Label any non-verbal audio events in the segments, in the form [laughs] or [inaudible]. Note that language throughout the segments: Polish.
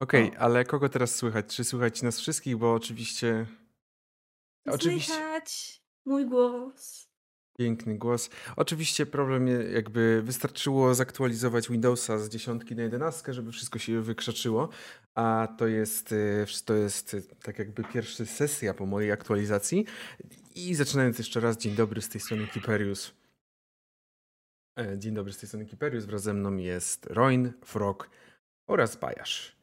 Okej, ale kogo teraz słychać? Czy słychać nas wszystkich? Bo oczywiście. Oczywiście. Słychać mój głos. Piękny głos. Oczywiście problem je- jakby wystarczyło zaktualizować Windowsa z 10 na 11, żeby wszystko się wykrzaczyło, a to jest, y, to jest y, tak jakby pierwsza sesja po mojej aktualizacji. I zaczynając jeszcze raz, dzień dobry z tej strony Kiperius. E, Dzień dobry z tej strony Kiperius, wraz ze mną jest Roin, Frog oraz Bajasz.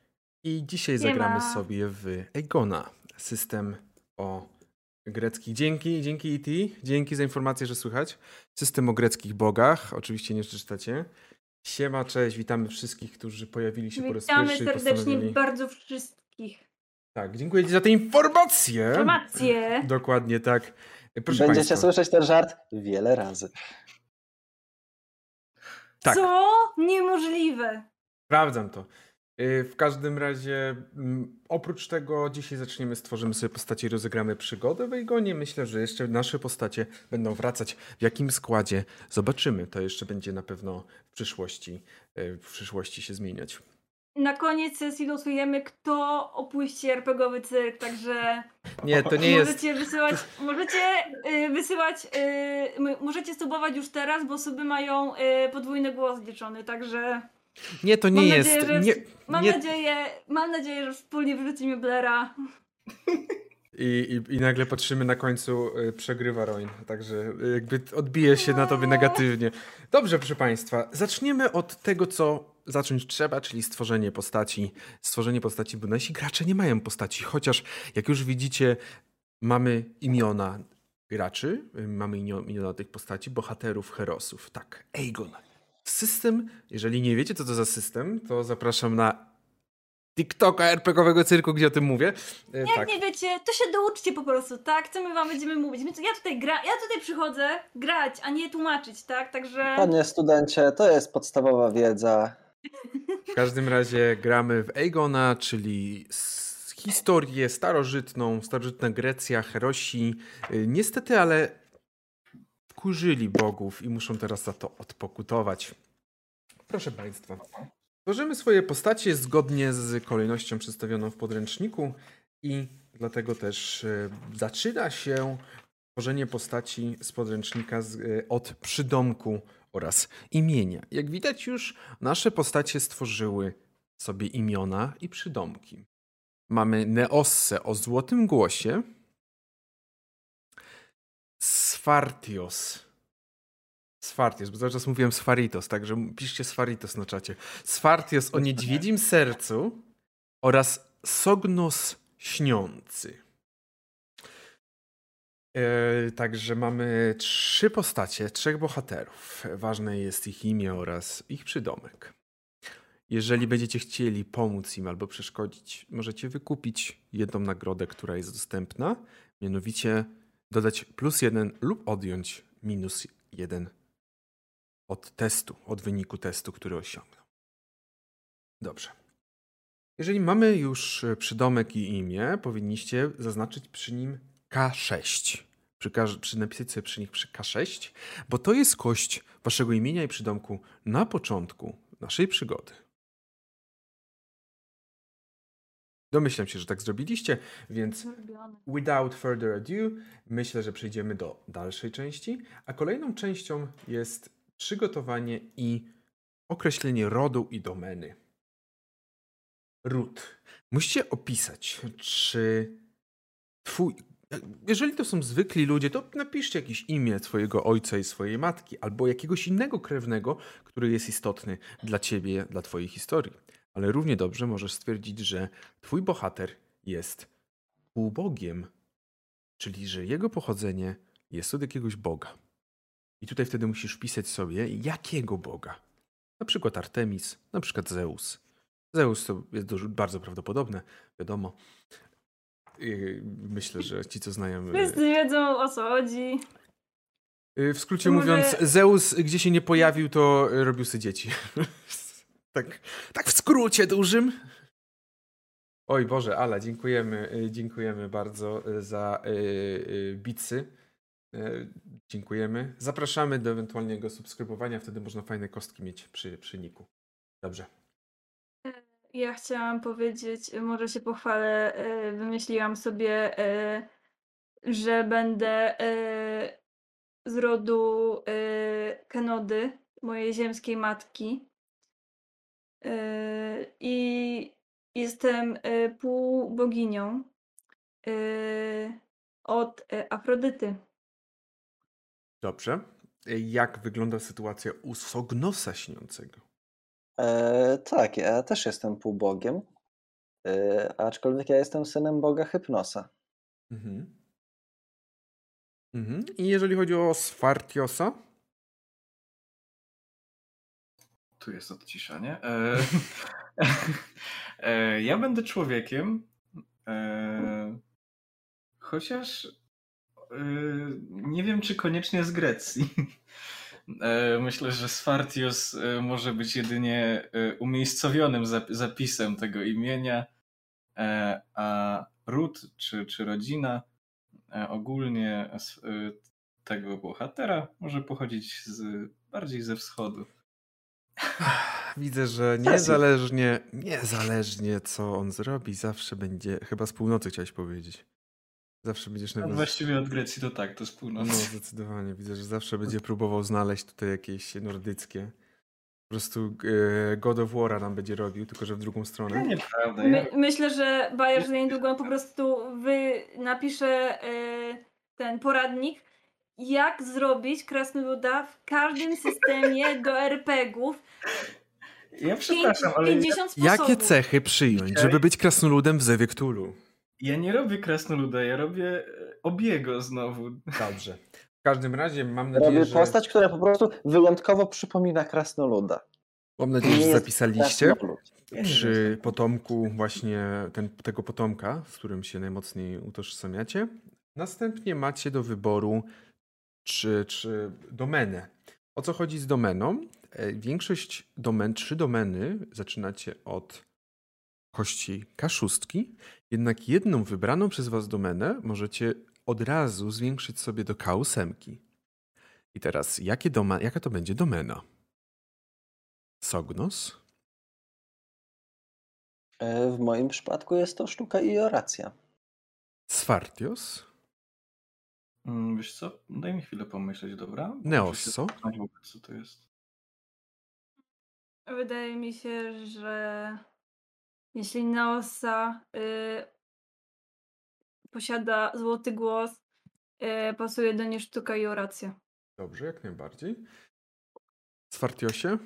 I dzisiaj Siema. zagramy sobie w Egona, system o greckich. Dzięki, dzięki IT, dzięki za informację, że słychać. System o greckich bogach, oczywiście nie przeczytacie. Siema, cześć, witamy wszystkich, którzy pojawili się po raz Witamy pierwszy i serdecznie postanowili... bardzo wszystkich. Tak, dziękuję Ci za te informacje. Informacje. [laughs] Dokładnie tak. Proszę Będziecie Państwa. słyszeć ten żart wiele razy. Tak. Co? Niemożliwe. Sprawdzam to. Yy, W każdym razie, mm, oprócz tego, dzisiaj zaczniemy, stworzymy sobie postacie i rozegramy przygodę w. Myślę, że jeszcze nasze postacie będą wracać. W jakim składzie? Zobaczymy. To jeszcze będzie na pewno w przyszłości, yy, w przyszłości się zmieniać. Na koniec sesji losujemy, kto opuści RPGowy cyrk, także Nie, to nie jest. możecie wysyłać, możecie y, wysyłać, y, możecie subować już teraz, bo suby mają y, podwójny głos liczony, także Nie, to nie Mam jest. nadzieję, Nie, mam nie, nadzieję, mam nadzieję, że wspólnie wyrzucimy Blera. I, i, I nagle patrzymy na końcu, y, przegrywa Roin. Także y, jakby odbije się na tobie negatywnie. Dobrze, proszę Państwa, zaczniemy od tego, co zacząć trzeba, czyli stworzenie postaci. Stworzenie postaci, bo nasi gracze nie mają postaci, chociaż jak już widzicie, mamy imiona graczy, y, mamy imiona tych postaci, bohaterów, herosów. Tak, Aegon. System, jeżeli nie wiecie, co to za system, to zapraszam na TikToka RPGowego cyrku, gdzie o tym mówię. Y, Jak tak. nie wiecie, to się douczcie po prostu, tak? Co my wam będziemy mówić? Tu- Ja tutaj gra, ja tutaj przychodzę grać, a nie tłumaczyć, tak? Także Panie studencie, to jest podstawowa wiedza. [laughs] W każdym razie gramy w Aegona, czyli historię starożytną, starożytna Grecja, Herosi. Y, Niestety, ale wkurzyli bogów i muszą teraz za to odpokutować. Proszę Państwa, tworzymy swoje postacie zgodnie z kolejnością przedstawioną w podręczniku i dlatego też y, zaczyna się tworzenie postaci z podręcznika y, od przydomku oraz imienia. Jak widać już nasze postacie stworzyły sobie imiona i przydomki. Mamy Neosse o złotym głosie, Sfartios. Sfartios, bo cały czas mówiłem Sfaritos, także piszcie Sfaritos na czacie. Sfartios o niedźwiedzim sercu oraz Sognos śniący. E, Także mamy trzy postacie, trzech bohaterów. Ważne jest ich imię oraz ich przydomek. Jeżeli będziecie chcieli pomóc im albo przeszkodzić, możecie wykupić jedną nagrodę, która jest dostępna, mianowicie dodać plus jeden lub odjąć minus jeden od testu, od wyniku testu, który osiągną. Dobrze. Jeżeli mamy już e, przydomek i imię, powinniście zaznaczyć przy nim K6. Przy, każ- przy napisać sobie przy nich przy K6, bo to jest kość waszego imienia i przydomku na początku naszej przygody. Domyślam się, że tak zrobiliście, więc without further ado, myślę, że przejdziemy do dalszej części, a kolejną częścią jest przygotowanie i określenie rodu i domeny. Ród. Musicie opisać, czy twój. Jeżeli to są zwykli ludzie, to napiszcie jakieś imię swojego ojca i swojej matki, albo jakiegoś innego krewnego, który jest istotny dla ciebie, dla twojej historii. Ale równie dobrze możesz stwierdzić, że twój bohater jest półbogiem, czyli że jego pochodzenie jest od jakiegoś boga. I tutaj wtedy musisz wpisać sobie, jakiego boga. Na przykład Artemis, na przykład Zeus. Zeus to jest dużo, bardzo prawdopodobne, wiadomo. Myślę, że ci, co znają. Wszyscy wiedzą o co chodzi. yy, W skrócie mówiąc, Zeus, gdzie się nie pojawił, to robił sobie dzieci. [laughs] tak, tak w skrócie dużym. Oj Boże, Ala, dziękujemy, yy, dziękujemy bardzo za yy, yy, bicy. Yy, Dziękujemy. Zapraszamy do ewentualnego subskrybowania, wtedy można fajne kostki mieć przy, przy niku. Dobrze. Ja chciałam powiedzieć, może się pochwalę, e, wymyśliłam sobie, e, że będę e, z rodu e, Kenody, mojej ziemskiej matki. E, I jestem e, półboginią e, od e, Afrodyty. Dobrze. Jak wygląda sytuacja u Sognosa śniącego? E, tak, ja też jestem półbogiem, e, aczkolwiek ja jestem synem boga Hypnosa. Mhm. Mhm. I jeżeli chodzi o Sfartiosa? Tu jest odciszanie. E, [laughs] e, ja będę człowiekiem, e, chociaż nie wiem, czy koniecznie z Grecji. E, [laughs] myślę, że Sfartios e, może być jedynie umiejscowionym zap- zapisem tego imienia, a ród czy, czy rodzina ogólnie tego bohatera może pochodzić z, bardziej ze wschodu. Widzę, że [laughs] niezależnie, niezależnie co on zrobi, zawsze będzie, chyba z północy chciałeś powiedzieć. Zawsze będziesz No, najbardziej... właściwie od Grecji to tak, to z No północy. zdecydowanie, widzę, że zawsze będzie próbował znaleźć tutaj jakieś nordyckie. Po prostu e, God of War'a nam będzie robił, tylko że w drugą Nie, stronę. nieprawda. Ja, My, myślę, że Bayer za niedługo po prostu wy napisze e, ten poradnik, jak zrobić krasnoluda w każdym systemie do RPG-ów. ja przepraszam, ale ja, 50 sposobów. Jakie cechy przyjąć, żeby być krasnoludem w Zewie Cthulhu? Ja nie robię krasnoluda, ja robię e, obiego znowu. Dobrze. W każdym razie mam nadzieję, Robię że, postać, która po prostu wyjątkowo przypomina krasnoluda. mam nadzieję, że zapisaliście przy potomku właśnie ten, tego potomka, z którym się najmocniej utożsamiacie. Następnie macie do wyboru czy, czy domenę. O co chodzi z domeną? E, Większość domen, trzy domeny zaczynacie od kości K6, jednak jedną wybraną przez was domenę możecie od razu zwiększyć sobie do K8. I teraz, jakie doma, jaka to będzie domena? Sognos? E, W moim przypadku jest to sztuka i oracja. Sfartios? Mm, Wiesz co, daj mi chwilę pomyśleć, dobra? Neosso? Co to jest? Wydaje mi się, że jeśli Neosa y, posiada złoty głos, y, pasuje do niej sztuka i oracja. Dobrze, jak najbardziej. Sfartiosie?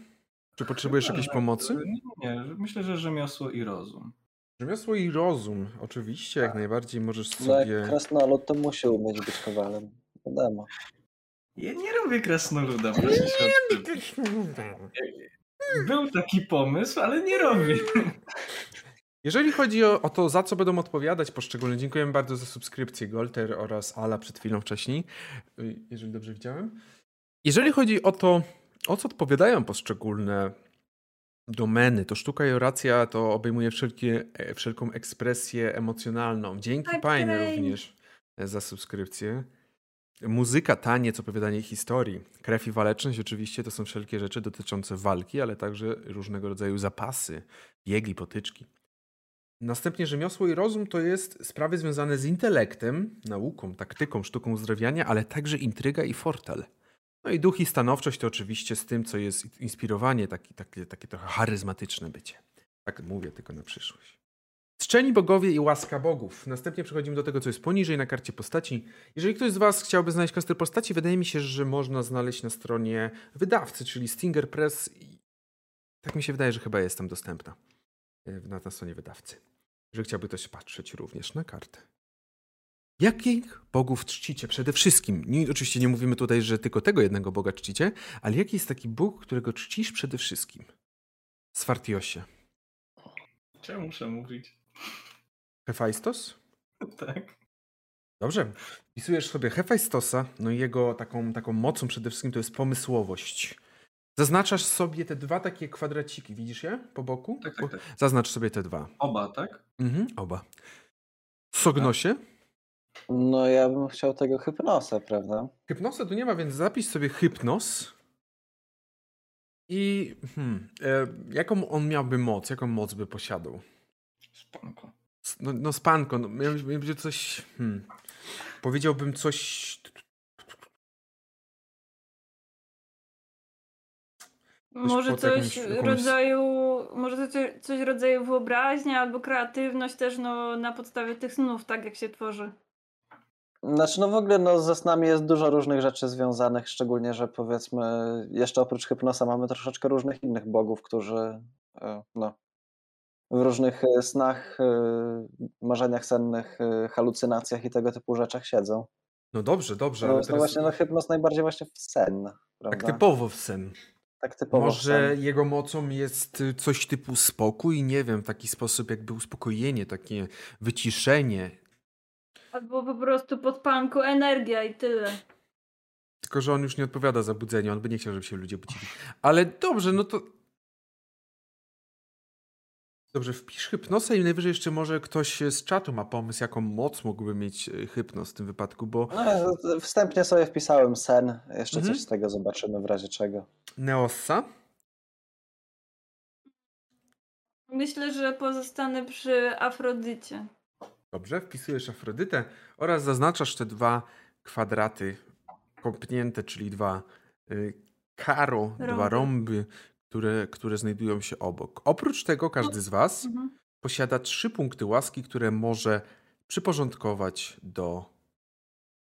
Czy potrzebujesz Chyba, jakiejś że- pomocy? Nie, nie, nie, myślę, że rzemiosło i rozum. Rzemiosło i rozum. Oczywiście, jak najbardziej możesz No jak sobie... krasnolud, to musi umieć być kowalem. Wiadomo. Ja nie robię krasnoluda, proszę się odczuć. Był taki pomysł, ale nie robię. Jeżeli chodzi o, o to, za co będą odpowiadać poszczególne, dziękujemy bardzo za subskrypcję Golter oraz Ala przed chwilą wcześniej, y, jeżeli dobrze widziałem. Jeżeli chodzi o to, o co odpowiadają poszczególne domeny, to sztuka i oracja to obejmuje wszelkie, e, wszelką ekspresję emocjonalną. Dzięki Tak, Pajne Brain. również za subskrypcję. Muzyka, taniec, opowiadanie historii, krew i waleczność oczywiście to są wszelkie rzeczy dotyczące walki, ale także różnego rodzaju zapasy, biegi, potyczki. Następnie rzemiosło i rozum to jest sprawy związane z intelektem, nauką, taktyką, sztuką uzdrawiania, ale także intryga i fortel. No i duch i stanowczość to oczywiście z tym, co jest inspirowanie, taki, takie, takie trochę charyzmatyczne bycie. Tak mówię tylko na przyszłość. Czczeni bogowie i łaska bogów. Następnie przechodzimy do tego, co jest poniżej na karcie postaci. Jeżeli ktoś z Was chciałby znaleźć klaster postaci, wydaje mi się, że można znaleźć na stronie wydawcy, czyli Stinger Press. Tak mi się wydaje, że chyba jest tam dostępna e, na, na stronie wydawcy. Że chciałby ktoś patrzeć również na kartę. Jakich bogów czcicie przede wszystkim? Nie, oczywiście nie mówimy tutaj, że tylko tego jednego boga czcicie, ale jaki jest taki bóg, którego czcisz przede wszystkim? Sfartiosie. Czemu muszę mówić? Hefajstos? [laughs] Tak. Dobrze. Wpisujesz sobie Hefajstosa, no i jego taką, taką mocą przede wszystkim to jest pomysłowość. Zaznaczasz sobie te dwa takie kwadraciki, widzisz je po boku? Tak, tak, tak. Zaznacz sobie te dwa. Oba, tak? Mhm, oba. Sognosie? No ja bym chciał tego hypnosa, prawda? Hypnosa tu nie ma, więc zapisz sobie hypnos. I hmm, e, jaką on miałby moc? Jaką moc by posiadał? Spanko. No, no spanko, no, miał- miałby coś... Hmm, powiedziałbym coś... Może coś rodzaju, może coś, coś rodzaju wyobraźnia albo kreatywność też no, na podstawie tych snów, tak jak się tworzy. Znaczy, no w ogóle no, ze snami jest dużo różnych rzeczy związanych, szczególnie, że powiedzmy, jeszcze oprócz Hypnosa mamy troszeczkę różnych innych bogów, którzy e, no, w różnych e, snach, e, marzeniach sennych, e, halucynacjach i tego typu rzeczach siedzą. No dobrze, dobrze, No, ale no teraz właśnie, no Hypnos najbardziej właśnie w sen, tak prawda? typowo w sen. Tak typowo w Może sen. jego mocą jest y, coś typu spokój, nie wiem, w taki sposób jakby uspokojenie, takie wyciszenie. Albo po prostu pod panku energia i tyle. Tylko, że on już nie odpowiada za budzenie, on by nie chciał, żeby się ludzie budzili. Ale dobrze, no to... Dobrze, wpisz hypnosę i najwyżej jeszcze może ktoś z czatu ma pomysł, jaką moc mógłby mieć y, hypnos w tym wypadku, bo No, wstępnie sobie wpisałem sen, jeszcze Mhm. coś z tego zobaczymy w razie czego. Neossa Myślę, że pozostanę przy Afrodycie. Dobrze, wpisujesz Afrodytę oraz zaznaczasz te dwa kwadraty kąpnięte, czyli dwa y, karo, dwa Rąby. Które, które znajdują się obok. Oprócz tego każdy z Was Mhm. posiada trzy punkty łaski, które może przyporządkować do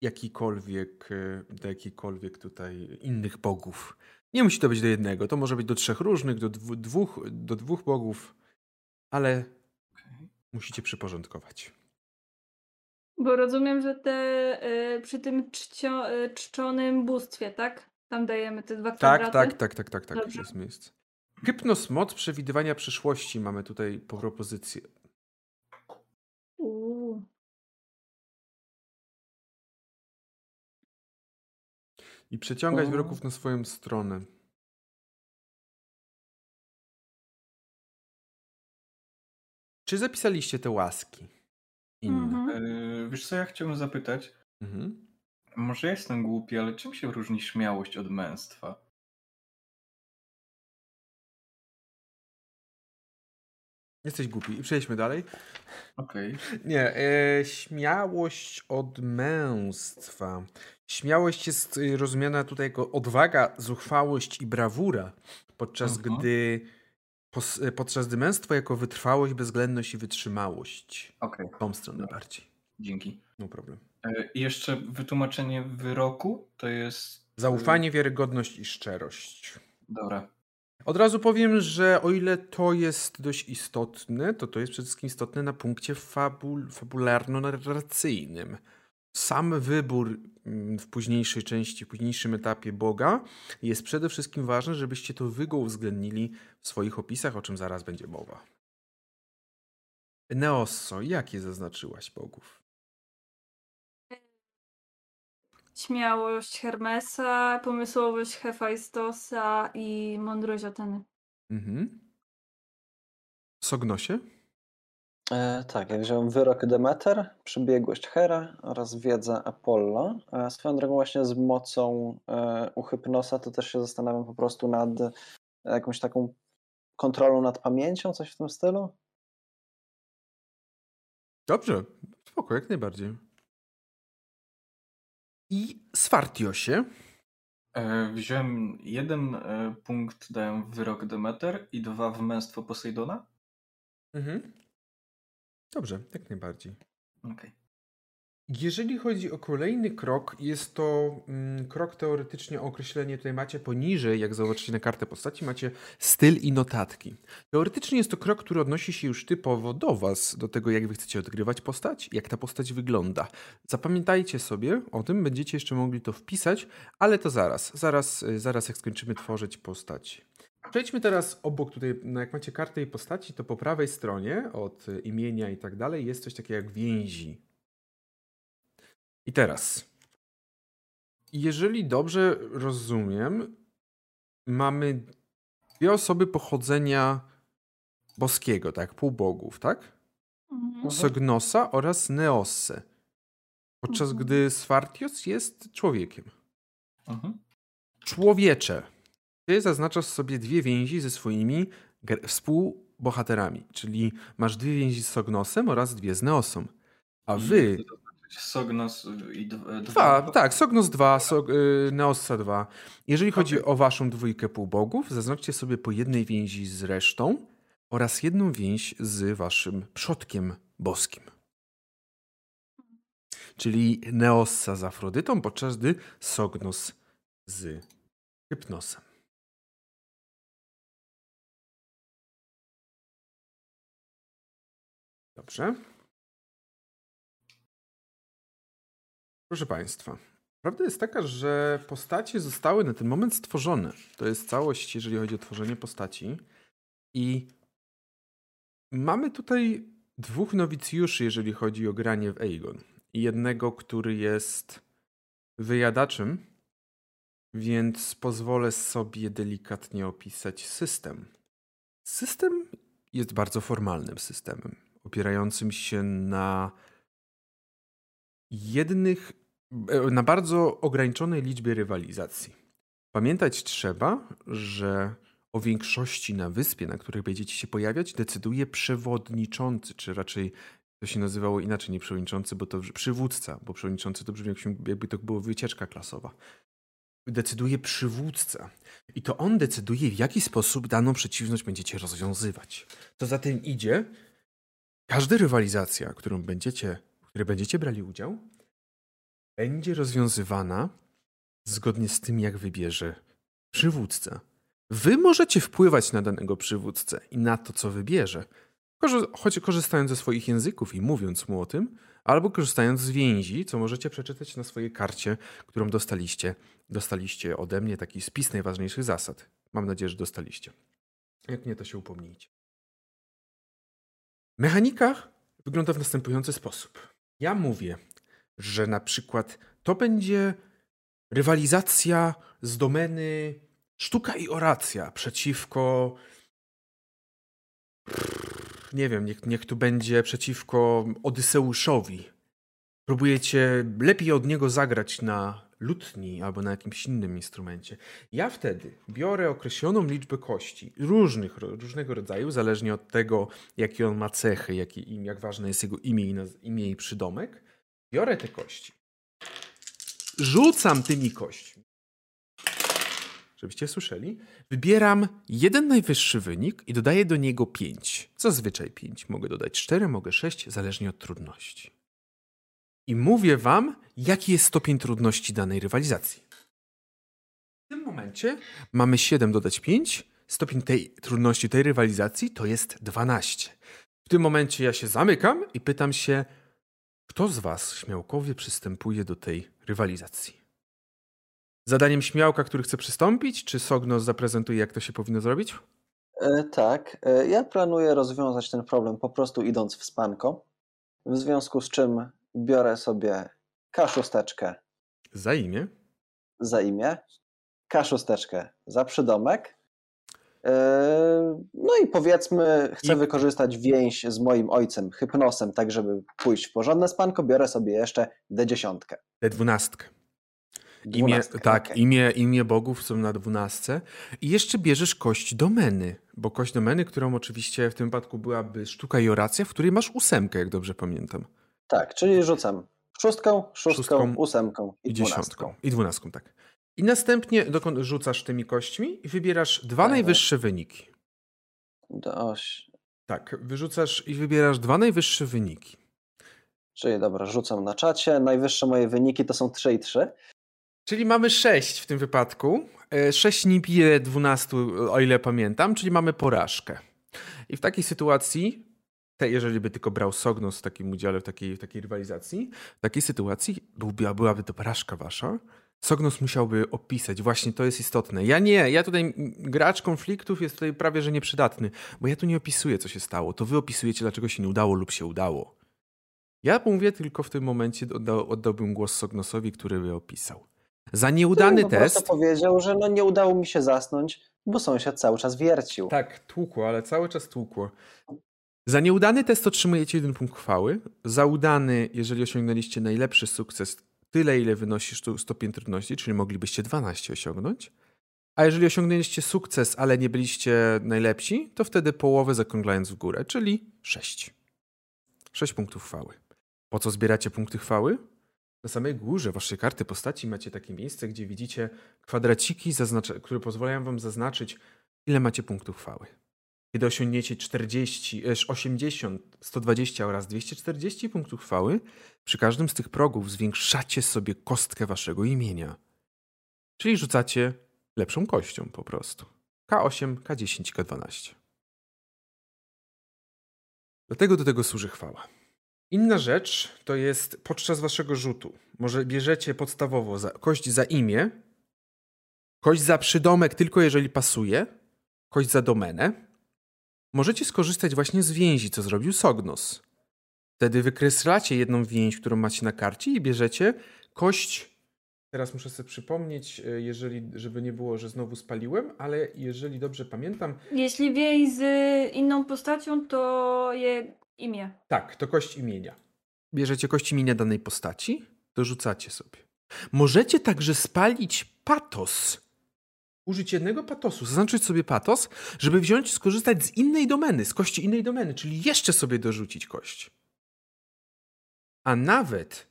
jakikolwiek, y, do jakikolwiek tutaj innych bogów. Nie musi to być do jednego, to może być do trzech różnych, do dwu, dwóch, do dwóch bogów, ale Okej. musicie przyporządkować. Bo rozumiem, że te y, przy tym czcio, y, czczonym bóstwie, tak? Tam dajemy te dwa Tak, kwadraty. tak, tak, tak, tak, tak. Dobrze. Jest miejsce. Hypnos moc przewidywania przyszłości mamy tutaj po propozycję. Uuu. I przeciągać wroków na swoją stronę. Czy zapisaliście te łaski? Inne. Mhm. E, wiesz co, ja chciałbym zapytać, Mhm. Może jestem głupi, ale czym się różni śmiałość od męstwa? Jesteś głupi. I przejdźmy dalej. Okej. [laughs] Nie, e, śmiałość od męstwa. Śmiałość jest y, rozumiana tutaj jako odwaga, zuchwałość i brawura, podczas Mhm. gdy pos, e, podczas gdy męstwo jako wytrwałość, bezwzględność i wytrzymałość. Okej, W tą stronę Dobra. bardziej. dzięki. No problem. E, I jeszcze wytłumaczenie wyroku to jest... Zaufanie, wiarygodność i szczerość. Dobra. Od razu powiem, że o ile to jest dość istotne, to to jest przede wszystkim istotne na punkcie fabul, fabularno-narracyjnym. Sam wybór mm, w późniejszej części, w późniejszym etapie Boga jest przede wszystkim ważny, żebyście to wy go uwzględnili w swoich opisach, o czym zaraz będzie mowa. Neosso, jakie zaznaczyłaś bogów? Śmiałość Hermesa, pomysłowość Hefajstosa i mądrość Ateny. Mhm. Sognosie? E, tak, ja wziąłem wyrok Demeter, przybiegłość Hera oraz wiedza Apollo. E, swoją drogą właśnie z mocą e, u Hypnosa to też się zastanawiam po prostu nad jakąś taką kontrolą nad pamięcią, coś w tym stylu. Dobrze, spoko, jak najbardziej. I Swartiosie? Wziąłem jeden e, punkt, dałem w wyrok Demeter i dwa w męstwo Posejdona. Mhm. Dobrze, jak najbardziej. Okej. Jeżeli chodzi o kolejny krok, jest to mm, krok teoretycznie o określenie, tutaj macie poniżej, jak zobaczycie na kartę postaci, macie styl i notatki. Teoretycznie jest to krok, który odnosi się już typowo do was, do tego, jak wy chcecie odgrywać postać, jak ta postać wygląda. Zapamiętajcie sobie o tym, będziecie jeszcze mogli to wpisać, ale to zaraz, zaraz, y, zaraz jak skończymy tworzyć postać. Przejdźmy teraz obok tutaj, no jak macie kartę i postaci, to po prawej stronie od y, imienia i tak dalej jest coś takiego jak więzi. I teraz, jeżeli dobrze rozumiem, mamy dwie osoby pochodzenia boskiego, tak? Półbogów, tak? Mhm. Sognosa oraz Neosse. Podczas Mhm. gdy Swartios jest człowiekiem. Mhm. Człowiecze. ty zaznaczasz sobie dwie więzi ze swoimi współbohaterami, czyli masz dwie więzi z Sognosem oraz dwie z Neosą. A wy... Sognos i dwa. dwa tak, Sognos 2, Sog, y, Neossa 2. Jeżeli chodzi okay. o waszą dwójkę półbogów, zaznaczcie sobie po jednej więzi z resztą oraz jedną więź z waszym przodkiem boskim. Czyli Neossa z Afrodytą, podczas gdy Sognos z Hypnosem. Dobrze. Proszę Państwa, prawda jest taka, że postacie zostały na ten moment stworzone. To jest całość, jeżeli chodzi o tworzenie postaci. I mamy tutaj dwóch nowicjuszy, jeżeli chodzi o granie w Aegon. Jednego, który jest wyjadaczem, więc pozwolę sobie delikatnie opisać system. System jest bardzo formalnym systemem, opierającym się na jednych, e, na bardzo ograniczonej liczbie rywalizacji. Pamiętać trzeba, że o większości na wyspie, na której będziecie się pojawiać, decyduje przewodniczący, czy raczej to się nazywało inaczej, nie przewodniczący, bo to przywódca, bo przewodniczący to brzmi jakby to była wycieczka klasowa. Decyduje przywódca. I to on decyduje, w jaki sposób daną przeciwność będziecie rozwiązywać. Co za tym idzie, każda rywalizacja, którą będziecie, której będziecie brali udział, będzie rozwiązywana zgodnie z tym, jak wybierze przywódca. Wy możecie wpływać na danego przywódcę i na to, co wybierze, choć korzystając ze swoich języków i mówiąc mu o tym, albo korzystając z więzi, co możecie przeczytać na swojej karcie, którą dostaliście. Dostaliście ode mnie taki spis najważniejszych zasad. Mam nadzieję, że dostaliście. Jak nie, to się upomnijcie. Mechanika wygląda w następujący sposób. Ja mówię, że na przykład to będzie rywalizacja z domeny sztuka i oracja przeciwko. Nie wiem, niech, niech tu będzie przeciwko Odyseuszowi. Próbujecie lepiej od niego zagrać na lutni albo na jakimś innym instrumencie. Ja wtedy biorę określoną liczbę kości, różnych, różnego rodzaju, zależnie od tego, jakie on ma cechy, jaki, jak ważne jest jego imię i, imię i przydomek. Biorę te kości, rzucam tymi kośćmi żebyście słyszeli, wybieram jeden najwyższy wynik i dodaję do niego 5. Zazwyczaj 5. Mogę dodać 4, mogę 6, zależnie od trudności. I mówię wam, jaki jest stopień trudności danej rywalizacji. W tym momencie mamy 7 dodać 5. Stopień tej trudności tej rywalizacji to jest 12. W tym momencie ja się zamykam i pytam się, kto z was, śmiałkowie, przystępuje do tej rywalizacji? zadaniem śmiałka, który chce przystąpić, czy Sognos zaprezentuje, jak to się powinno zrobić? E, tak. E, ja planuję rozwiązać ten problem po prostu idąc w spanko, w związku z czym biorę sobie kaszusteczkę. Za imię? Za imię. Kaszusteczkę za przydomek. E, no i powiedzmy, chcę I... wykorzystać więź z moim ojcem, hypnosem, tak żeby pójść w porządne spanko, biorę sobie jeszcze D10. D12. Imię, tak, okay. imię, imię bogów są na dwunastce. I jeszcze bierzesz kość domeny, bo kość domeny, którą oczywiście w tym wypadku byłaby sztuka i oracja, w której masz ósemkę, jak dobrze pamiętam. Tak, czyli rzucam szóstką, szóstką, szóstką ósemką i, i dziesiątką. I dwunastką, tak. I następnie dokąd rzucasz tymi kośćmi i wybierasz dwa tak. najwyższe wyniki. Dość. Tak, wyrzucasz i wybierasz dwa najwyższe wyniki. Czyli dobra, rzucam na czacie. Najwyższe moje wyniki to są 3 i 3. Czyli mamy 6 w tym wypadku. 6 nie bije 12, o ile pamiętam, czyli mamy porażkę. I w takiej sytuacji, jeżeli by tylko brał Sognos w takim udziale, w takiej, w takiej rywalizacji, w takiej sytuacji byłby, byłaby to porażka wasza. Sognos musiałby opisać, właśnie to jest istotne. Ja nie, ja tutaj, gracz konfliktów jest tutaj prawie że nieprzydatny, bo ja tu nie opisuję, co się stało. To wy opisujecie, dlaczego się nie udało lub się udało. Ja mówię tylko w tym momencie, oddał, oddałbym głos Sognosowi, który by opisał. Za nieudany no, test. Po powiedział, że no nie udało mi się zasnąć, bo sąsiad cały czas wiercił. Tak, tłukło, ale cały czas tłukło. Za nieudany test otrzymujecie jeden punkt chwały. Za udany, jeżeli osiągnęliście najlepszy sukces, tyle ile wynosi stopień trudności, czyli moglibyście 12 osiągnąć. A jeżeli osiągnęliście sukces, ale nie byliście najlepsi, to wtedy połowę zakrąglając w górę, czyli 6. 6 punktów chwały. Po co zbieracie punkty chwały? Na samej górze waszej karty postaci macie takie miejsce, gdzie widzicie kwadraciki, które pozwalają wam zaznaczyć, ile macie punktów chwały. Kiedy osiągniecie 40, 80, 120 oraz 240 punktów chwały, przy każdym z tych progów zwiększacie sobie kostkę waszego imienia. Czyli rzucacie lepszą kością po prostu. K8, K10, K12. Dlatego do tego służy chwała. Inna rzecz to jest podczas waszego rzutu. Może bierzecie podstawowo za, kość za imię, kość za przydomek tylko jeżeli pasuje, kość za domenę. Możecie skorzystać właśnie z więzi, co zrobił Sognos. Wtedy wykreślacie jedną więź, którą macie na karcie i bierzecie kość. Teraz muszę sobie przypomnieć, e, jeżeli, żeby nie było, że znowu spaliłem, ale jeżeli dobrze pamiętam. Jeśli więź z inną postacią, to je imię. Tak, to kość imienia. Bierzecie kość imienia danej postaci, dorzucacie sobie. Możecie także spalić patos. Użyć jednego patosu, zaznaczyć sobie patos, żeby wziąć, skorzystać z innej domeny, z kości innej domeny, czyli jeszcze sobie dorzucić kość. A nawet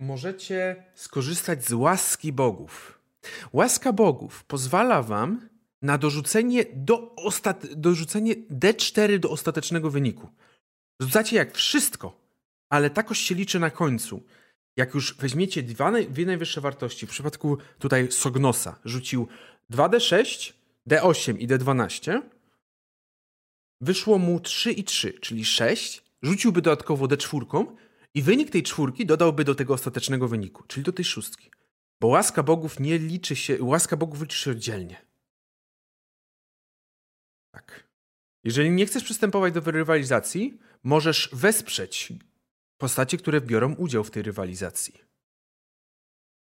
możecie skorzystać z łaski bogów. Łaska bogów pozwala wam na dorzucenie, do ostat... dorzucenie D4 do ostatecznego wyniku. Rzucacie jak wszystko, ale ta kość się liczy na końcu. Jak już weźmiecie dwa, dwie najwyższe wartości, w przypadku tutaj Sognosa rzucił 2D6, D8 i D12, wyszło mu 3 i 3, czyli 6, rzuciłby dodatkowo D4 i wynik tej czwórki dodałby do tego ostatecznego wyniku, czyli do tej szóstki. Bo łaska bogów nie liczy się, łaska bogów liczy się oddzielnie. Tak. Jeżeli nie chcesz przystępować do rywalizacji, możesz wesprzeć postacie, które biorą udział w tej rywalizacji.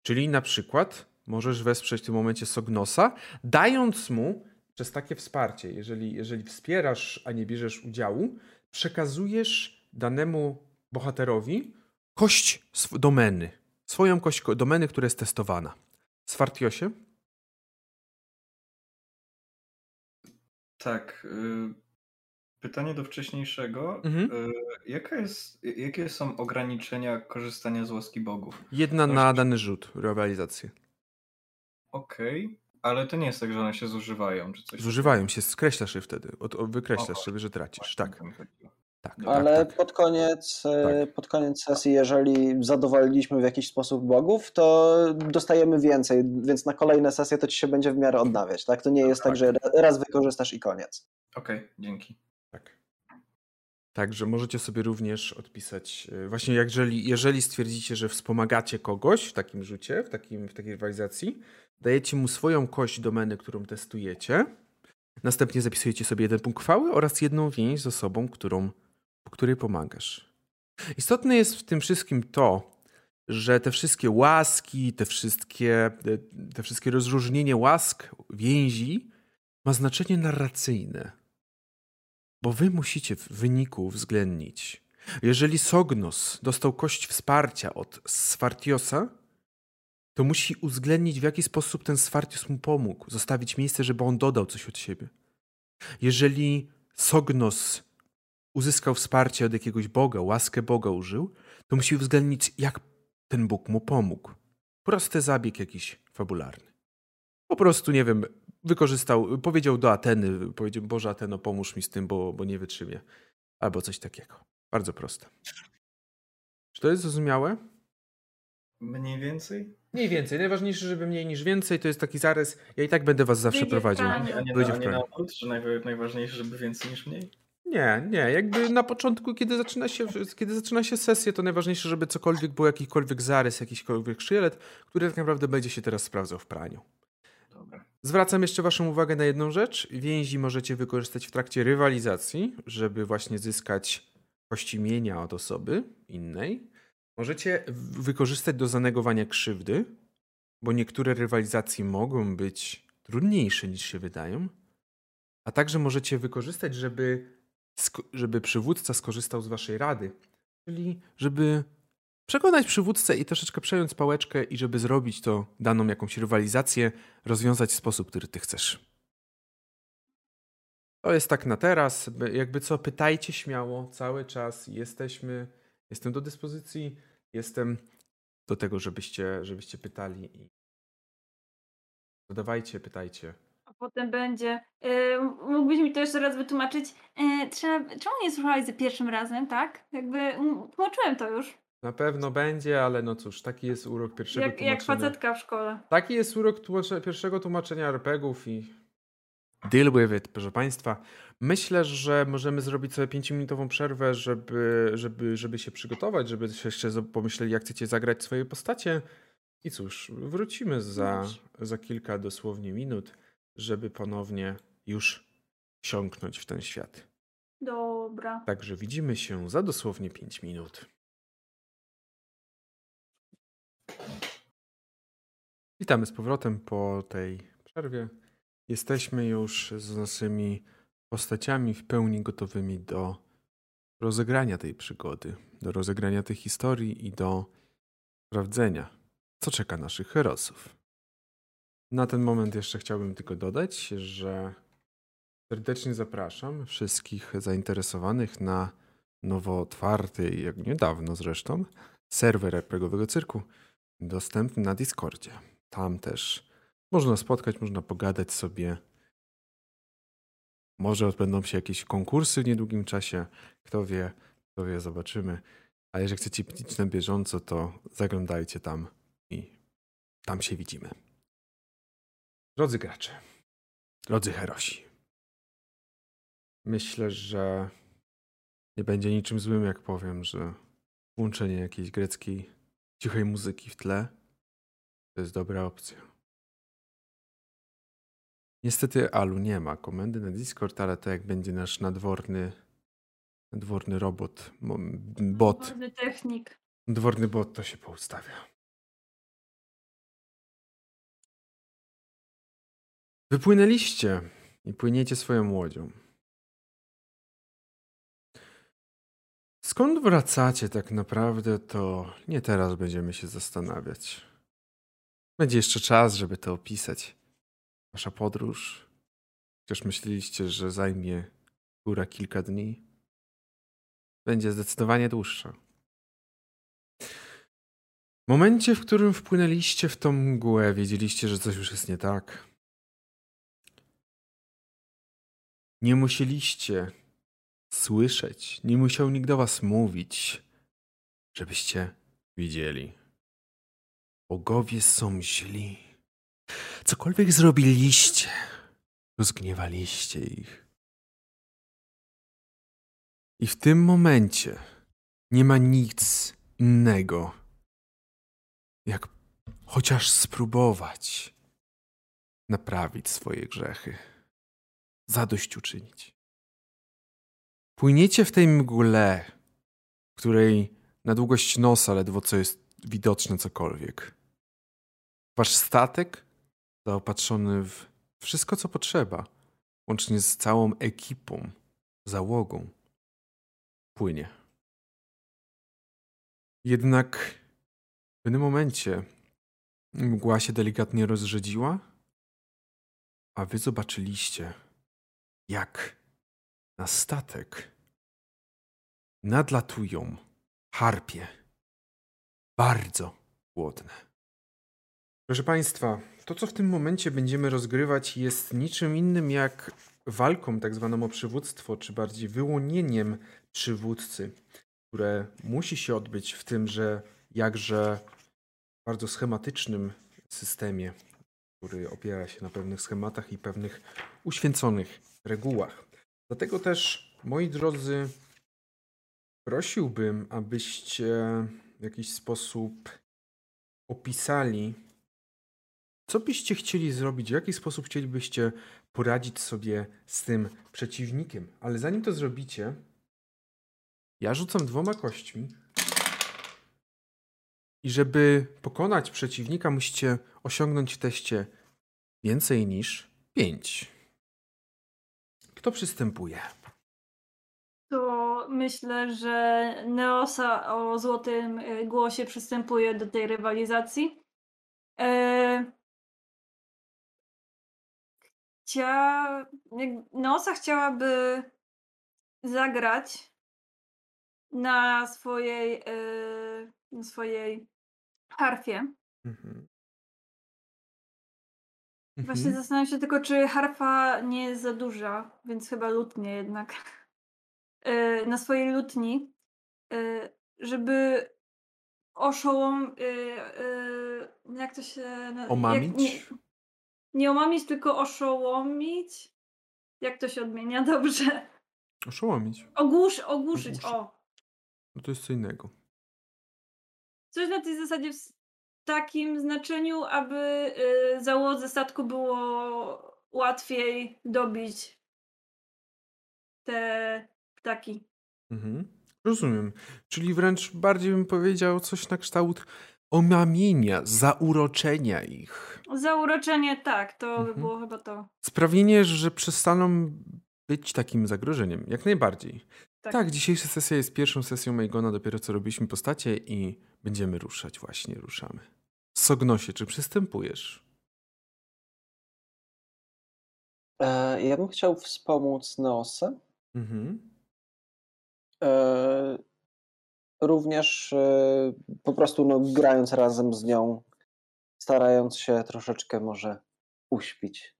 Czyli na przykład możesz wesprzeć w tym momencie Sognosa, dając mu przez takie wsparcie, jeżeli, jeżeli wspierasz, a nie bierzesz udziału, przekazujesz danemu bohaterowi kość domeny. Swoją kość domeny, która jest testowana. Swartiosie? Tak. Y, pytanie do wcześniejszego. Mhm. Y, jaka jest, jakie są ograniczenia korzystania z łaski bogów? Jedna na dany rzut, rywalizację. Okej, okay. ale to nie jest tak, że one się zużywają, czy coś Zużywają się, skreślasz je wtedy, wykreślasz sobie, że tracisz, tak. Tak, Ale tak, tak. Pod, koniec, e, tak. pod koniec sesji, jeżeli zadowoliliśmy w jakiś sposób bogów, to dostajemy więcej, więc na kolejne sesje to ci się będzie w miarę odnawiać. Tak? To nie jest tak, że raz wykorzystasz i koniec. Okej, okay, dzięki. Tak. Także możecie sobie również odpisać, e, właśnie jeżeli, jeżeli stwierdzicie, że wspomagacie kogoś w takim rzucie, w, takim, w takiej rywalizacji, dajecie mu swoją kość domeny, którą testujecie, następnie zapisujecie sobie jeden punkt chwały oraz jedną więź z osobą, którą której pomagasz. Istotne jest w tym wszystkim to, że te wszystkie łaski, te wszystkie, te, te wszystkie rozróżnienie łask, więzi ma znaczenie narracyjne. Bo wy musicie w wyniku uwzględnić. Jeżeli Sognos dostał kość wsparcia od Swartiosa, to musi uwzględnić, w jaki sposób ten Swartios mu pomógł, zostawić miejsce, żeby on dodał coś od siebie. Jeżeli Sognos uzyskał wsparcie od jakiegoś Boga, łaskę Boga użył, to musi uwzględnić, jak ten Bóg mu pomógł. Prosty zabieg jakiś fabularny. Po prostu, nie wiem, wykorzystał, powiedział do Ateny, powiedział, Boże Ateno, pomóż mi z tym, bo, bo nie wytrzymię. Albo coś takiego. Bardzo proste. Czy to jest zrozumiałe? Mniej więcej? Mniej więcej. Najważniejsze, żeby mniej niż więcej, to jest taki zarys. Ja i tak będę was zawsze prowadził. A nie, a nie, na, a nie na odwrót, że najważniejsze, żeby więcej niż mniej? Nie, nie. Jakby na początku, kiedy zaczyna się, kiedy zaczyna się sesja, to najważniejsze, żeby cokolwiek był jakikolwiek zarys, jakikolwiek szkielet, który tak naprawdę będzie się teraz sprawdzał w praniu. Zwracam jeszcze Waszą uwagę na jedną rzecz. Więzi możecie wykorzystać w trakcie rywalizacji, żeby właśnie zyskać kości mienia od osoby innej. Możecie wykorzystać do zanegowania krzywdy, bo niektóre rywalizacje mogą być trudniejsze niż się wydają. A także możecie wykorzystać, żeby żeby przywódca skorzystał z waszej rady, czyli żeby przekonać przywódcę i troszeczkę przejąć pałeczkę i żeby zrobić to daną jakąś rywalizację, rozwiązać w sposób, który ty chcesz. To jest tak na teraz. Jakby co, pytajcie śmiało cały czas. Jesteśmy, jestem do dyspozycji, jestem do tego, żebyście, żebyście pytali i zadawajcie, pytajcie. A potem będzie. Yy, mógłbyś mi to jeszcze raz wytłumaczyć? Yy, trzeba, czemu nie słuchałeś za pierwszym razem, tak? Jakby tłumaczyłem to już. Na pewno będzie, ale no cóż, taki jest urok pierwszego Jak, tłumaczenia. jak facetka w szkole. Taki jest urok tłumacze, pierwszego tłumaczenia RPGów i deal with it, proszę Państwa. Myślę, że możemy zrobić sobie 5-minutową przerwę, żeby, żeby, żeby się przygotować, żeby się jeszcze pomyśleli, jak chcecie zagrać swoje postacie. I cóż, wrócimy za, za kilka dosłownie minut, żeby ponownie już wsiąknąć w ten świat. Dobra. Także widzimy się za dosłownie 5 minut. Witamy z powrotem po tej przerwie. Jesteśmy już z naszymi postaciami w pełni gotowymi do rozegrania tej przygody, do rozegrania tej historii i do sprawdzenia, co czeka naszych herosów. Na ten moment jeszcze chciałbym tylko dodać, że serdecznie zapraszam wszystkich zainteresowanych na nowo otwarty, jak niedawno zresztą, serwer RPGowego Cyrku, dostępny na Discordzie. Tam też można spotkać, można pogadać sobie. Może odbędą się jakieś konkursy w niedługim czasie. Kto wie, kto wie, zobaczymy. A jeżeli chcecie pić na bieżąco, to zaglądajcie tam i tam się widzimy. Drodzy gracze, drodzy herosi, myślę, że nie będzie niczym złym, jak powiem, że włączenie jakiejś greckiej cichej muzyki w tle to jest dobra opcja. Niestety Alu nie ma komendy na Discord, ale to jak będzie nasz nadworny nadworny robot, bot. Nadworny technik. Dworny bot to się poustawia. Wypłynęliście i płyniecie swoją łodzią. Skąd wracacie tak naprawdę, to nie teraz będziemy się zastanawiać. Będzie jeszcze czas, żeby to opisać. Wasza podróż, chociaż myśleliście, że zajmie góra kilka dni, będzie zdecydowanie dłuższa. W momencie, w którym wpłynęliście w tą mgłę, wiedzieliście, że coś już jest nie tak. Nie musieliście słyszeć, nie musiał nikt do was mówić, żebyście widzieli. Bogowie są źli. Cokolwiek zrobiliście, rozgniewaliście ich. I w tym momencie nie ma nic innego, jak chociaż spróbować naprawić swoje grzechy, zadośćuczynić. Płyniecie w tej mgle, której na długość nosa ledwo co jest widoczne cokolwiek. Wasz statek zaopatrzony w wszystko, co potrzeba, łącznie z całą ekipą, załogą, płynie. Jednak w pewnym momencie mgła się delikatnie rozrzedziła, a wy zobaczyliście, jak na statek nadlatują harpie. Bardzo głodne. Proszę Państwa, to co w tym momencie będziemy rozgrywać jest niczym innym jak walką tak zwaną o przywództwo, czy bardziej wyłonieniem przywódcy, które musi się odbyć w tymże jakże bardzo schematycznym systemie, który opiera się na pewnych schematach i pewnych uświęconych regułach. Dlatego też, moi drodzy, prosiłbym, abyście w jakiś sposób opisali co byście chcieli zrobić? W jaki sposób chcielibyście poradzić sobie z tym przeciwnikiem? Ale zanim to zrobicie, ja rzucam dwoma kośćmi. I żeby pokonać przeciwnika, musicie osiągnąć w teście więcej niż 5. Kto przystępuje? To myślę, że Neosa o złotym y, głosie przystępuje do tej rywalizacji. E, Chcia... Neosa chciałaby zagrać na swojej, y, na swojej harfie. Mhm. Właśnie Mhm. zastanawiam się tylko, czy harfa nie jest za duża, więc chyba lutnie jednak. Y, Na swojej lutni, y, żeby oszołom... y, Jak to się... na- jak- Omamić? Nie, nie omamić, tylko oszołomić? Jak to się odmienia? [laughs] Dobrze. Oszołomić. Ogłusz, ogłuszyć, o. No to jest co innego. Coś na tej zasadzie takim znaczeniu, aby y, załodze statku było łatwiej dobić te ptaki. Mhm. Rozumiem. Czyli wręcz bardziej bym powiedział coś na kształt omamienia, zauroczenia ich. Zauroczenie tak, to by Mhm. było chyba to. Sprawienie, że przestaną być takim zagrożeniem. Jak najbardziej. Tak. Tak, dzisiejsza sesja jest pierwszą sesją Maigona, dopiero co robiliśmy postacie i będziemy ruszać, właśnie ruszamy. Sognosie, czy przystępujesz? E, ja bym chciał wspomóc Neosę. Mhm. E, również e, po prostu no, grając razem z nią, starając się troszeczkę może uśpić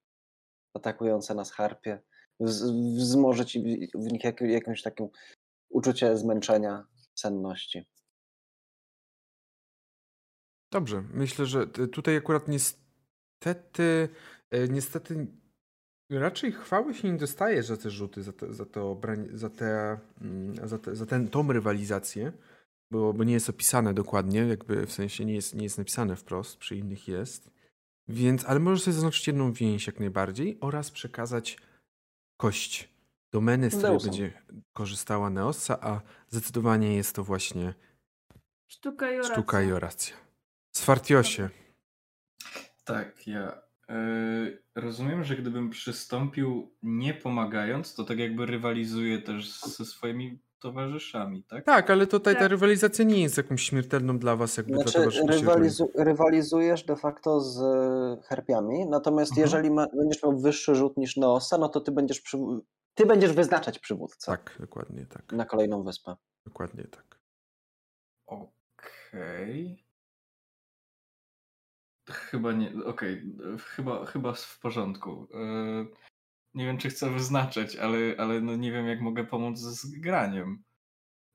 atakujące nas harpie, wz- wzmożyć w- w nich jak, jakąś taką uczucie zmęczenia, senności. Dobrze, myślę, że t- tutaj akurat niestety, e, niestety raczej chwały się nie dostaje za te rzuty, za, te, za, to za, te, mm, za, te, za ten, tą rywalizację, bo, bo nie jest opisane dokładnie, jakby w sensie nie jest, nie jest napisane wprost, przy innych jest. Więc, ale możesz sobie zaznaczyć jedną więź jak najbardziej oraz przekazać kość domeny, z której będzie korzystała Neosa, a zdecydowanie jest to właśnie Sztuka i oracja. sztuka i oracja. Swartiosie. Tak, ja y, rozumiem, że gdybym przystąpił nie pomagając, to tak jakby rywalizuję też ze swoimi towarzyszami, tak? Tak, ale tutaj ta Tak. rywalizacja nie jest jakąś śmiertelną dla was, jakby dla Znaczy, towarzyszy rywalizu rywalizujesz de facto z e, harpiami, natomiast Mhm. jeżeli ma, będziesz miał wyższy rzut niż Neosa, no to ty będziesz, przy, ty będziesz wyznaczać przywódcę Tak, dokładnie tak. na kolejną wyspę. Dokładnie tak. Okej. Chyba nie, okej, chyba, chyba w porządku. Y, nie wiem, czy chcę wyznaczać, ale, ale no nie wiem, jak mogę pomóc z graniem.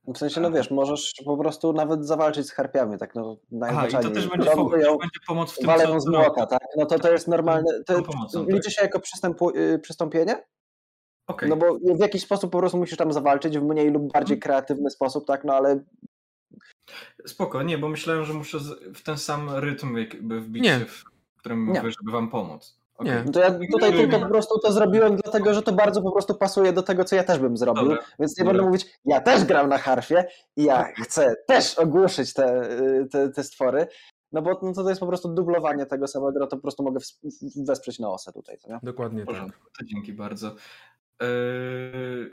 W sensie, no wiesz, możesz po prostu nawet zawalczyć z harpiami, tak no najzwyczajniej. to też będzie, po, będzie pomoc w tym, co z młota, tak? No to to jest normalne, to pomocą, liczy tak. się jako przystępu, y, przystąpienie, Okej, no bo w jakiś sposób po prostu musisz tam zawalczyć w mniej lub bardziej Mhm. kreatywny sposób, tak? No ale spoko, nie, bo myślałem, że muszę w ten sam rytm jakby wbić Nie. się, w którym Nie. wy, żeby wam pomóc. Okej. Nie. No to ja tutaj Nie, tylko nie. po prostu to zrobiłem dlatego, że to bardzo po prostu pasuje do tego, co ja też bym zrobił. Dobra. Więc nie Dobra. będę mówić, ja też gram na harfie i ja chcę też ogłuszyć te, y, te, te stwory. No bo no to, to jest po prostu dublowanie tego samego, no to po prostu mogę wesprzeć na osę tutaj, nie? Dokładnie W tak. to dzięki bardzo. Eee,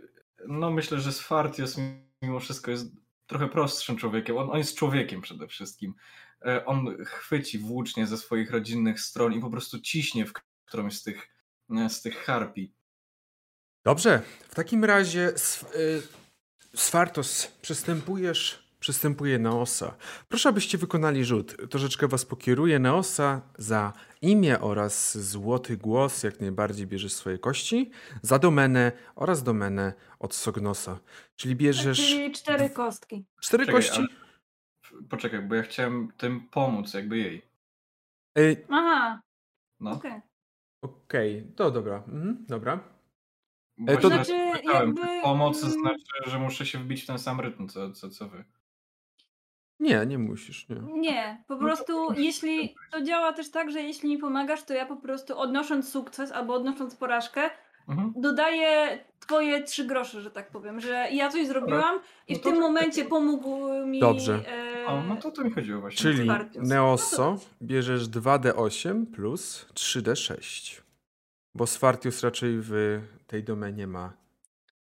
no myślę, że Sfartios mimo wszystko jest trochę prostszym człowiekiem. On, on jest człowiekiem przede wszystkim. E, on chwyci włócznie ze swoich rodzinnych stron i po prostu ciśnie w którąś z tych, e, z tych harpii. Dobrze, w takim razie sw- Swartos, przystępujesz, przystępuje Neosa. Proszę, abyście wykonali rzut. Troszeczkę was pokieruje Neosa za imię oraz złoty głos, jak najbardziej bierzesz swoje kości, za domenę oraz domenę od Sognosa. Czyli bierzesz Czyli cztery kostki. cztery Czekaj, kości. ale- Poczekaj, bo ja chciałem tym pomóc jakby jej. Y, Aha, No. okej. Okej, to dobra. Mhm, dobra. Właśnie to- Znaczy, pytałem, jakby, Pomoc mm, znaczy, że muszę się wbić w ten sam rytm, co, co, co wy. Nie, nie musisz, nie. Nie, po No to prostu jeśli to działa też tak, że jeśli mi pomagasz, to ja po prostu odnosząc sukces albo odnosząc porażkę, Mhm. dodaję twoje trzy grosze, że tak powiem, że ja coś zrobiłam i No w to tym tak. momencie pomógł mi. Dobrze. E, O, no to o to mi chodziło właśnie. Czyli Spartius. Neoso bierzesz 2D8 plus 3D6. Bo Swartius raczej w tej domenie ma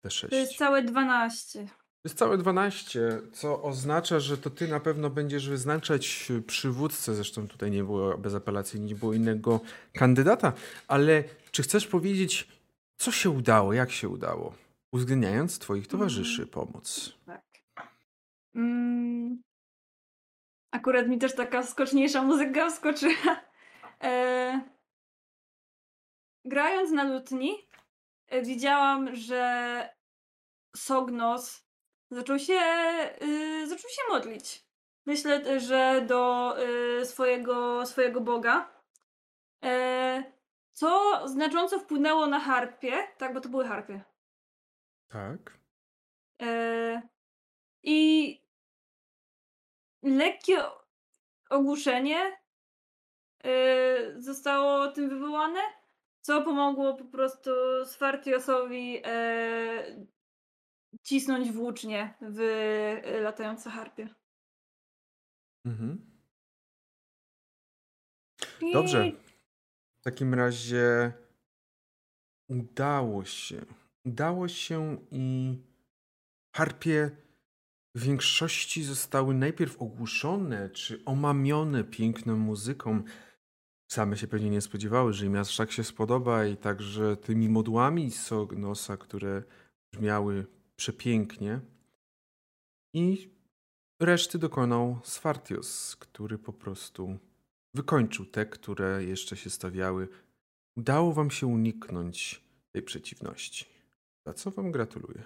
D6. To jest całe 12. Jest całe 12, co oznacza, że to ty na pewno będziesz wyznaczać przywódcę. Zresztą tutaj nie było bez apelacji, nie było innego kandydata. Ale czy chcesz powiedzieć, co się udało, jak się udało, uwzględniając twoich towarzyszy pomóc? Tak. Mm. Akurat mi też taka skoczniejsza muzyka wskoczyła. E, grając na lutni, e, widziałam, że Sognos zaczął się, y, zaczął się modlić. Myślę, że do y, swojego, swojego Boga. E, co znacząco wpłynęło na harpie, tak, bo to były harpie. Tak. E, I lekkie ogłuszenie e, zostało tym wywołane, co pomogło po prostu Sfartiosowi e, cisnąć włócznie w e, latające harpie. Mhm. Dobrze. W takim razie udało się. Udało się i harpie w większości zostały najpierw ogłuszone czy omamione piękną muzyką. Same się pewnie nie spodziewały, że im aż tak się spodoba i także tymi modłami Sognosa, które brzmiały przepięknie. I reszty dokonał Sfartios, który po prostu wykończył te, które jeszcze się stawiały. Udało wam się uniknąć tej przeciwności. Za co wam gratuluję.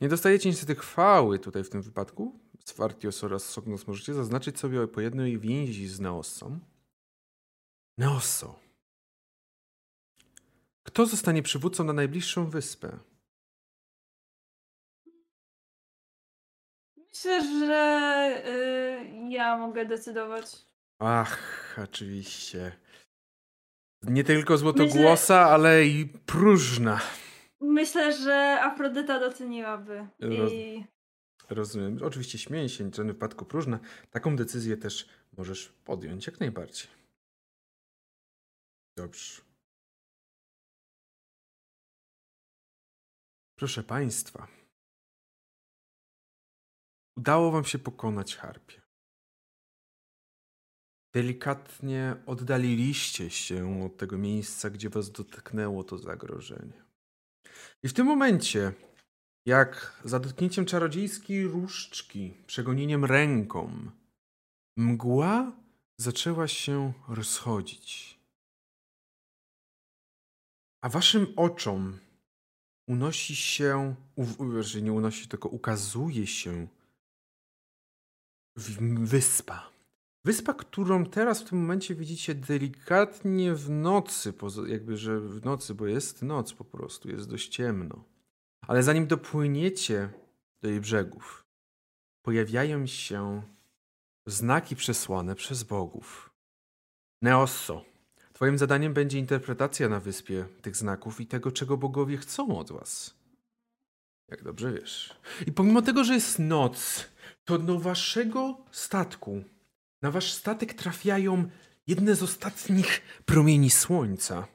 Nie dostajecie niestety chwały tutaj w tym wypadku. Sfartios oraz Sognos możecie zaznaczyć sobie po jednej więzi z Neossą. Neosso. Kto zostanie przywódcą na najbliższą wyspę? Myślę, że y, ja mogę decydować. Ach, oczywiście. Nie tylko złotogłosa, ale i próżna. Myślę, że Afrodyta doceniłaby. Roz- I Rozumiem. Oczywiście śmieję się, w żadnym wypadku próżna. Taką decyzję też możesz podjąć jak najbardziej. Dobrze. Proszę Państwa. Udało Wam się pokonać harpie. Delikatnie oddaliliście się od tego miejsca, gdzie Was dotknęło to zagrożenie. I w tym momencie jak za dotknięciem czarodziejskiej różdżki, przegonieniem ręką, mgła zaczęła się rozchodzić. A waszym oczom unosi się, że nie unosi, tylko ukazuje się wyspa. Wyspa, którą teraz w tym momencie widzicie delikatnie w nocy, jakby że w nocy, bo jest noc po prostu, jest dość ciemno. Ale zanim dopłyniecie do jej brzegów, pojawiają się znaki przesłane przez bogów. Neosso, twoim zadaniem będzie interpretacja na wyspie tych znaków i tego, czego bogowie chcą od was. Jak dobrze wiesz. I pomimo tego, że jest noc, to do waszego statku, na wasz statek trafiają jedne z ostatnich promieni słońca.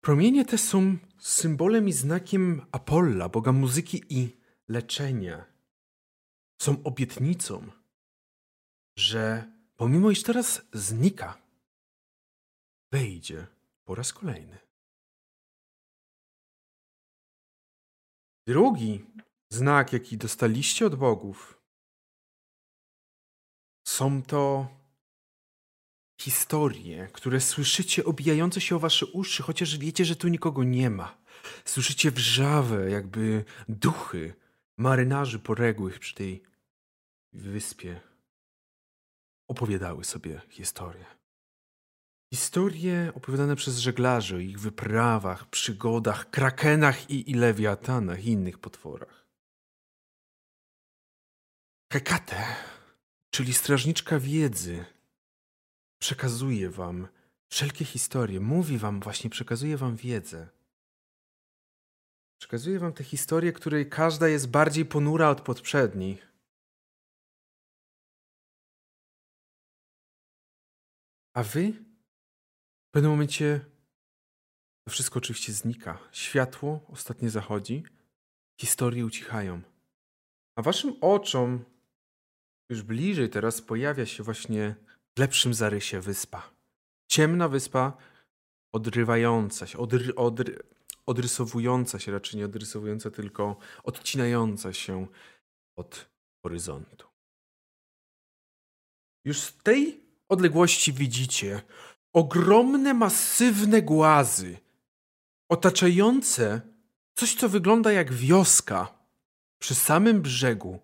Promienie te są symbolem i znakiem Apolla, boga muzyki i leczenia. Są obietnicą, że pomimo iż teraz znika, wejdzie po raz kolejny. Drugi znak, jaki dostaliście od bogów, są to historie, które słyszycie obijające się o wasze uszy, chociaż wiecie, że tu nikogo nie ma. Słyszycie wrzawę, jakby duchy marynarzy poległych przy tej wyspie opowiadały sobie historie. Historie opowiadane przez żeglarzy o ich wyprawach, przygodach, krakenach i, i lewiatanach i innych potworach. Hekate, czyli strażniczka wiedzy, przekazuje wam wszelkie historie, mówi wam właśnie, przekazuje wam wiedzę. Przekazuje wam te historie, której każda jest bardziej ponura od poprzednich. A wy w pewnym momencie to wszystko oczywiście znika. Światło ostatnie zachodzi Historie ucichają. A waszym oczom już bliżej teraz pojawia się właśnie w lepszym zarysie wyspa. Ciemna wyspa, odrywająca się, odry, odry, odrysowująca się, raczej nie odrysowująca, tylko odcinająca się od horyzontu. Już z tej odległości widzicie ogromne, masywne głazy otaczające coś, co wygląda jak wioska przy samym brzegu,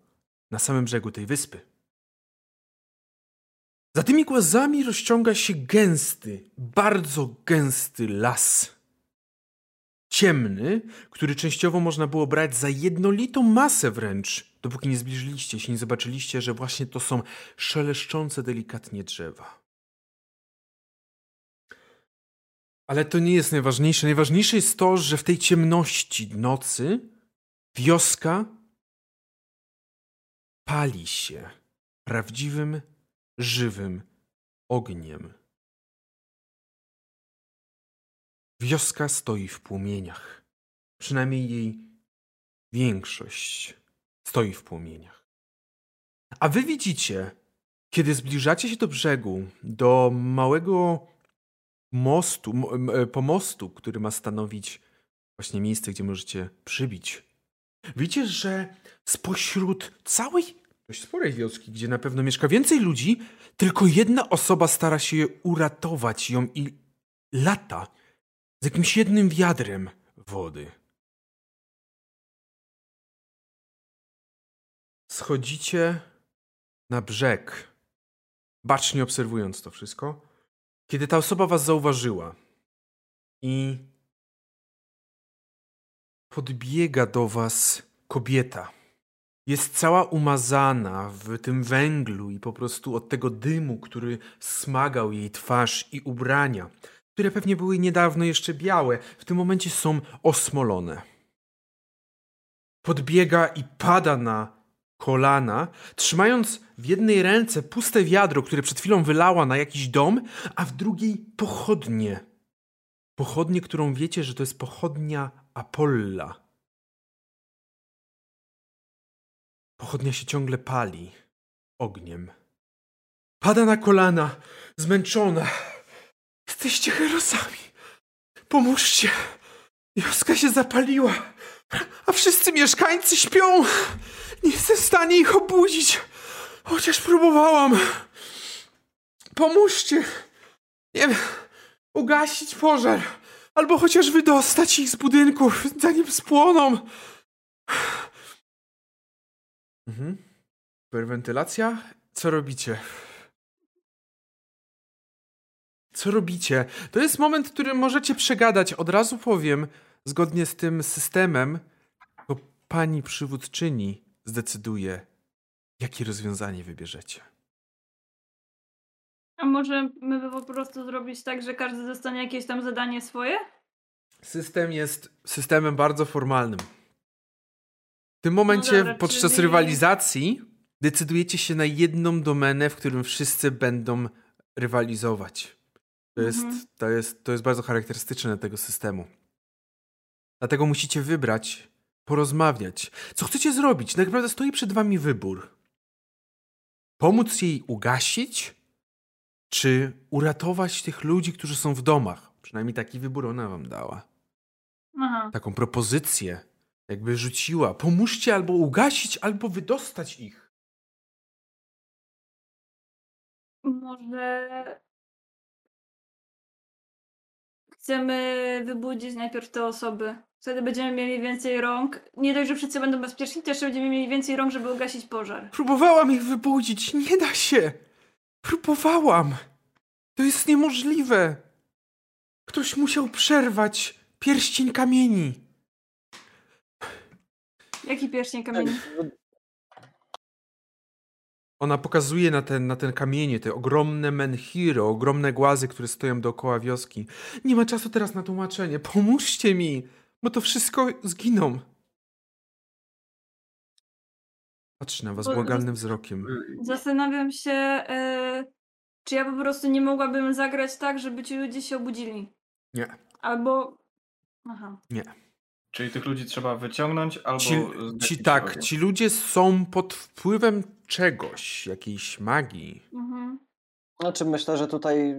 na samym brzegu tej wyspy. Za tymi głazami rozciąga się gęsty, bardzo gęsty las. Ciemny, który częściowo można było brać za jednolitą masę wręcz, dopóki nie zbliżyliście się, nie zobaczyliście, że właśnie to są szeleszczące delikatnie drzewa. Ale to nie jest najważniejsze. Najważniejsze jest to, że w tej ciemności nocy wioska pali się prawdziwym, żywym ogniem. Wioska stoi w płomieniach. Przynajmniej jej większość stoi w płomieniach. A wy widzicie, kiedy zbliżacie się do brzegu, do małego mostu, e, pomostu, który ma stanowić właśnie miejsce, gdzie możecie przybić. Widzicie, że spośród całej dość sporej wioski, gdzie na pewno mieszka więcej ludzi, tylko jedna osoba stara się uratować ją i lata z jakimś jednym wiadrem wody. Schodzicie na brzeg, bacznie obserwując to wszystko, kiedy ta osoba was zauważyła i podbiega do was kobieta. Jest cała umazana w tym węglu i po prostu od tego dymu, który smagał jej twarz i ubrania które pewnie były niedawno jeszcze białe, w tym momencie są osmolone. Podbiega i pada na kolana, trzymając w jednej ręce puste wiadro, które przed chwilą wylała na jakiś dom, a w drugiej pochodnie. Pochodnie, którą wiecie, że to jest pochodnia Apolla. Pochodnia się ciągle pali ogniem. Pada na kolana, zmęczona Jesteście herosami. Pomóżcie. Wioska się zapaliła, a wszyscy mieszkańcy śpią. Nie jestem w stanie ich obudzić, chociaż próbowałam. Pomóżcie. Nie wiem, ugasić pożar, albo chociaż wydostać ich z budynków, zanim spłoną. Mhm. Hiperwentylacja? Co robicie? co robicie. To jest moment, w którym możecie przegadać. Od razu powiem, zgodnie z tym systemem, to pani przywódczyni zdecyduje, jakie rozwiązanie wybierzecie. A może my po prostu zrobić tak, że każdy dostanie jakieś tam zadanie swoje? System jest systemem bardzo formalnym. W tym momencie, no dobra, podczas czyli... rywalizacji, decydujecie się na jedną domenę, w którym wszyscy będą rywalizować. To jest, mhm. to, jest, to jest bardzo charakterystyczne tego systemu. Dlatego musicie wybrać, porozmawiać. Co chcecie zrobić? Tak naprawdę stoi przed wami wybór. Pomóc jej ugasić, czy uratować tych ludzi, którzy są w domach. Przynajmniej taki wybór ona wam dała. Aha. Taką propozycję, jakby rzuciła. Pomóżcie albo ugasić, albo wydostać ich. Może chcemy wybudzić najpierw te osoby. Wtedy będziemy mieli więcej rąk. Nie dość, że wszyscy będą bezpieczni, też będziemy mieli więcej rąk, żeby ugasić pożar. Próbowałam ich wybudzić. Nie da się. Próbowałam. To jest niemożliwe. Ktoś musiał przerwać pierścień kamieni. Jaki pierścień kamieni? Ona pokazuje na ten, na ten kamienie, te ogromne menhiry, ogromne głazy, które stoją dookoła wioski. Nie ma czasu teraz na tłumaczenie. Pomóżcie mi, bo to wszystko zginą. Patrz na was bo, błagalnym wzrokiem. Zastanawiam się, e, czy ja po prostu nie mogłabym zagrać tak, żeby ci ludzie się obudzili. Nie. Albo... Aha. Nie. Czyli tych ludzi trzeba wyciągnąć albo. Ci, ci tak, ci ludzie są pod wpływem czegoś, jakiejś magii. Mhm. Znaczy myślę, że tutaj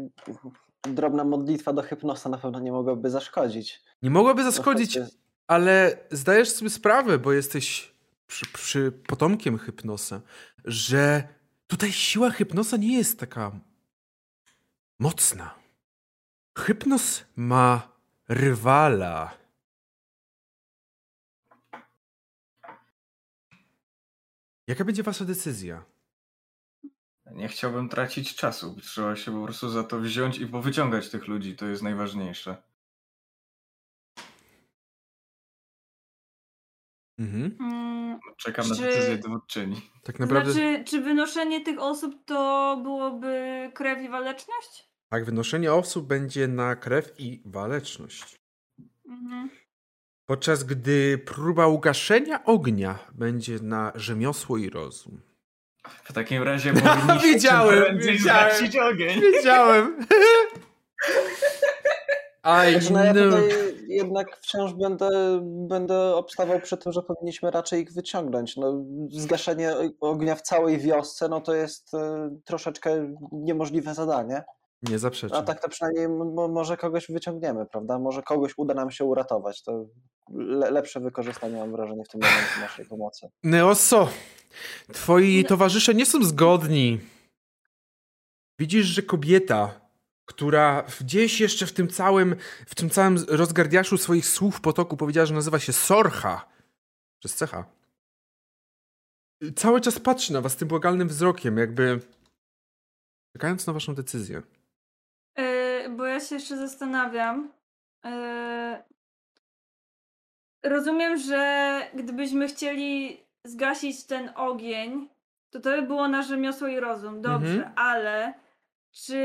drobna modlitwa do hypnosa na pewno nie mogłaby zaszkodzić. Nie mogłaby zaszkodzić, ale zdajesz sobie sprawę, bo jesteś przy, przy potomkiem hypnosa, że tutaj siła hypnosa nie jest taka mocna. Hypnos ma rywala. Jaka będzie wasza decyzja? Nie chciałbym tracić czasu. Trzeba się po prostu za to wziąć i powyciągać tych ludzi. To jest najważniejsze. Mhm. Mm, Czekam na Czy- decyzję dowódczyni. Tak naprawdę. Znaczy, czy wynoszenie tych osób to byłoby krew i waleczność? Tak, wynoszenie osób będzie na krew i waleczność. Mhm. Podczas gdy próba ugaszenia ognia będzie na rzemiosło i rozum. W takim razie [laughs] powinniśmy Wiedziałem, wiedziałem. ogień. Wiedziałem. [laughs] I Znaczy, no ja tutaj jednak wciąż będę, będę obstawał przy tym, że powinniśmy raczej ich wyciągnąć. No, zgaszenie ognia w całej wiosce no to jest e, troszeczkę niemożliwe zadanie. Nie A zaprzeczam. tak to przynajmniej może kogoś wyciągniemy, prawda? Może kogoś uda nam się uratować. To le lepsze wykorzystanie, mam wrażenie, w tym momencie naszej pomocy. Neoso, twoi No. towarzysze nie są zgodni. Widzisz, że kobieta, która gdzieś jeszcze w tym całym, w tym całym rozgardiaszu swoich słów potoku powiedziała, że nazywa się Sorcha, przez cecha, cały czas patrzy na was tym błagalnym wzrokiem, jakby czekając na waszą decyzję. Bo ja się jeszcze zastanawiam. E, rozumiem, że gdybyśmy chcieli zgasić ten ogień, to to by było na rzemiosło i rozum. Dobrze, Mhm. ale czy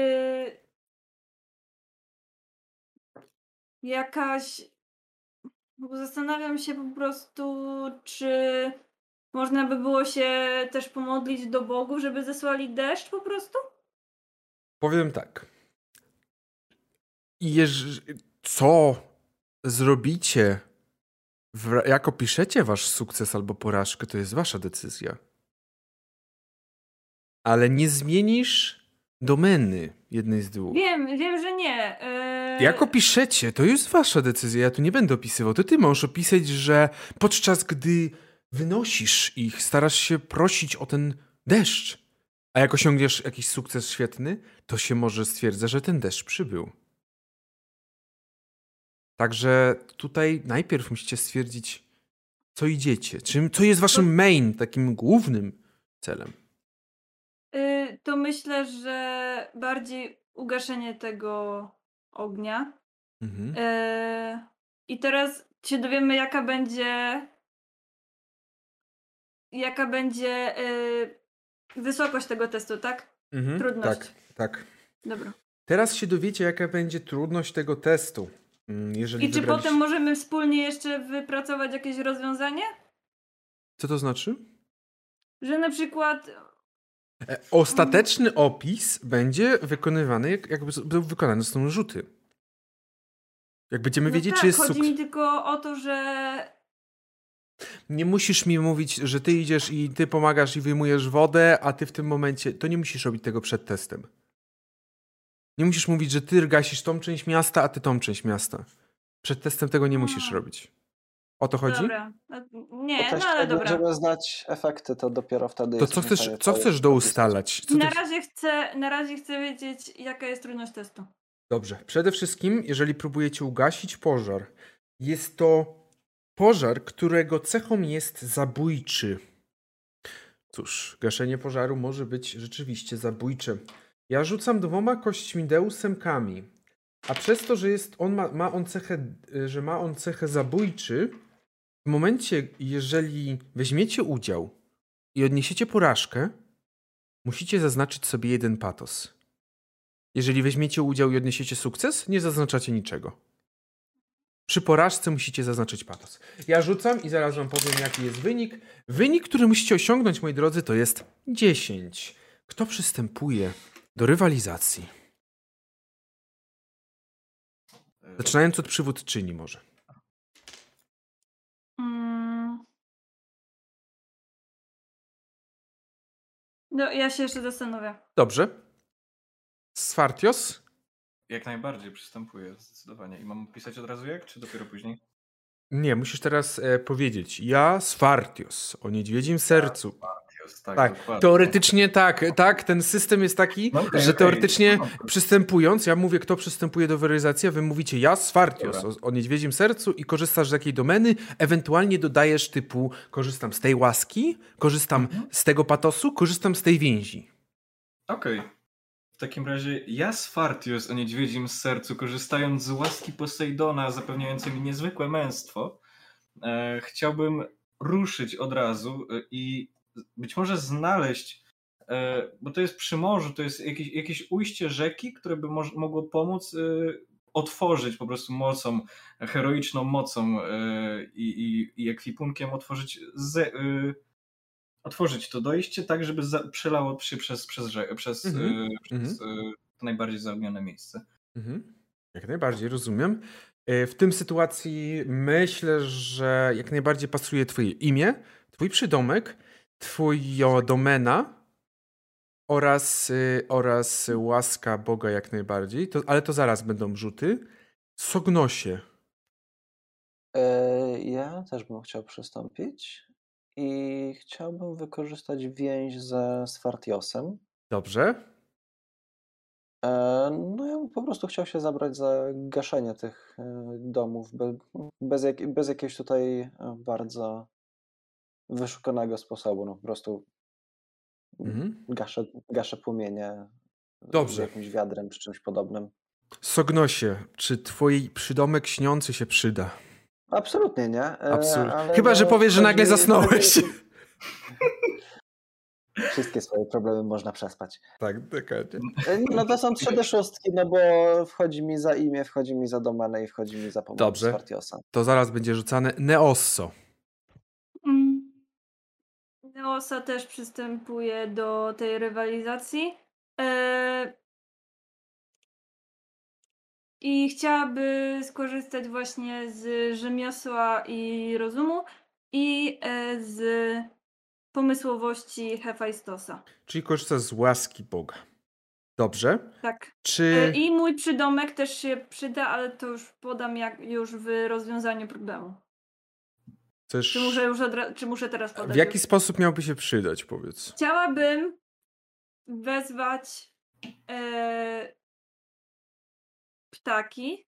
jakaś. Bo zastanawiam się po prostu, czy można by było się też pomodlić do Bogu, żeby zesłali deszcz po prostu? Powiem tak. Jeż... Co zrobicie, w... jak opiszecie wasz sukces albo porażkę, to jest wasza decyzja. Ale nie zmienisz domeny jednej z dwóch. Wiem, wiem, że nie. E, Jak opiszecie, to jest wasza decyzja, ja tu nie będę opisywał. To ty możesz opisać, że podczas gdy wynosisz ich, starasz się prosić o ten deszcz, a jak osiągniesz jakiś sukces świetny, to się może stwierdza, że ten deszcz przybył. Także tutaj najpierw musicie stwierdzić, co idziecie, czym, co jest waszym main, takim głównym celem. Y, to myślę, że bardziej ugaszenie tego ognia. Mhm. E, I teraz się dowiemy, jaka będzie. Jaka będzie y, wysokość tego testu, tak? Mhm. trudność. Tak, tak. Dobra. Teraz się dowiecie, jaka będzie trudność tego testu. Mm, Jeżeli I czy potem możemy wspólnie jeszcze wypracować jakieś rozwiązanie? Co to znaczy? Że na przykład. E, Ostateczny opis będzie wykonywany, jak, jakby wykonany zostaną rzuty. Jak będziemy No wiedzieć, tak, czy jest chodzi sukces. mi tylko o to, że. Nie musisz mi mówić, że ty idziesz i ty pomagasz i wyjmujesz wodę, a ty w tym momencie. To nie musisz robić tego przed testem. Nie musisz mówić, że ty gasisz tą część miasta, a ty tą część miasta. Przed testem tego nie musisz A. robić. O to chodzi? Dobra. No, Nie, no ale dobra. będziemy znać efekty, to dopiero wtedy To co chcesz, co chcesz doustalać? Co Na ty... razie, chcę, na razie chcę wiedzieć, jaka jest trudność testu. Dobrze. Przede wszystkim, jeżeli próbujecie ugasić pożar, jest to pożar, którego cechą jest zabójczy. Cóż, gaszenie pożaru może być rzeczywiście zabójcze. Ja rzucam dwoma kośćmi deusemkami, a przez to, że jest on ma, ma on cechę, y, że ma on cechę zabójczy, w momencie, jeżeli weźmiecie udział i odniesiecie porażkę, musicie zaznaczyć sobie jeden patos. Jeżeli weźmiecie udział i odniesiecie sukces, nie zaznaczacie niczego. Przy porażce musicie zaznaczyć patos. Ja rzucam i zaraz wam powiem, jaki jest wynik. Wynik, który musicie osiągnąć, moi drodzy, to jest 10. Kto przystępuje do rywalizacji? Zaczynając od przywódczyni może. Mm. No, ja się jeszcze zastanowię. Dobrze. Sfartios? Jak najbardziej przystępuję, zdecydowanie. I mam pisać od razu jak, czy dopiero później? Nie, musisz teraz e, powiedzieć. Ja Sfartios o niedźwiedzim sercu. Jest, tak, Tak, teoretycznie tak, tak, ten system jest taki, No okej, że teoretycznie no. przystępując, ja mówię, kto przystępuje do weryzacji, a wy mówicie ja, Sfartios, Dobra. o, o niedźwiedzim sercu i korzystasz z jakiej domeny, ewentualnie dodajesz typu, korzystam z tej łaski, korzystam Mhm. z tego patosu, korzystam z tej więzi. Okej. W takim razie ja z Fartius o niedźwiedzim sercu, korzystając z łaski Posejdona zapewniającej mi niezwykłe męstwo, e, chciałbym ruszyć od razu e, i być może znaleźć, e, bo to jest przy morzu, to jest jakieś, jakieś ujście rzeki, które by mogło pomóc e, otworzyć po prostu mocą, heroiczną mocą e, i, i, i ekwipunkiem otworzyć ze, otworzyć to dojście tak, żeby za, przelało się przez, przez, rze- przez, Mhm, przez to najbardziej zaognione miejsce. Mhm. Jak najbardziej, rozumiem. W tym sytuacji myślę, że jak najbardziej pasuje twoje imię, twój przydomek, twoja domena oraz, y, oraz łaska Boga jak najbardziej, to, ale to zaraz będą rzuty. Sognosie. E, Ja też bym chciał przystąpić i chciałbym wykorzystać więź ze Sfartiosem. Dobrze. E, No ja bym po prostu chciał się zabrać za gaszenie tych e, domów be, bez, jak, bez jakiegoś tutaj bardzo wyszukanego sposobu. No po prostu Mhm. gaszę, gaszę płomienie Dobrze. jakimś wiadrem czy czymś podobnym. Sognosie, czy twój przydomek śniący się przyda? Absolutnie nie. e, Absolutnie. Chyba, że no, powiesz, że nagle zasnąłeś. [laughs] Wszystkie swoje problemy można przespać. tak, dokładnie. E, No to są 3D6, no bo wchodzi mi za imię, wchodzi mi za domenę i wchodzi mi za pomoc Dobrze. To zaraz będzie rzucane Neosso. Neosa też przystępuje do tej rywalizacji. E... I chciałaby skorzystać właśnie z rzemiosła i rozumu i e, z pomysłowości Hefajstosa. Czyli korzysta z łaski Boga. Dobrze. Tak. Czy... E, I mój przydomek też się przyda, ale to już podam jak już w rozwiązaniu problemu. Chcesz... Czy muszę już odra- czy muszę teraz podać? W jaki sposób miałby się przydać, powiedz? Chciałabym wezwać e, ptaki,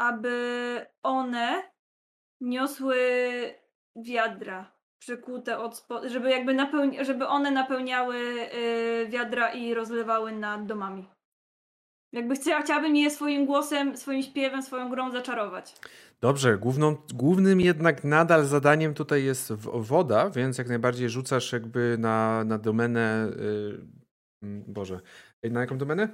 aby one niosły wiadra przykute od spo- żeby jakby napełni- żeby one napełniały e, wiadra i rozlewały nad domami. Jakby chcia- chciałabym je swoim głosem, swoim śpiewem, swoją grą zaczarować. Dobrze, główną, głównym jednak nadal zadaniem tutaj jest woda, więc jak najbardziej rzucasz jakby na, na domenę. Yy, Boże, na jaką domenę?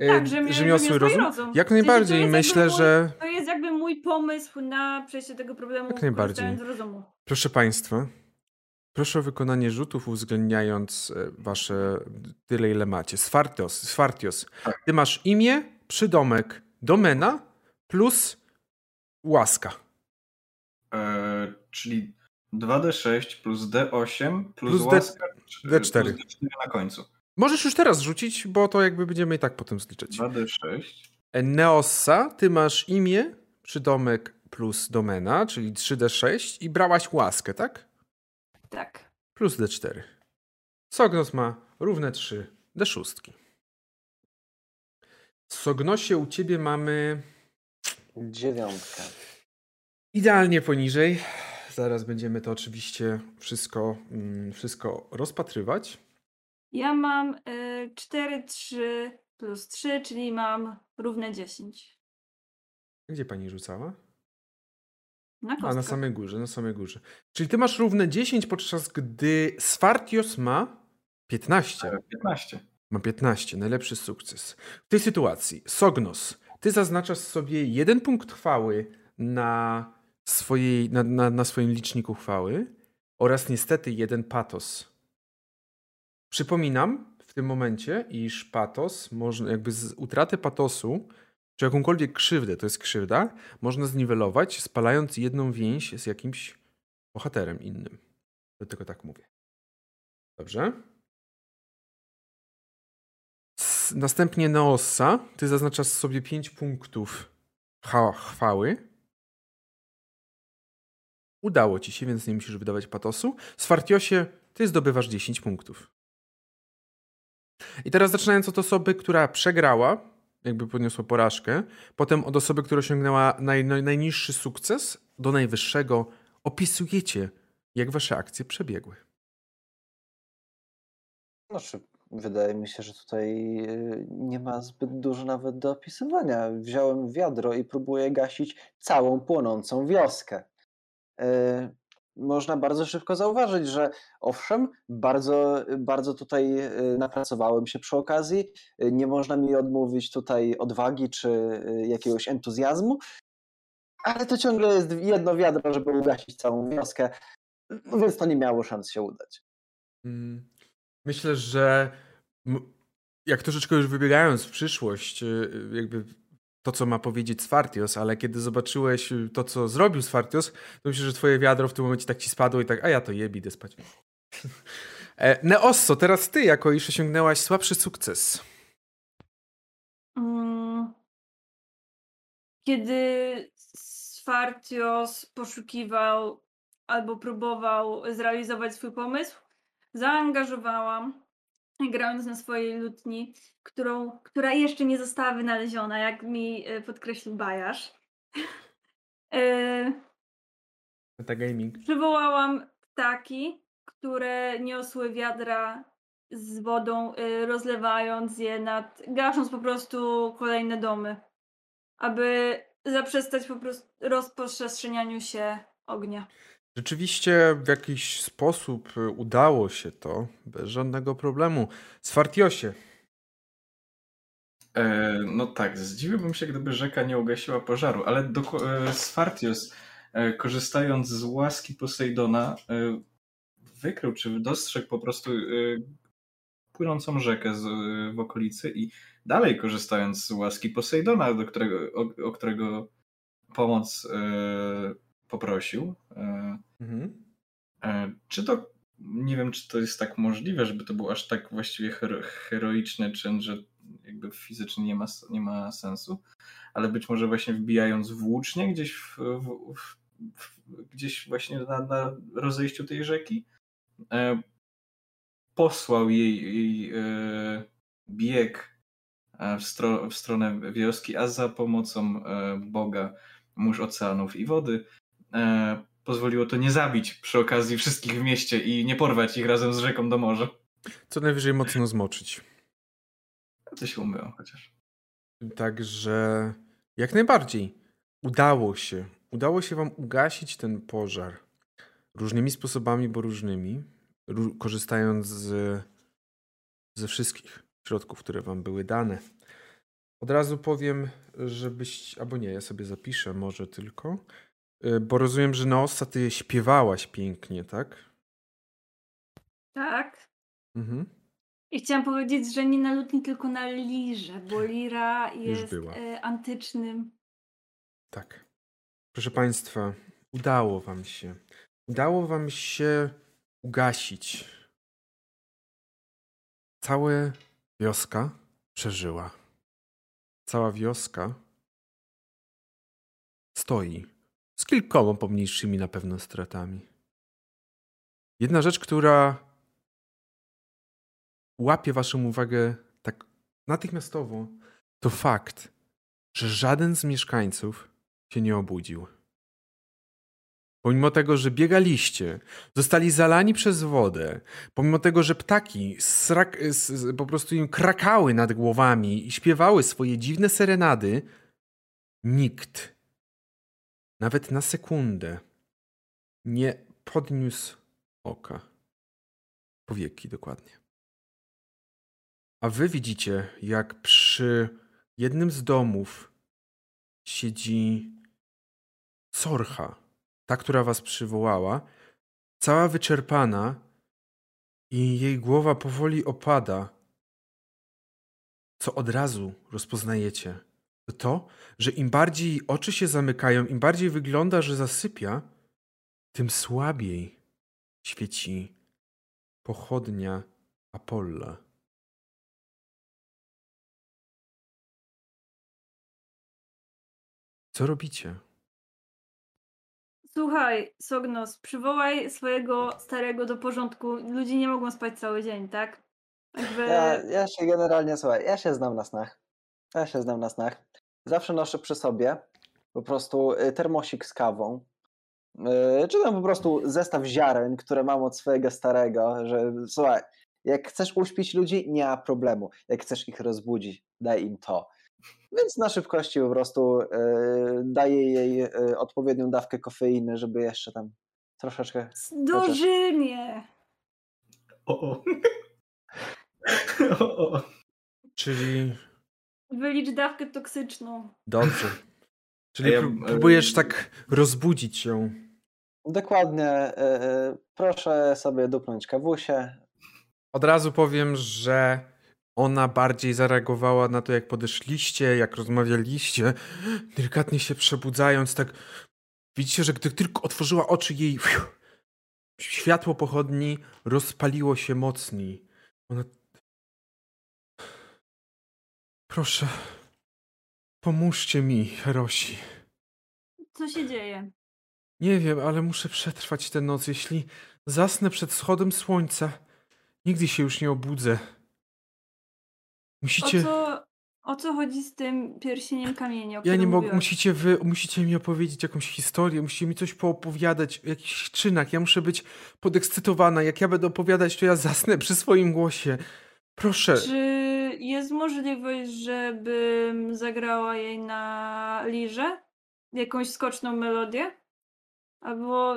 E, Tak, rzemiosło i rozum? rozum. Jak najbardziej. Myślę, mój- że. To jest jakby mój pomysł na przejście tego problemu, Jak najbardziej. rozumu. Proszę Państwa, proszę o wykonanie rzutów uwzględniając e, Wasze tyle, ile macie. Sfartios, Sfartios. Ty masz imię, przydomek, domena plus łaska. E, czyli 2D6 plus D8 plus, Plus D- łaska, czy- D4. plus D4 na końcu. Możesz już teraz rzucić, bo to jakby będziemy i tak potem zliczać. 2D6. Neossa, ty masz imię, przydomek plus domena, czyli 3D6 i brałaś łaskę, tak? Tak. Plus D4. Sognos ma równe 3 D6. W Sognosie u ciebie mamy Dziewiątkę. idealnie poniżej. Zaraz będziemy to oczywiście wszystko, mm, wszystko rozpatrywać. Ja mam y, 4, 3 plus 3, czyli mam równe 10. Gdzie pani rzucała? Na A, na samej górze, na samej górze. Czyli ty masz równe 10, podczas gdy Sfartios ma 15. E, 15. Ma 15, najlepszy sukces. W tej sytuacji, Sognos, ty zaznaczasz sobie jeden punkt chwały na, swojej, na, na, na swoim liczniku chwały oraz niestety jeden patos. Przypominam w tym momencie, iż patos, można, jakby z utraty patosu czy jakąkolwiek krzywdę, to jest krzywda, można zniwelować, spalając jedną więź z jakimś bohaterem innym. Dlatego tak mówię. Dobrze? Następnie Neossa. Ty zaznaczasz sobie 5 punktów chwały. Udało ci się, więc nie musisz wydawać patosu. Sfartiosie, ty zdobywasz 10 punktów. I teraz zaczynając od osoby, która przegrała, jakby poniosła porażkę, potem od osoby, która osiągnęła naj, najniższy sukces do najwyższego, opisujecie, jak wasze akcje przebiegły. Znaczy, wydaje mi się, że tutaj y, nie ma zbyt dużo nawet do opisywania. Wziąłem wiadro i próbuję gasić całą płonącą wioskę. Y, Można bardzo szybko zauważyć, że owszem, bardzo, bardzo tutaj y, napracowałem się przy okazji. Nie można mi odmówić tutaj odwagi czy y, jakiegoś entuzjazmu, ale to ciągle jest jedno wiadro, żeby ugasić całą wioskę, więc to nie miało szans się udać. Mm, Myślę, że jak troszeczkę już wybiegając w przyszłość, y, jakby to, co ma powiedzieć Sfartios, ale kiedy zobaczyłeś y, to, co zrobił Sfartios, to myślę, że twoje wiadro w tym momencie tak ci spadło i tak, a ja to jebi, idę spać. [laughs] E, Neosso, teraz ty, jako iż osiągnęłaś słabszy sukces. Mm. Kiedy Sfartios poszukiwał albo próbował zrealizować swój pomysł, zaangażowałam, grając na swojej lutni, którą, która jeszcze nie została wynaleziona, jak mi e, podkreślił Bajarz. [laughs] E, Metagaming. Przywołałam ptaki, które niosły wiadra z wodą, y, rozlewając je nad, gasząc po prostu kolejne domy, aby zaprzestać po prostu rozprzestrzenianiu się ognia. Rzeczywiście w jakiś sposób y, udało się to bez żadnego problemu. Sfartiosie, E, no tak, zdziwiłbym się, gdyby rzeka nie ugasiła pożaru, ale doko- e, Sfartios, e, korzystając z łaski Posejdona, e, wykrył czy dostrzegł po prostu e, płynącą rzekę z, e, w okolicy i dalej korzystając z łaski Posejdona, do którego, o, o którego pomoc poprosił, mhm. E, Czy to, nie wiem, czy to jest tak możliwe, żeby to był aż tak właściwie hero, heroiczny czyn, że jakby fizycznie nie ma, nie ma sensu, ale być może właśnie wbijając włócznie gdzieś w, w, w, gdzieś właśnie na, na rozejściu tej rzeki, e, posłał jej, jej e, bieg e, w, stro, w stronę wioski, a za pomocą e, Boga, mórz oceanów i wody, e, pozwoliło to nie zabić przy okazji wszystkich w mieście i nie porwać ich razem z rzeką do morza. co najwyżej mocno zmoczyć. To się umyło chociaż. Także jak najbardziej udało się. Udało się wam ugasić ten pożar różnymi sposobami, bo różnymi, ró- korzystając z, ze wszystkich środków, które wam były dane. Od razu powiem, żebyś, albo nie, ja sobie zapiszę może tylko, bo rozumiem, że Neossa ty śpiewałaś pięknie, tak? Tak. Mhm. I chciałam powiedzieć, że nie na lutni, tylko na lirze, bo lira jest e, antycznym. Tak. Proszę Państwa, udało Wam się. Udało Wam się ugasić. Cała wioska przeżyła. Cała wioska stoi z kilkoma pomniejszymi na pewno stratami. Jedna rzecz, która łapie Waszą uwagę tak natychmiastowo, to fakt, że żaden z mieszkańców się nie obudził. Pomimo tego, że biegaliście, zostali zalani przez wodę, pomimo tego, że ptaki srak, po prostu im krakały nad głowami i śpiewały swoje dziwne serenady, nikt, nawet na sekundę, nie podniósł oka. Powieki dokładnie. A wy widzicie, jak przy jednym z domów siedzi Sorcha, ta, która was przywołała, cała wyczerpana i jej głowa powoli opada, co od razu rozpoznajecie to że im bardziej oczy się zamykają, im bardziej wygląda, że zasypia, tym słabiej świeci pochodnia Apolla. Co robicie? Słuchaj, Sognos, przywołaj swojego starego do porządku. Ludzie nie mogą spać cały dzień, tak? Jakby... Ja, ja się generalnie, słuchaj, ja się znam na snach. Ja się znam na snach. Zawsze noszę przy sobie po prostu y, termosik z kawą, y, czy tam po prostu zestaw ziaren, które mam od swojego starego, że słuchaj, jak chcesz uśpić ludzi, nie ma problemu. Jak chcesz ich rozbudzić, daj im to. Więc na szybkości po prostu y, daję jej y, odpowiednią dawkę kofeiny, żeby jeszcze tam troszeczkę. Dożylnie! O, [laughs] o. o, o. Czyli Wylicz dawkę toksyczną. dobrze. [laughs] Czyli Ja- pró- próbujesz tak rozbudzić ją. Dokładnie. y, y, proszę sobie dupnąć kawusie. Od razu powiem, że ona bardziej zareagowała na to, jak podeszliście, jak rozmawialiście, delikatnie się przebudzając, tak widzicie, że gdy tylko otworzyła oczy jej światło pochodni rozpaliło się mocniej. Ona Proszę, pomóżcie mi, Herosi. Co się dzieje? Nie wiem, ale muszę przetrwać tę noc. Jeśli zasnę przed wschodem słońca, nigdy się już nie obudzę. O Musicie. co, o co chodzi z tym pierścieniem kamienia? o Ja nie mogę. Musicie wy, musicie mi opowiedzieć jakąś historię, musicie mi coś poopowiadać o jakichś czynach. Ja muszę być podekscytowana. Jak ja będę opowiadać, to ja zasnę przy swoim głosie. Proszę. Czy jest możliwość, żebym zagrała jej na lirze? Jakąś skoczną melodię? Albo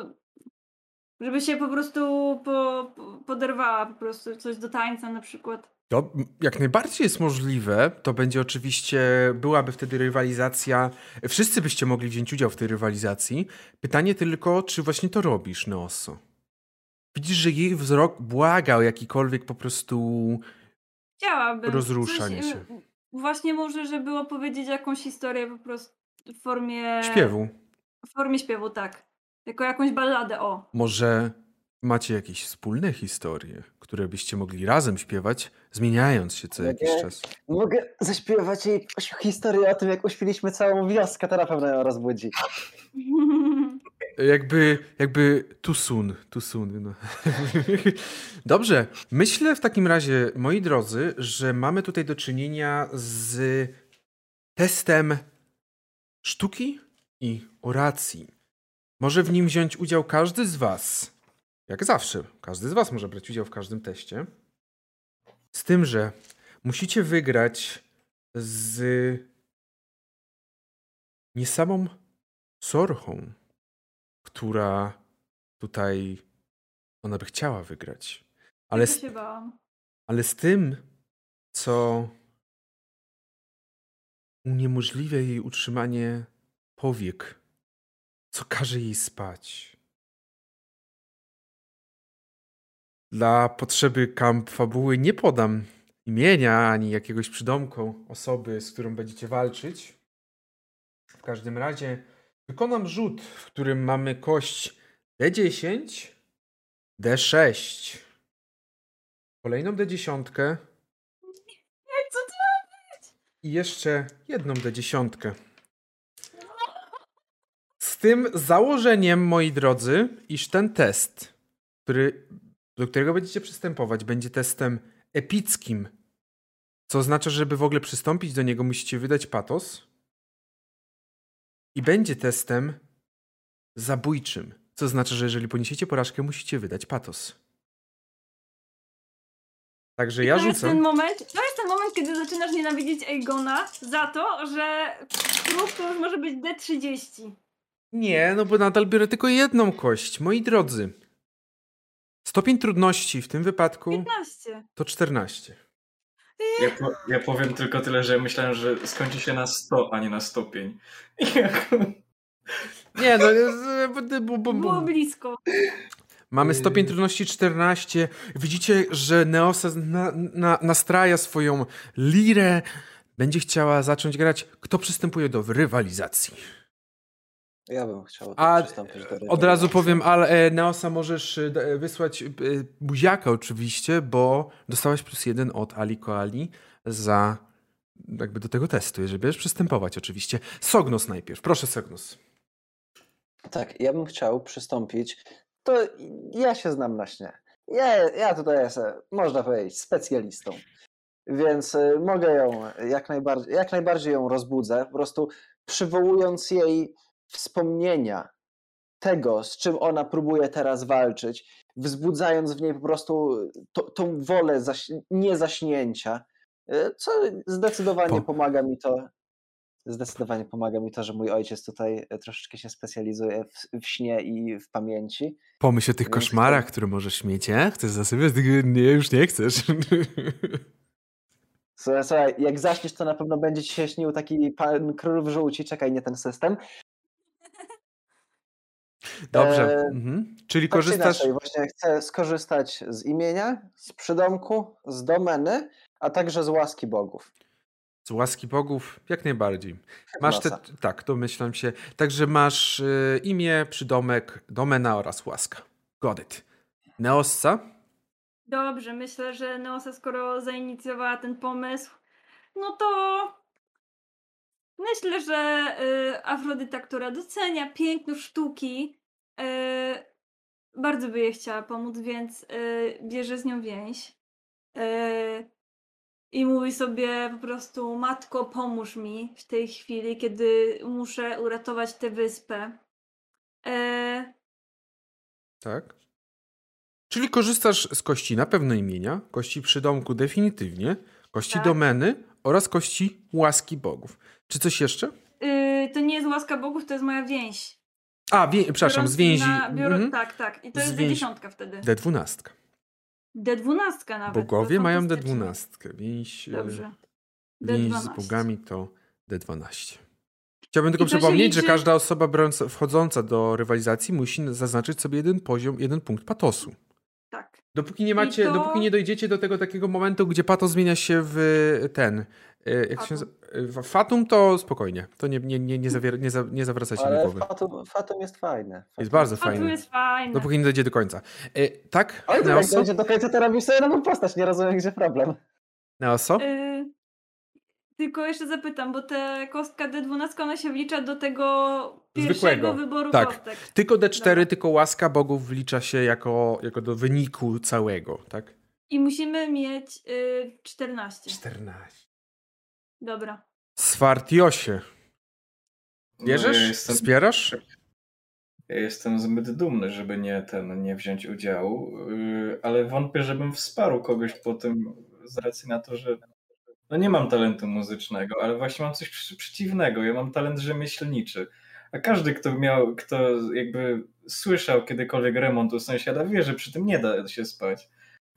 żeby się po prostu po, po, poderwała po prostu coś do tańca na przykład. To jak najbardziej jest możliwe. To będzie oczywiście, byłaby wtedy rywalizacja. Wszyscy byście mogli wziąć udział w tej rywalizacji. Pytanie tylko, czy właśnie to robisz, Neoso? Widzisz, że jej wzrok błaga o jakikolwiek po prostu. Chciałabym. Rozruszanie coś, się. Właśnie może, żeby opowiedzieć jakąś historię po prostu w formie... śpiewu. W formie śpiewu, tak. Jako jakąś balladę, o. Może macie jakieś wspólne historie, które byście mogli razem śpiewać, zmieniając się co jakiś Nie. czas. Mogę zaśpiewać jej historię o tym, jak uśpiliśmy całą wioskę, to na pewno ją rozbudzi. [laughs] Jakby, jakby too soon, too soon. No. [laughs] Dobrze, myślę w takim razie, moi drodzy, że mamy tutaj do czynienia z testem sztuki i oracji. Może w nim wziąć udział każdy z was. Jak zawsze, każdy z was może brać udział w każdym teście. Z tym, że musicie wygrać z nie samą Sorchą, która tutaj ona by chciała wygrać. Ale Ale z, ale z tym, co uniemożliwia jej utrzymanie powiek, co każe jej spać. Dla potrzeby kamp fabuły nie podam imienia ani jakiegoś przydomku osoby, z którą będziecie walczyć. W każdym razie wykonam rzut, w którym mamy kość D10, D6. Kolejną D10 Co ty? i jeszcze jedną D10. Z tym założeniem, moi drodzy, iż ten test, który, do którego będziecie przystępować, będzie testem epickim. Co oznacza, że żeby w ogóle przystąpić do niego, musicie wydać patos. I będzie testem zabójczym. Co oznacza, że jeżeli poniesiecie porażkę, musicie wydać patos. Także ja to jest ten rzucam. moment, to jest ten moment, kiedy zaczynasz nienawidzić Aegona za to, że kruk to już może być D30. Nie, no bo nadal biorę tylko jedną kość. Moi drodzy, stopień trudności w tym wypadku 15. to 14. Ja, [laughs] po, ja powiem tylko tyle, że myślałem, że skończy się na 100, a nie na stopień. [laughs] Nie, no. bu- Było blisko. Mamy stopień trudności 14. Widzicie, że Neosa na, na, nastraja swoją lirę, będzie chciała zacząć grać, kto przystępuje do rywalizacji. Ja bym chciał A przystąpić do od razu powiem, ale e, Neosa możesz e, wysłać e, buziaka oczywiście, bo dostałaś plus jeden od Ali Koali za jakby do tego testu, jeżeli będziesz przystępować oczywiście. Sognos najpierw, proszę Sognos. Tak, ja bym chciał przystąpić. To ja się znam na śnie. Ja, ja tutaj jestem, można powiedzieć, specjalistą. Więc mogę ją jak najbardziej, jak najbardziej ją rozbudzę, po prostu przywołując jej wspomnienia tego, z czym ona próbuje teraz walczyć, wzbudzając w niej po prostu to, tą wolę zaś, niezaśnięcia, y, co zdecydowanie Po- pomaga mi to. Zdecydowanie pomaga mi to, że mój ojciec tutaj e, troszeczkę się specjalizuje w, w śnie i w pamięci. Pomyśl o tych Więc koszmarach, to- które możesz mieć, nie? Chcesz zasypiać? Nie, już nie chcesz. [laughs] Słuchaj, słuchaj, jak zaśniesz, to na pewno będzie ci się śnił taki pan król w żółci, czekaj, nie ten system. Dobrze. E, Mhm. Czyli Tak korzystasz... inaczej, właśnie chcę skorzystać z imienia, z przydomku, z domeny, a także z łaski bogów. Z łaski bogów, jak najbardziej. Masz te, tak, domyślam się. Także masz y, imię, przydomek, domena oraz łaska. Got it. Neossa? Dobrze, myślę, że Neosa, skoro zainicjowała ten pomysł, no to myślę, że y, Afrodyta, która docenia piękno sztuki, bardzo by jej chciała pomóc, więc y, bierze z nią więź. Y, I mówi sobie po prostu, matko, pomóż mi w tej chwili, kiedy muszę uratować tę wyspę. Tak. Czyli korzystasz z kości na pewno imienia, kości przydomku definitywnie, kości Tak. domeny oraz kości łaski bogów. Czy coś jeszcze? y, to nie jest łaska bogów, to jest moja więź. A, wie, przepraszam, z więzi. Na, biorą, mhm. Tak, tak. I to jest więzi- D10 wtedy. D12. D12 nawet. Bogowie mają fantastycznie. D12. Więź, e, Dobrze. więź z D12. bogami to D12. Chciałbym tylko przypomnieć, że liczy- każda osoba wchodząca do rywalizacji musi zaznaczyć sobie jeden poziom, jeden punkt patosu. Tak. Dopóki nie macie, to- dopóki nie dojdziecie do tego takiego momentu, gdzie patos zmienia się w ten. e, Jak się Fatum. nazywa? E, Fatum to spokojnie. To nie, nie, nie, nie, zawier- nie, za, nie zawracajcie mi głowy. Fatum, Fatum jest fajne. Jest Fatum bardzo A tu fajne. jest fajne. Dopóki nie dojdzie do końca. E, tak? Ale jak dojdzie do końca, to robisz sobie nową postać, nie rozumiem, gdzie problem. Neoso? Y, tylko jeszcze zapytam, bo ta kostka D12 ona się wlicza do tego pierwszego Zwykłego. wyboru Tak. kostek. Tylko D4, Dobra. tylko łaska bogów wlicza się jako, jako do wyniku całego, tak? I musimy mieć y, 14. 14. Dobra. Swartiosie. No, Bierzesz? ja, jestem, Wspierasz? ja jestem zbyt dumny, żeby nie ten, nie wziąć udziału, yy, ale wątpię, żebym wsparł kogoś po tym z racji na to, że no nie mam talentu muzycznego, ale właśnie mam coś przeciwnego. Ja mam talent rzemieślniczy. A każdy, kto miał, kto jakby słyszał kiedykolwiek remont u sąsiada, wie, że przy tym nie da się spać.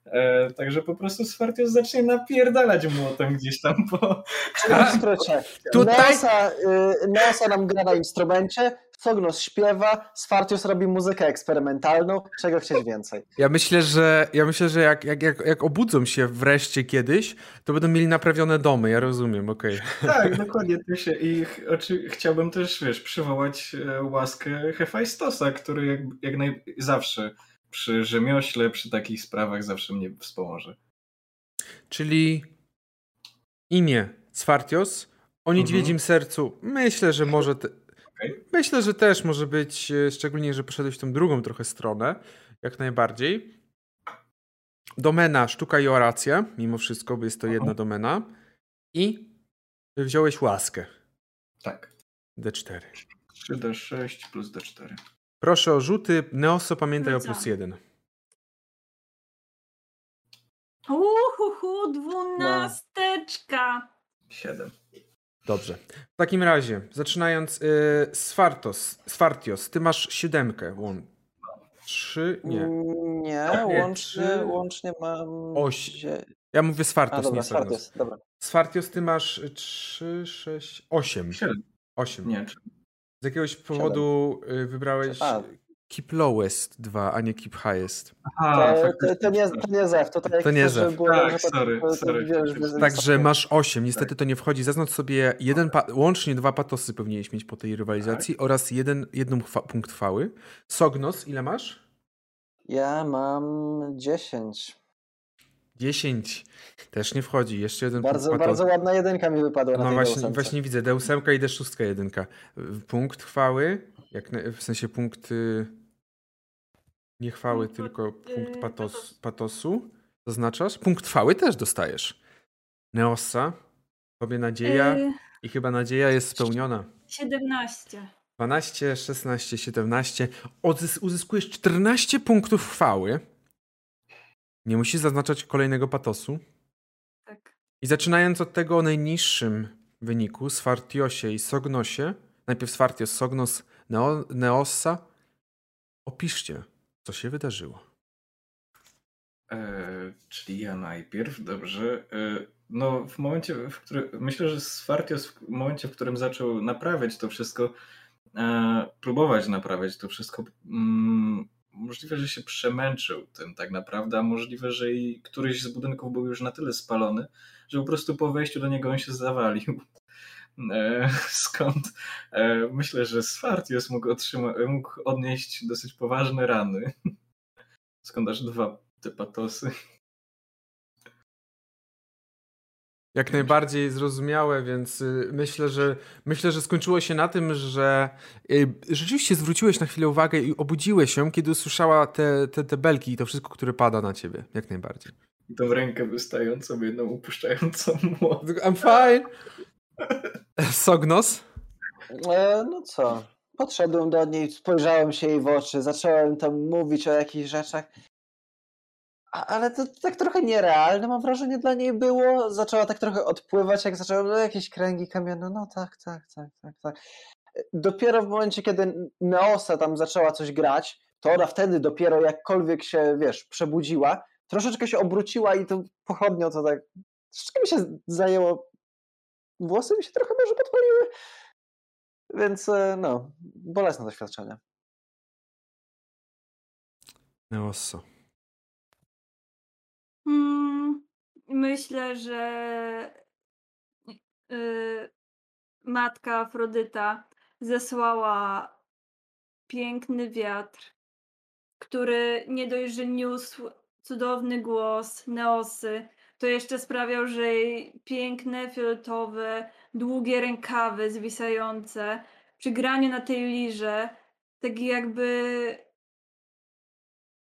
E, także po prostu Swartios zacznie napierdalać młotem gdzieś tam po... Czyli w skrócie, Tutaj- Neosa, y, Neosa nam gra na instrumencie, Sognos śpiewa, Sfartius robi muzykę eksperymentalną, czego chcieć więcej. Ja myślę, że, ja myślę, że jak, jak, jak, jak obudzą się wreszcie kiedyś, to będą mieli naprawione domy. Ja rozumiem, okej. Tak, [laughs] dokładnie. To się, I ch- oczy, chciałbym też, wiesz, przywołać e, łaskę Hefajstosa, który jak, jak naj, zawsze przy rzemiośle, przy takich sprawach zawsze mnie wspomoże. Czyli imię Swartios o niedźwiedzim sercu. Myślę, że może. Te... Okej. Myślę, że też może być, e, szczególnie, że poszedłeś w tą drugą trochę stronę, jak najbardziej. Domena, sztuka i oracja, mimo wszystko, bo jest to jedna Mhm. domena. I wziąłeś łaskę. Tak. D4. 3D6 plus D4. Proszę o rzuty. Neoso, pamiętaj o plus jeden. Uhuhu, dwunasteczka. 7. Dobrze. W takim razie, zaczynając, y, Sfartos, Sfartios, ty masz siódemkę. Łą... Trzy, nie. Nie, Nie, łącznie, trzy- łącznie mam... Oś- Ja mówię A Sfartos, dobra, nie Sfartos. Sfartius, dobra. Sfartios, ty masz trzy, sześć, osiem. 7. Osiem. Nie, Z jakiegoś powodu y, wybrałeś A, keep lowest 2, a nie keep highest. Aha, To, to, to, nie, to nie Zew, to tak To nie Zew. Tak, sorry, to- sorry, że- Także masz 8, niestety to nie wchodzi. Zaznacz sobie jeden, pa- łącznie dwa patosy powinieneś mieć po tej rywalizacji oraz jeden, jedną chwa- punkt chwały. Sognos, ile masz? Ja mam 10. 10. Też nie wchodzi. Jeszcze jeden Bardzo, punkt bardzo ładna jedynka mi wypadła na No właśnie, ósemce. właśnie widzę. D8 i D6 jedynka. Punkt chwały, jak na, w sensie punkt y, nie chwały, Punkt tylko punkt y, patos, patos. patosu. Zaznaczasz? Punkt chwały też dostajesz. Neosa, tobie nadzieja Y, i chyba nadzieja jest spełniona. 17. 12, 16, 17. Odzys- uzyskujesz 14 punktów chwały. Nie musisz zaznaczać kolejnego patosu. Tak. I zaczynając od tego o najniższym wyniku, Sfartiosie i Sognosie, najpierw Sfartios, Sognos, Neo, Neossa, opiszcie, co się wydarzyło. E, czyli ja najpierw, dobrze. E, no, w momencie, w którym. Myślę, że Sfartios w momencie, w którym zaczął naprawiać to wszystko, e, próbować naprawiać to wszystko, mm, możliwe, że się przemęczył tym tak naprawdę, a możliwe, że i któryś z budynków był już na tyle spalony, że po prostu po wejściu do niego on się zawalił. E, skąd e, myślę, że Sfartios mógł, mógł odnieść dosyć poważne rany. Skąd aż dwa te patosy. Jak najbardziej zrozumiałe, więc y, myślę, że myślę, że skończyło się na tym, że y, rzeczywiście zwróciłeś na chwilę uwagę i obudziłeś się, kiedy usłyszała te, te, te belki i to wszystko, które pada na ciebie. Jak najbardziej. I tą rękę wystającą, jedną upuszczającą młot. [laughs] I'm fine. Sognos? E, no co? Podszedłem do niej, spojrzałem się jej w oczy, zacząłem tam mówić o jakichś rzeczach. Ale to tak trochę nierealne, mam wrażenie, dla niej było. Zaczęła tak trochę odpływać, jak zaczęły no, jakieś kręgi kamienne. No tak, tak, tak, tak, tak. Dopiero w momencie, kiedy Neosa tam zaczęła coś grać, to ona wtedy dopiero jakkolwiek się, wiesz, przebudziła, troszeczkę się obróciła i tą pochodnią to tak, troszeczkę mi się zajęło, włosy mi się trochę może podpaliły. Więc e, no, bolesne doświadczenie. Neosso. Mm, myślę, że y, matka Afrodyta zesłała piękny wiatr, który nie dość, że niósł cudowny głos Neosy, to jeszcze sprawiał, że jej piękne, fioletowe, długie rękawy zwisające przy graniu na tej lirze, tak jakby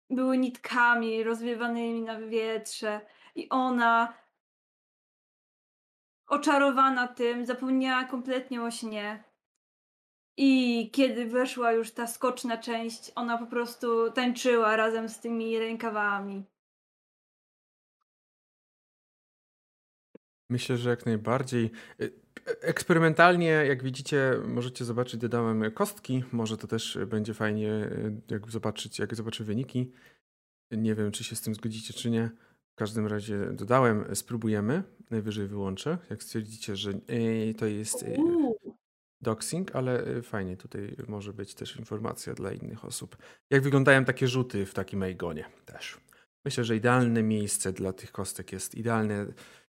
były nitkami rozwiewanymi na wietrze i ona oczarowana tym zapomniała kompletnie o śnie. I kiedy weszła już ta skoczna część, ona po prostu tańczyła razem z tymi rękawami. Myślę, że jak najbardziej. Eksperymentalnie, jak widzicie, możecie zobaczyć, dodałem kostki. Może to też będzie fajnie, jak zobaczyć, jak zobaczę wyniki. Nie wiem, czy się z tym zgodzicie, czy nie. W każdym razie dodałem, spróbujemy. Najwyżej wyłączę. Jak stwierdzicie, że to jest Uuu. doxing, ale y, fajnie, tutaj może być też informacja dla innych osób. Jak wyglądają takie rzuty w takim Eigonie też. Myślę, że idealne miejsce dla tych kostek jest idealne.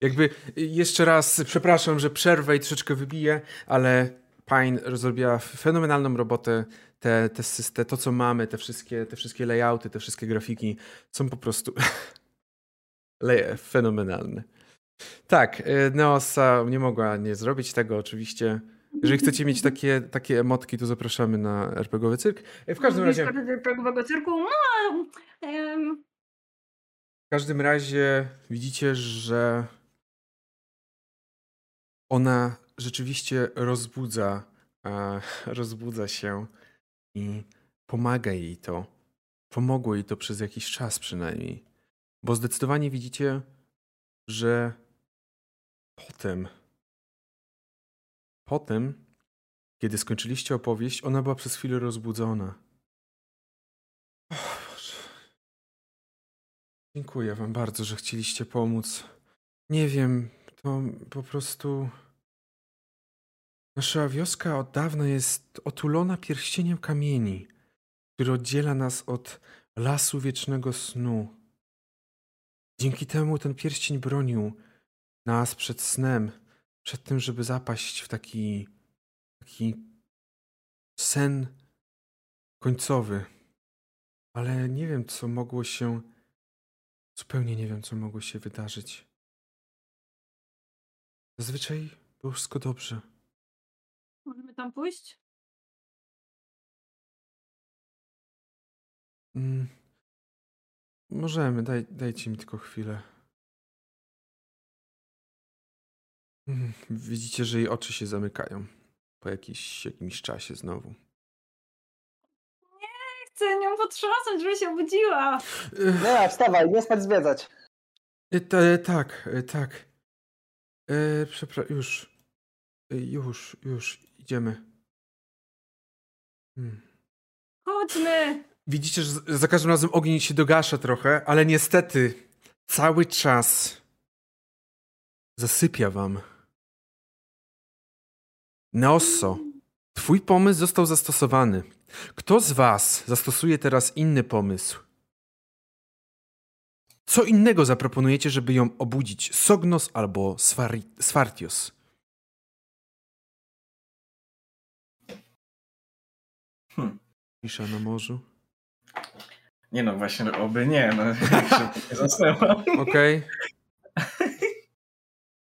Jakby y, jeszcze raz przepraszam, że przerwę i troszeczkę wybiję, ale Pine zrobiła fenomenalną robotę. Te, te, syste- to, co mamy, te wszystkie, te wszystkie layouty, te wszystkie grafiki są po prostu [laughs] fenomenalne. Tak, y, Neosa nie mogła nie zrobić tego oczywiście. Jeżeli chcecie mieć takie, takie emotki, to zapraszamy na RPGowy Cyrk. W każdym razie... Progowego cyrku. No, W każdym razie widzicie, że ona rzeczywiście rozbudza, e, [laughs] rozbudza się i pomaga jej to. Pomogło jej to przez jakiś czas przynajmniej. Bo zdecydowanie widzicie, że potem, potem, kiedy skończyliście opowieść, ona była przez chwilę rozbudzona. Dziękuję wam bardzo, że chcieliście pomóc. Nie wiem, to po prostu. Nasza wioska od dawna jest otulona pierścieniem kamieni, który oddziela nas od lasu wiecznego snu. Dzięki temu ten pierścień bronił nas przed snem, przed tym, żeby zapaść w taki, taki sen końcowy. Ale nie wiem, co mogło się. Zupełnie nie wiem, co mogło się wydarzyć. Zazwyczaj było wszystko dobrze. Możemy tam pójść? Mm. Możemy, daj, dajcie mi tylko chwilę. Mm. Widzicie, że jej oczy się zamykają po jakiś, jakimś czasie znowu. Chcę nią potrząsnąć, żeby się obudziła. Nie, wstawaj, nie spać zwiedzać. e, ta- tak, e, tak. E, Przepraszam, już. E, Już, już, idziemy. Hmm. Chodźmy. Widzicie, że za każdym razem ogień się dogasza trochę, ale niestety cały czas zasypia wam. Neosso, twój pomysł został zastosowany. Kto z was zastosuje teraz inny pomysł? Co innego zaproponujecie, żeby ją obudzić? Sognos albo Sfari- Sfartios? Hmm. Cisza na morzu. Nie no, właśnie oby nie, no [laughs] zasnęłam. Okej.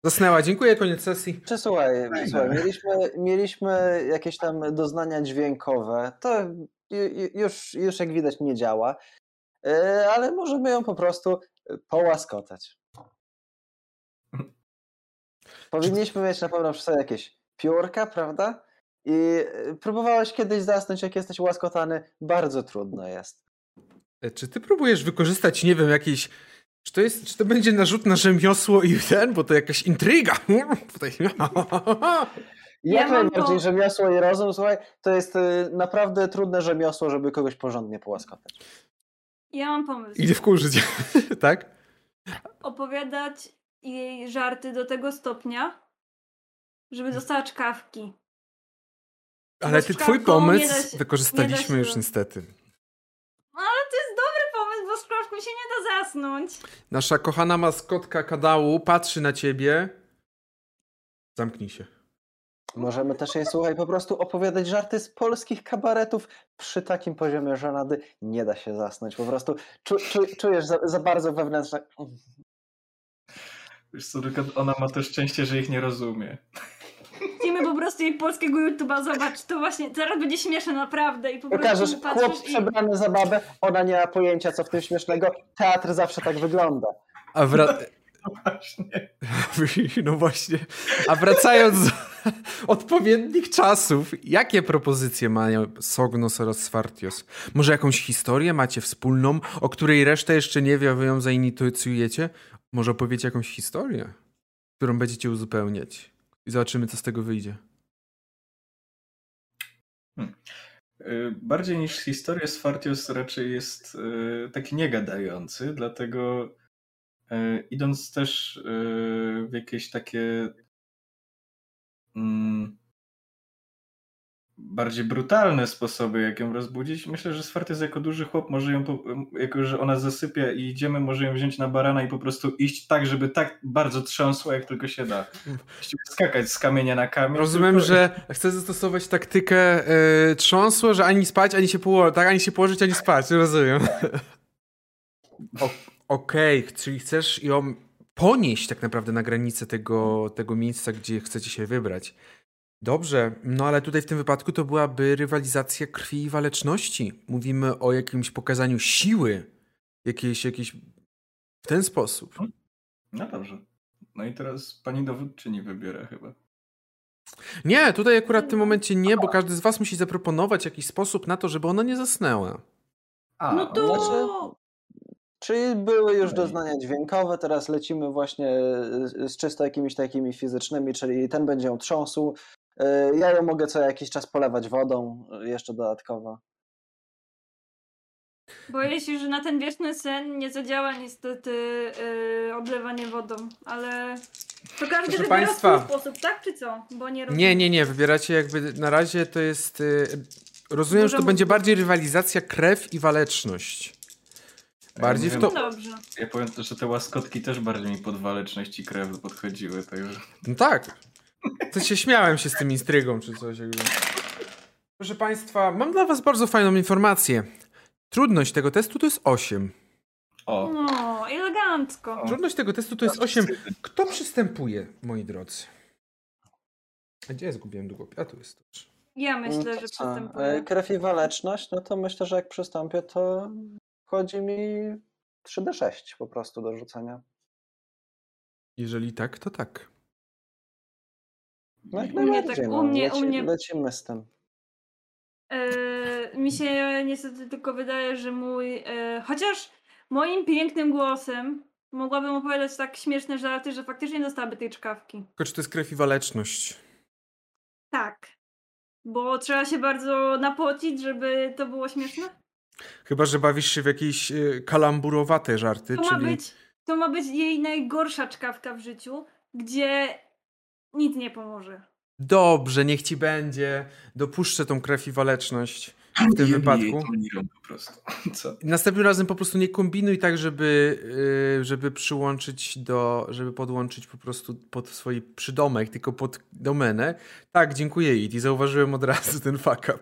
Zasnęła. Dziękuję, koniec sesji. Czy słuchaj, słuchaj mieliśmy, mieliśmy jakieś tam doznania dźwiękowe. To ju- ju- już, już jak widać nie działa, E, ale możemy ją po prostu połaskotać. Powinniśmy mieć na pewno przy sobie jakieś piórka, prawda? I e, próbowałeś kiedyś zasnąć, jak jesteś łaskotany? Bardzo trudno jest. E, Czy ty próbujesz wykorzystać, nie wiem, jakieś. Czy to, jest, czy to będzie narzut na rzemiosło i ten, bo to jakaś intryga. [laughs] [laughs] Jak mam najbardziej po- rzemiosło i rozum, słuchaj, to jest e, naprawdę trudne rzemiosło, żeby kogoś porządnie połaskotać. Ja mam pomysł. Idzie wkurzyć. [laughs] tak? Opowiadać jej żarty do tego stopnia, żeby dostała czkawki. Ale ty twój pomysł się- wykorzystaliśmy już niestety. No ale to jest dobry pomysł, bo z czkawką się nie da zasnąć. Nasza kochana maskotka Kadału patrzy na ciebie. Zamknij się. Możemy też jej, słuchaj, po prostu opowiadać żarty z polskich kabaretów. Przy takim poziomie żenady nie da się zasnąć. Po prostu czu, czu, czujesz za, za bardzo wewnętrzne... Wiesz co, tylko ona ma to szczęście, że ich nie rozumie. Chcemy po prostu jej polskiego YouTube'a, zobacz, to właśnie, zaraz będzie śmieszne naprawdę i po Pokażesz prostu chłop patrzysz i... przebrany za babę, ona nie ma pojęcia, co w tym śmiesznego. Teatr zawsze tak wygląda. A wra... Właśnie. [laughs] No właśnie. A wracając do [laughs] odpowiednich czasów, jakie propozycje mają Sognos oraz Sfartios? Może jakąś historię macie wspólną, o której reszta jeszcze nie wie, a wy ją zainicjujecie? Może opowiecie jakąś historię, którą będziecie uzupełniać i zobaczymy, co z tego wyjdzie. Y, Bardziej niż historię, Sfartios raczej jest y, taki niegadający, dlatego idąc też y, w jakieś takie mm, bardziej brutalne sposoby, jak ją rozbudzić, myślę, że Sfartios jako duży chłop może ją, jako że ona zasypia i idziemy, może ją wziąć na barana i po prostu iść tak, żeby tak bardzo trząsła, jak tylko się da. Skakać z kamienia na kamień. Rozumiem, tylko- że chcę zastosować taktykę yy, trząsło, że ani spać, ani się położyć, tak, ani się położyć, ani spać, rozumiem. O- Okej, czyli chcesz ją ponieść tak naprawdę na granicę tego, tego miejsca, gdzie chcecie się wybrać. Dobrze, no ale tutaj w tym wypadku to byłaby rywalizacja krwi i waleczności. Mówimy o jakimś pokazaniu siły, jakiejś, jakiejś w ten sposób. No dobrze. No i teraz pani dowódczyni wybiera chyba. Nie, tutaj akurat w tym momencie nie, bo każdy z was musi zaproponować jakiś sposób na to, żeby ona nie zasnęła. A, No to... Znaczy- Czyli były już doznania dźwiękowe, teraz lecimy właśnie z czysto jakimiś takimi fizycznymi, czyli ten będzie ją trząsł. E, Ja ją mogę co jakiś czas polewać wodą, e, jeszcze dodatkowo. Boję się, że na ten wieczny sen nie zadziała niestety yy, oblewanie wodą, ale to każdy Proszę wybiera państwa. swój sposób, tak czy co? Bo nie rozumiem. Nie, nie, nie, wybieracie jakby na razie to jest y, Rozumiem, że to Dużo będzie bardziej rywalizacja krew i waleczność. Bardziej w to... No dobrze. Ja powiem też, że te łaskotki też bardziej mi pod waleczność i krew podchodziły, także... No tak. To się śmiałem się z tym instrygą czy coś. Jakby. Proszę Państwa, mam dla Was bardzo fajną informację. Trudność tego testu to jest 8. O, No, elegancko. Trudność tego testu to jest 8. Kto przystępuje, moi drodzy? A gdzie ja zgubiłem długopis? A tu jest. Dobrze. Ja myślę, to że? E, przystępuję. Krew i waleczność, no to myślę, że jak przystąpię, to wchodzi mi 3D6 po prostu do rzucenia. Jeżeli tak, to tak. No jak U mnie najbardziej, tak, no. u mnie- u Leci, mnie- Lecimy z tym. E, mi się niestety tylko wydaje, że mój. E, chociaż moim pięknym głosem mogłabym opowiadać tak śmieszne żarty, że faktycznie dostałaby tej czkawki. Tylko czy to jest krew i waleczność? Tak. Bo trzeba się bardzo napocić, żeby to było śmieszne. Chyba, że bawisz się w jakieś y, kalamburowate żarty, To ma czyli... być, to ma być jej najgorsza czkawka w życiu, gdzie nic nie pomoże. Dobrze, niech ci będzie. Dopuszczę tą krew i waleczność w tym Jebnij wypadku. lirą po prostu. [laughs] Co? Następnym razem po prostu nie kombinuj tak, żeby, yy, żeby przyłączyć do, żeby podłączyć po prostu pod swój przydomek, tylko pod domenę. Tak, dziękuję Iti, zauważyłem od razu ten fuck up.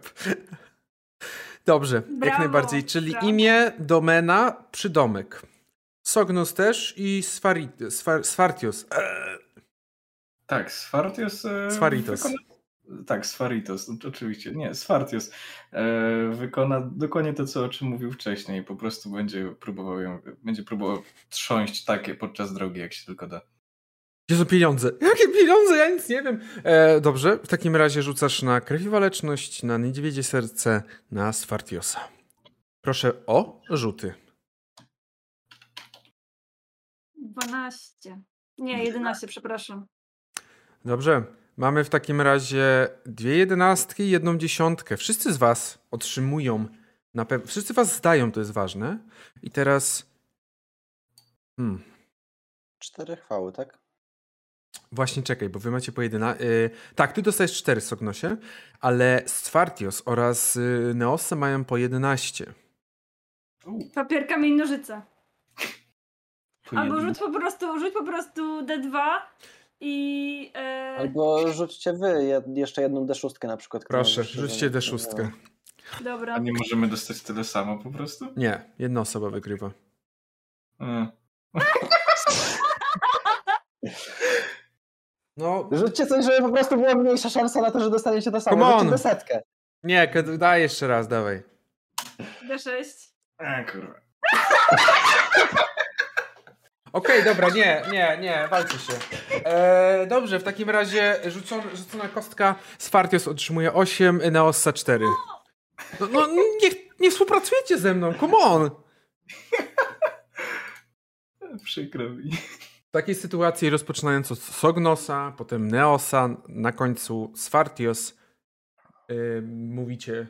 Dobrze, jak Brawo, najbardziej, czyli brawo. imię, domena, przydomek. Sognos też i Sfari, Sfar, Sfartios. Eee, Tak, Sfartios... E, Sfaritos. Wykona... Tak, Sfaritos, no, oczywiście. Nie, Sfartios e, wykona dokładnie to, co o czym mówił wcześniej. Po prostu będzie próbował ją, będzie próbował trząść takie podczas drogi, jak się tylko da. Gdzie są pieniądze? Jakie pieniądze? Ja nic nie wiem. E, dobrze, w takim razie rzucasz na krew i waleczność, na niedźwiedzie serce, na Sfartiosa. Proszę o rzuty. 12. Nie, 11, przepraszam. Dobrze. Mamy w takim razie dwie jedenastki i jedną dziesiątkę. Wszyscy z was otrzymują na pewno. Wszyscy was zdają, to jest ważne. I teraz. Hmm. Cztery chwały, tak? Właśnie czekaj, bo wy macie po 11. Yy, tak, ty dostajesz 4 Sognosie, ale Sfartios oraz yy, Neosa mają po 11. U, Papier, kamień, nożyce. po Albo rzuć po prostu, rzuć po prostu D2 i... E, Albo rzućcie wy jed- jeszcze jedną D6 na przykład. Proszę, rzućcie wynik. D6. Dobra. A nie możemy dostać tyle samo po prostu? Nie, jedna osoba wygrywa. E, [laughs] [laughs] No, Rzućcie coś, żeby po prostu była mniejsza szansa na to, że dostaniecie to samo. Come Rzućcie on. setkę. nie, daj jeszcze raz, dawaj. D6. a, kurwa. Okej, dobra, nie, nie, nie, walcie się. E, dobrze, w takim razie rzucona, rzucona kostka Sfartios otrzymuje 8, Neossa 4. No, no nie, nie współpracujecie ze mną, come on! Przykro mi. W takiej sytuacji rozpoczynając od Sognosa, potem Neosa, na końcu Sfartios, yy, mówicie,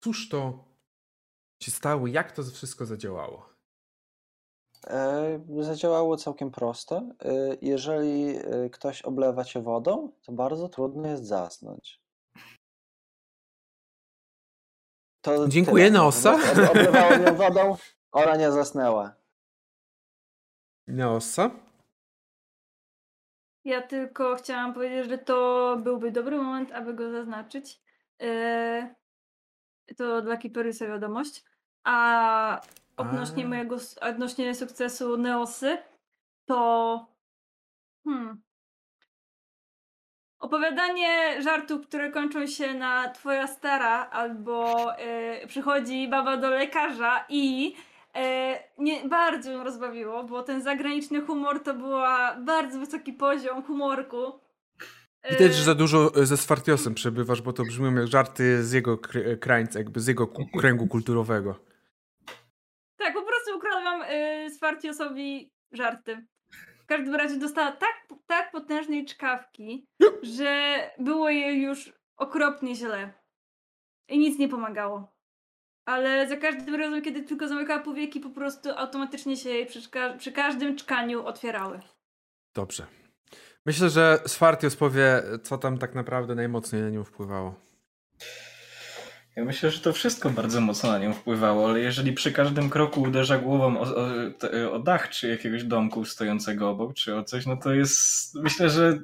cóż to się stało, jak to wszystko zadziałało? E, zadziałało całkiem prosto. E, jeżeli e, ktoś oblewa cię wodą, to bardzo trudno jest zasnąć. To Dziękuję, tyle. Neosa. Po prostu ob- Oblewałem ją wodą, ona nie zasnęła. Neosa? Ja tylko chciałam powiedzieć, że to byłby dobry moment, aby go zaznaczyć. E, to dla Kiperysa wiadomość. A odnośnie A. mojego, odnośnie sukcesu Neosy, to hmm, opowiadanie żartów, które kończą się na twoja stara, albo e, przychodzi baba do lekarza i nie, bardzo ją rozbawiło, bo ten zagraniczny humor to była bardzo wysoki poziom humorku. E, Widać, że za dużo e, ze Sfartiosem przebywasz, bo to brzmią jak żarty z jego kr- krańca, jakby z jego kręgu kulturowego. Tak, po prostu ukradłam y, Sfartiosowi żarty. W każdym razie dostała tak, tak potężnej czkawki, że było jej już okropnie źle. I nic nie pomagało. Ale za każdym razem, kiedy tylko zamykała powieki, po prostu automatycznie się jej przy, przy każdym czkaniu otwierały. Dobrze. Myślę, że Sfartios powie, co tam tak naprawdę najmocniej na nią wpływało. Ja myślę, że to wszystko bardzo mocno na nią wpływało, ale jeżeli przy każdym kroku uderza głową o, o, o, dach czy jakiegoś domku stojącego obok, czy o coś, no to jest. Myślę, że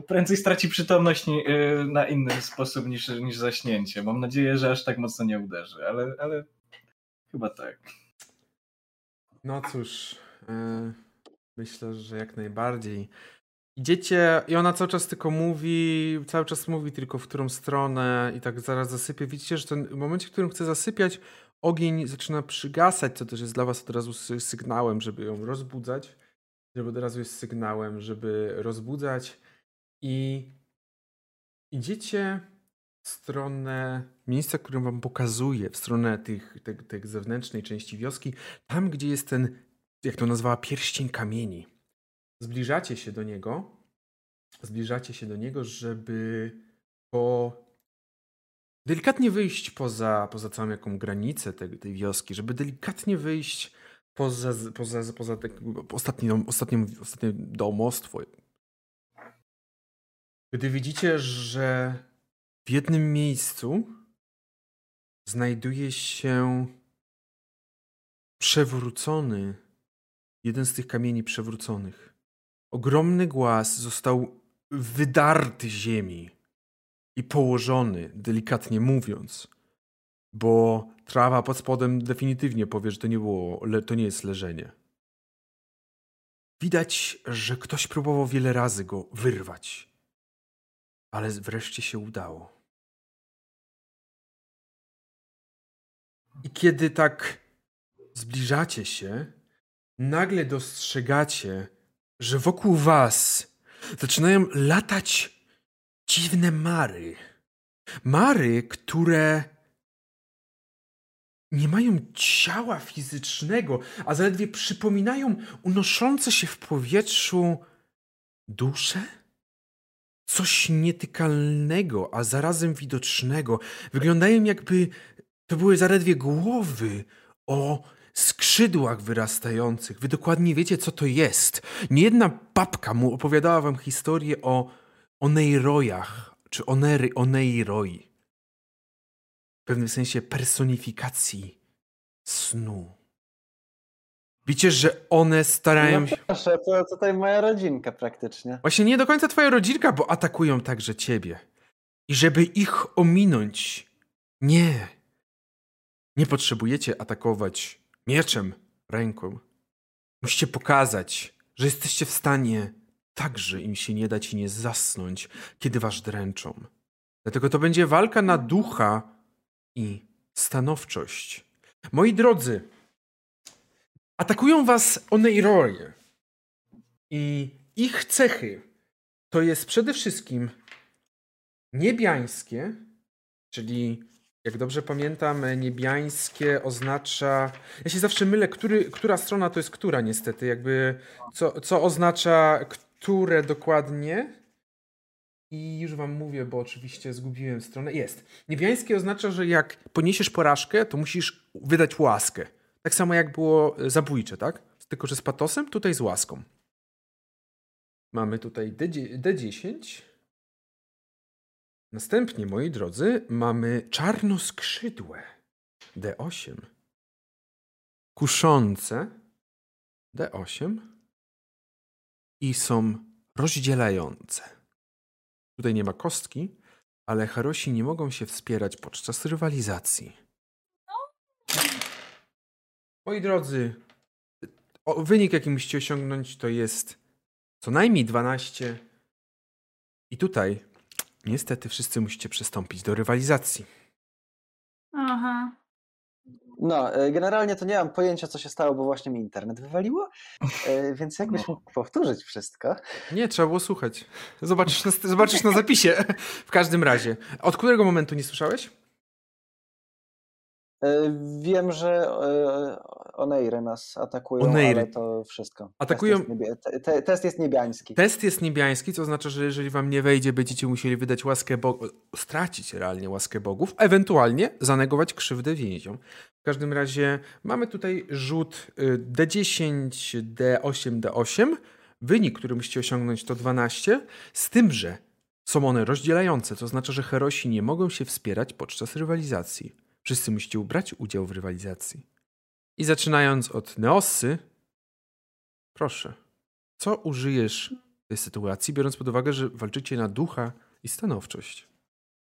prędzej straci przytomność y, na inny sposób niż, niż zaśnięcie. Mam nadzieję, że aż tak mocno nie uderzy, ale, ale chyba tak. No cóż, yy, myślę, że jak najbardziej. Idziecie i ona cały czas tylko mówi, cały czas mówi tylko w którą stronę i tak zaraz zasypie. Widzicie, że ten, w momencie, w którym chce zasypiać, ogień zaczyna przygasać, co też jest dla was od razu sygnałem, żeby ją rozbudzać. Żeby od razu jest sygnałem, żeby rozbudzać. I idziecie w stronę miejsca, które wam pokazuje, w stronę tych, tej, tej zewnętrznej części wioski, tam gdzie jest ten, jak to nazwała, pierścień kamieni. Zbliżacie się do niego, zbliżacie się do niego, żeby po delikatnie wyjść poza, poza całą jaką granicę tej, tej wioski, żeby delikatnie wyjść poza, poza, poza te, ostatnie, ostatnie, ostatnie domostwo, gdy widzicie, że w jednym miejscu znajduje się przewrócony, jeden z tych kamieni przewróconych. Ogromny głaz został wydarty ziemi i położony, delikatnie mówiąc, bo trawa pod spodem definitywnie powie, że to nie było, to nie jest leżenie. Widać, że ktoś próbował wiele razy go wyrwać ale wreszcie się udało. I kiedy tak zbliżacie się, nagle dostrzegacie, że wokół was zaczynają latać dziwne mary. Mary, które nie mają ciała fizycznego, a zaledwie przypominają unoszące się w powietrzu dusze? Coś nietykalnego, a zarazem widocznego. Wyglądają jakby to były zaledwie głowy o skrzydłach wyrastających. Wy dokładnie wiecie, co to jest. Niejedna babka mu opowiadała wam historię o Oneirojach, czy Onery, Oneiroi. W pewnym sensie personifikacji snu. Widzicie, że one starają no się. Proszę, to tutaj moja rodzinka praktycznie. Właśnie nie do końca twoja rodzinka, bo atakują także ciebie. I żeby ich ominąć, nie. Nie potrzebujecie atakować mieczem, ręką. Musicie pokazać, że jesteście w stanie także im się nie dać i nie zasnąć, kiedy was dręczą. Dlatego to będzie walka na ducha i stanowczość. Moi drodzy, Atakują was Oneirorie. I ich cechy to jest przede wszystkim niebiańskie, czyli jak dobrze pamiętam, niebiańskie oznacza. Ja się zawsze mylę, który, która strona to jest która, niestety. Jakby co, co oznacza które dokładnie. I już wam mówię, bo oczywiście zgubiłem stronę. Jest. Niebiańskie oznacza, że jak poniesiesz porażkę, to musisz wydać łaskę. Tak samo jak było e, zabójcze, tak? Tylko, że z patosem, tutaj z łaską. Mamy tutaj D10. Następnie, moi drodzy, mamy czarnoskrzydłe D8. Kuszące D8. I są rozdzielające. Tutaj nie ma kostki, ale Harosi nie mogą się wspierać podczas rywalizacji. Moi drodzy, wynik, jaki musicie osiągnąć, to jest co najmniej 12. I tutaj niestety wszyscy musicie przystąpić do rywalizacji. Aha. No, e, generalnie to nie mam pojęcia, co się stało, bo właśnie mi internet wywaliło, e, więc jakbyś mógł powtórzyć wszystko. Nie, trzeba było słuchać. Zobaczysz na, zobaczysz na zapisie. W każdym razie. Od którego momentu nie słyszałeś? E, wiem, że e, Oneiry nas atakują, Oneiry. ale to wszystko. Atakują... Test jest, te, test jest niebiański. Test jest niebiański, co oznacza, że jeżeli wam nie wejdzie, będziecie musieli wydać łaskę bogów, stracić realnie łaskę bogów, ewentualnie zanegować krzywdę więziom. W każdym razie mamy tutaj rzut D10, D8, D8. Wynik, który musicie osiągnąć to 12, z tym, że Są one rozdzielające, to znaczy, że herosi nie mogą się wspierać podczas rywalizacji. Wszyscy musicie brać udział w rywalizacji. I zaczynając od Neossy, proszę, co użyjesz w tej sytuacji, biorąc pod uwagę, że walczycie na ducha i stanowczość?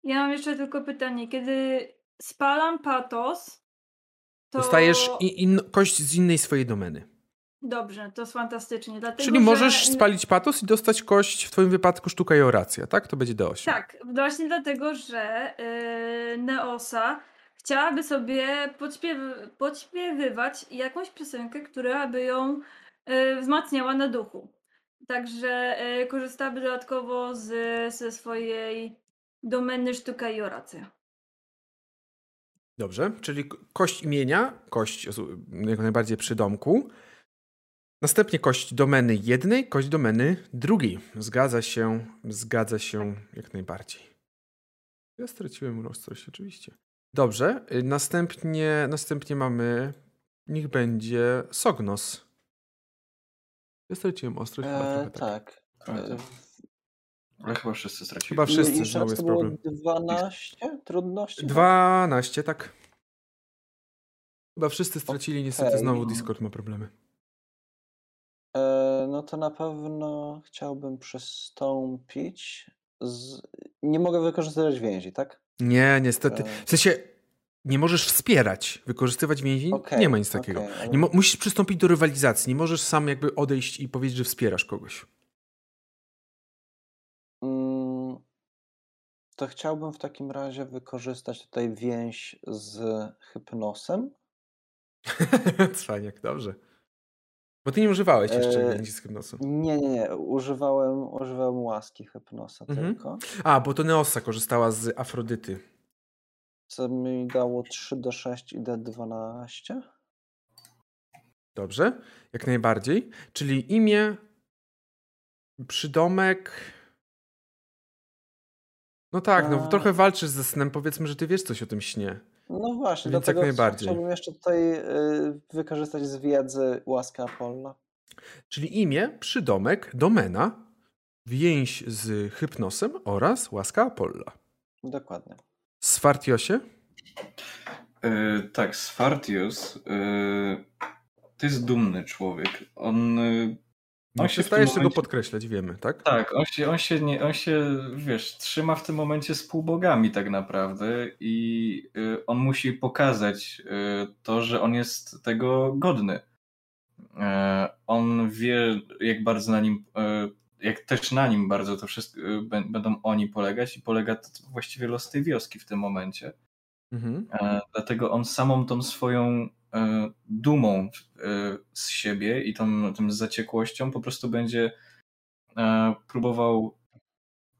Ja mam jeszcze tylko pytanie. Kiedy spalam patos, to... Dostajesz in, kość z innej swojej domeny. Dobrze, to jest fantastycznie. Dlatego, Czyli możesz że... spalić patos i dostać kość, w twoim wypadku sztuka i oracja, tak? To będzie D8. Tak, właśnie dlatego, że yy, Neosa chciałaby sobie podśpiew podśpiewywać jakąś piosenkę, która by ją yy, wzmacniała na duchu. Także yy, korzystałaby dodatkowo z, ze swojej domeny sztuka i oracja. Dobrze, czyli kość imienia, kość jak najbardziej przy domku. Następnie kość domeny jednej, kość domeny drugiej. Zgadza się, zgadza się jak najbardziej. Ja straciłem ostrość oczywiście. Dobrze, y, następnie, następnie mamy, niech będzie Sognos. Ja straciłem ostrość. chyba E, trochę tak. tak. Tak, E, tak. Ale chyba wszyscy stracili. Chyba wszyscy, i znowu jest problem. 12 trudności? tak? 12, tak. Chyba wszyscy stracili, niestety znowu Discord ma problemy. E, no to na pewno chciałbym przystąpić. Z... Nie mogę wykorzystywać więzi, tak? Nie, niestety. E. W sensie nie możesz wspierać, wykorzystywać więzi. Okej, nie ma nic takiego. ale- Nie mo- musisz przystąpić do rywalizacji. Nie możesz sam jakby odejść i powiedzieć, że wspierasz kogoś. Mm, To chciałbym w takim razie wykorzystać tutaj więź z hypnosem. [laughs] Cwaniak, dobrze. Bo ty nie używałeś jeszcze E, z hypnosu. Nie, nie, nie. Używałem, używałem łaski hypnosa Mhm. tylko. A, bo to Neosa korzystała z Afrodyty. Co mi dało 3D6 i D12. Dobrze, jak najbardziej. Czyli imię, przydomek. No tak, no A. trochę walczysz ze snem. Powiedzmy, że ty wiesz coś o tym śnie. No właśnie, Więc jak dlatego najbardziej. chciałbym jeszcze tutaj y, wykorzystać z wiedzy łaskę Apolla. Czyli imię, przydomek, domena, więź z hypnosem oraz łaska Apolla. Dokładnie. Sfartiosie? E, tak, Sfartius e, to jest dumny człowiek. On, e, No, on się przestajesz tego momencie- podkreślać, wiemy, tak? Tak, on się, on się, nie, on się, wiesz, trzyma w tym momencie z półbogami tak naprawdę i y, on musi pokazać y, to, że on jest tego godny. E, on wie, jak bardzo na nim, e, jak też na nim bardzo to wszystko y, bę- będą oni polegać i polega to właściwie los tej wioski w tym momencie. Mhm. E, Dlatego on samą tą swoją dumą e, z siebie i tą, tą zaciekłością po prostu będzie e, próbował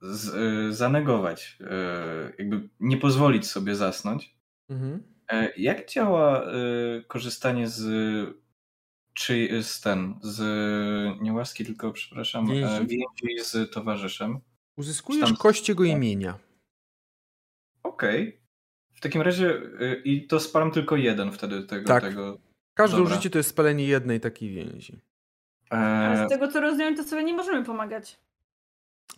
z, e, zanegować, e, jakby nie pozwolić sobie zasnąć. Mhm. E, Jak działa e, korzystanie z czy z ten, z nie łaski, tylko przepraszam, Więzi? z towarzyszem? Uzyskujesz Tam- kość jego imienia. Okej. W takim razie e, i to spalam tylko jeden wtedy tego. Tak. tego Każde Dobra. użycie to jest spalenie jednej takiej więzi. Ale e, z tego co rozumiem, to sobie nie możemy pomagać.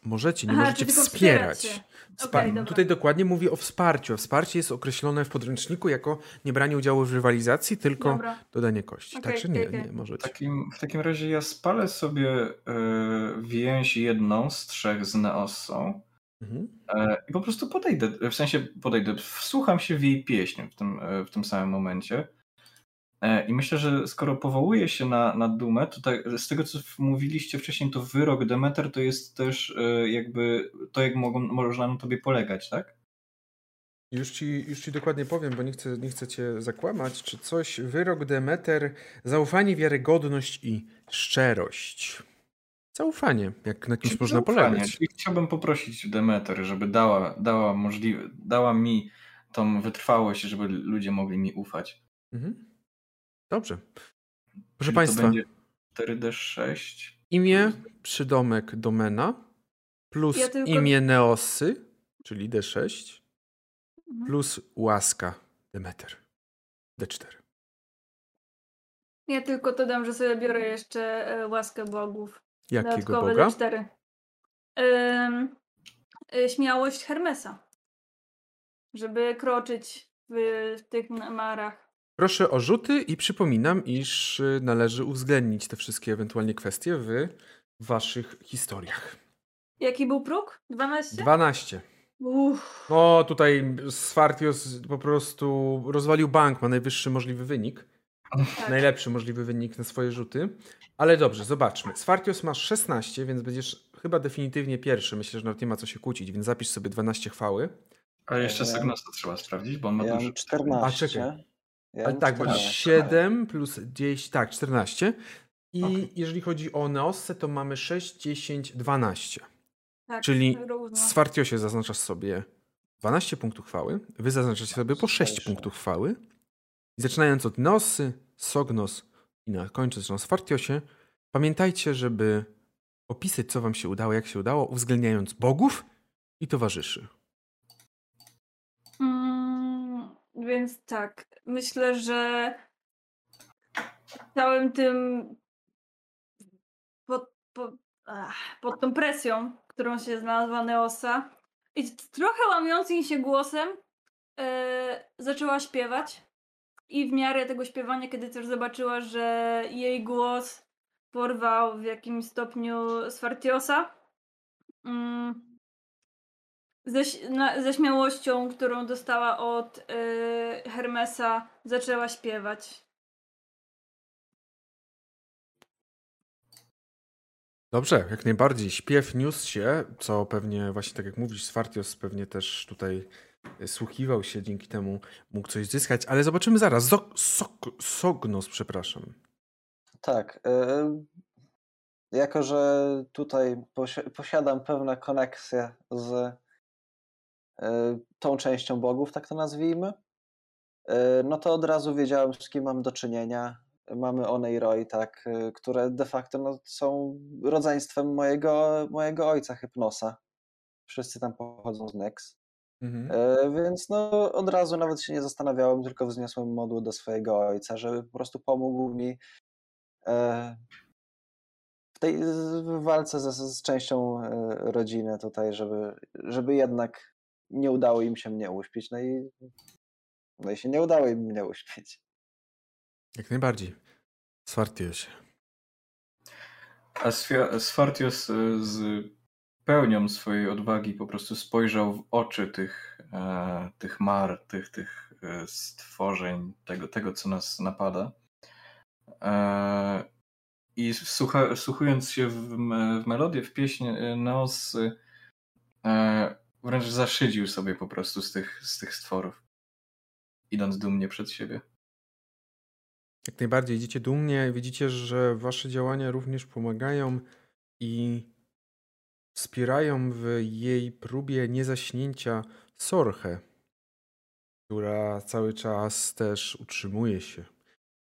Możecie, nie Aha, możecie wspierać. dobra. Tutaj dokładnie mówi o wsparciu. Wsparcie jest określone w podręczniku jako nie branie udziału w rywalizacji, tylko Dobra. dodanie kości. Okej, Także nie, okej. nie W możecie. takim, w takim razie ja spalę sobie e, więź jedną z trzech z Neossą Mhm. e, i po prostu podejdę, w sensie podejdę, wsłucham się w jej pieśń w tym, e, w tym samym momencie. E, I myślę, że skoro powołuje się na, na dumę, to tak, z tego co mówiliście wcześniej, to wyrok Demeter to jest też jakby to, jak mogą, można na tobie polegać, tak? Już ci, już ci dokładnie powiem, bo nie chcę, nie chcę cię zakłamać, czy coś. Wyrok Demeter, zaufanie, wiarygodność i szczerość. Zaufanie, jak na kimś można Zaufanie. polegać. Czyli chciałbym poprosić Demeter, żeby dała, dała, możliwe, dała mi tą wytrwałość, żeby ludzie mogli mi ufać. Mhm. Dobrze. Proszę Czyli Państwa, To będzie 4D6. imię, przydomek domena, plus Ja tylko- imię Neosy, czyli D6, Mhm. plus łaska Demeter, D4. Ja tylko dodam, że sobie biorę jeszcze e, łaskę bogów. Jakiego Dodatkowe Boga? D4. Ym, y, śmiałość Hermesa, żeby kroczyć w, w tych marach. Proszę o rzuty i przypominam, iż y, należy uwzględnić te wszystkie ewentualnie kwestie w waszych historiach. Jaki był próg? 12? 12. Uff. No tutaj Sfartios po prostu rozwalił bank, ma najwyższy możliwy wynik. Tak. Najlepszy możliwy wynik na swoje rzuty. Ale dobrze, zobaczmy. Sfartios ma 16, więc będziesz chyba definitywnie pierwszy. Myślę, że nawet nie ma co się kłócić, więc zapisz sobie 12 chwały. A jeszcze Ja- Sagnosa trzeba sprawdzić, bo on ma Ja dużo. mam 14. A, czekaj. Ja Ale tak, bo 14. 7 plus 10, tak, 14. I Okej. jeżeli chodzi o Neossę, to mamy 6, 10, 12. Tak, Czyli równo. W Swartiosie zaznaczasz sobie 12 punktów chwały, wy zaznaczacie sobie po 6 Sześć. punktów chwały. Zaczynając od Nosy, Sognos i na końcu na Swartiosie, pamiętajcie, żeby opisać, co wam się udało, jak się udało, uwzględniając bogów i towarzyszy. Mm, więc tak, myślę, że całym tym pod, pod, ach, pod tą presją, którą się znalazła Neosa i trochę łamiącym się głosem e, zaczęła śpiewać i w miarę tego śpiewania, kiedy też zobaczyła, że jej głos porwał w jakimś stopniu Swartiosa, mm, ze, na, ze śmiałością, którą dostała od y, Hermesa, zaczęła śpiewać. Dobrze, jak najbardziej. Śpiew niósł się, co pewnie właśnie tak jak mówisz, Swartios pewnie też tutaj e, słuchiwał się, dzięki temu mógł coś zyskać, ale zobaczymy zaraz. Zok, sok, Sognos, przepraszam. Tak. y, Jako, że tutaj posi- posiadam pewne koneksje z y, tą częścią bogów, tak to nazwijmy, y, no to od razu wiedziałem, z kim mam do czynienia. Mamy One i Roy, tak, które de facto no, są rodzeństwem mojego, mojego ojca Hypnosa. Wszyscy tam pochodzą z Nex. Mhm. E, Więc no, od razu nawet się nie zastanawiałem, tylko wzniosłem modłę do swojego ojca, żeby po prostu pomógł mi e, w tej w walce z, z częścią e, rodziny tutaj, żeby, żeby jednak nie udało im się mnie uśpić. No i, no i się nie udało im mnie uśpić. Jak najbardziej. Swartiosie. A Sfartios y, z pełnią swojej odwagi po prostu spojrzał w oczy tych, e, tych mar, tych, tych e, stworzeń, tego, tego, co nas napada. E, I słucha, słuchując się w, w melodię, w pieśń e, Neos e, wręcz zaszydził sobie po prostu z tych, z tych stworów, idąc dumnie przed siebie. Jak najbardziej idziecie dumnie, widzicie, że wasze działania również pomagają i wspierają w jej próbie niezaśnięcia Sorche, która cały czas też utrzymuje się.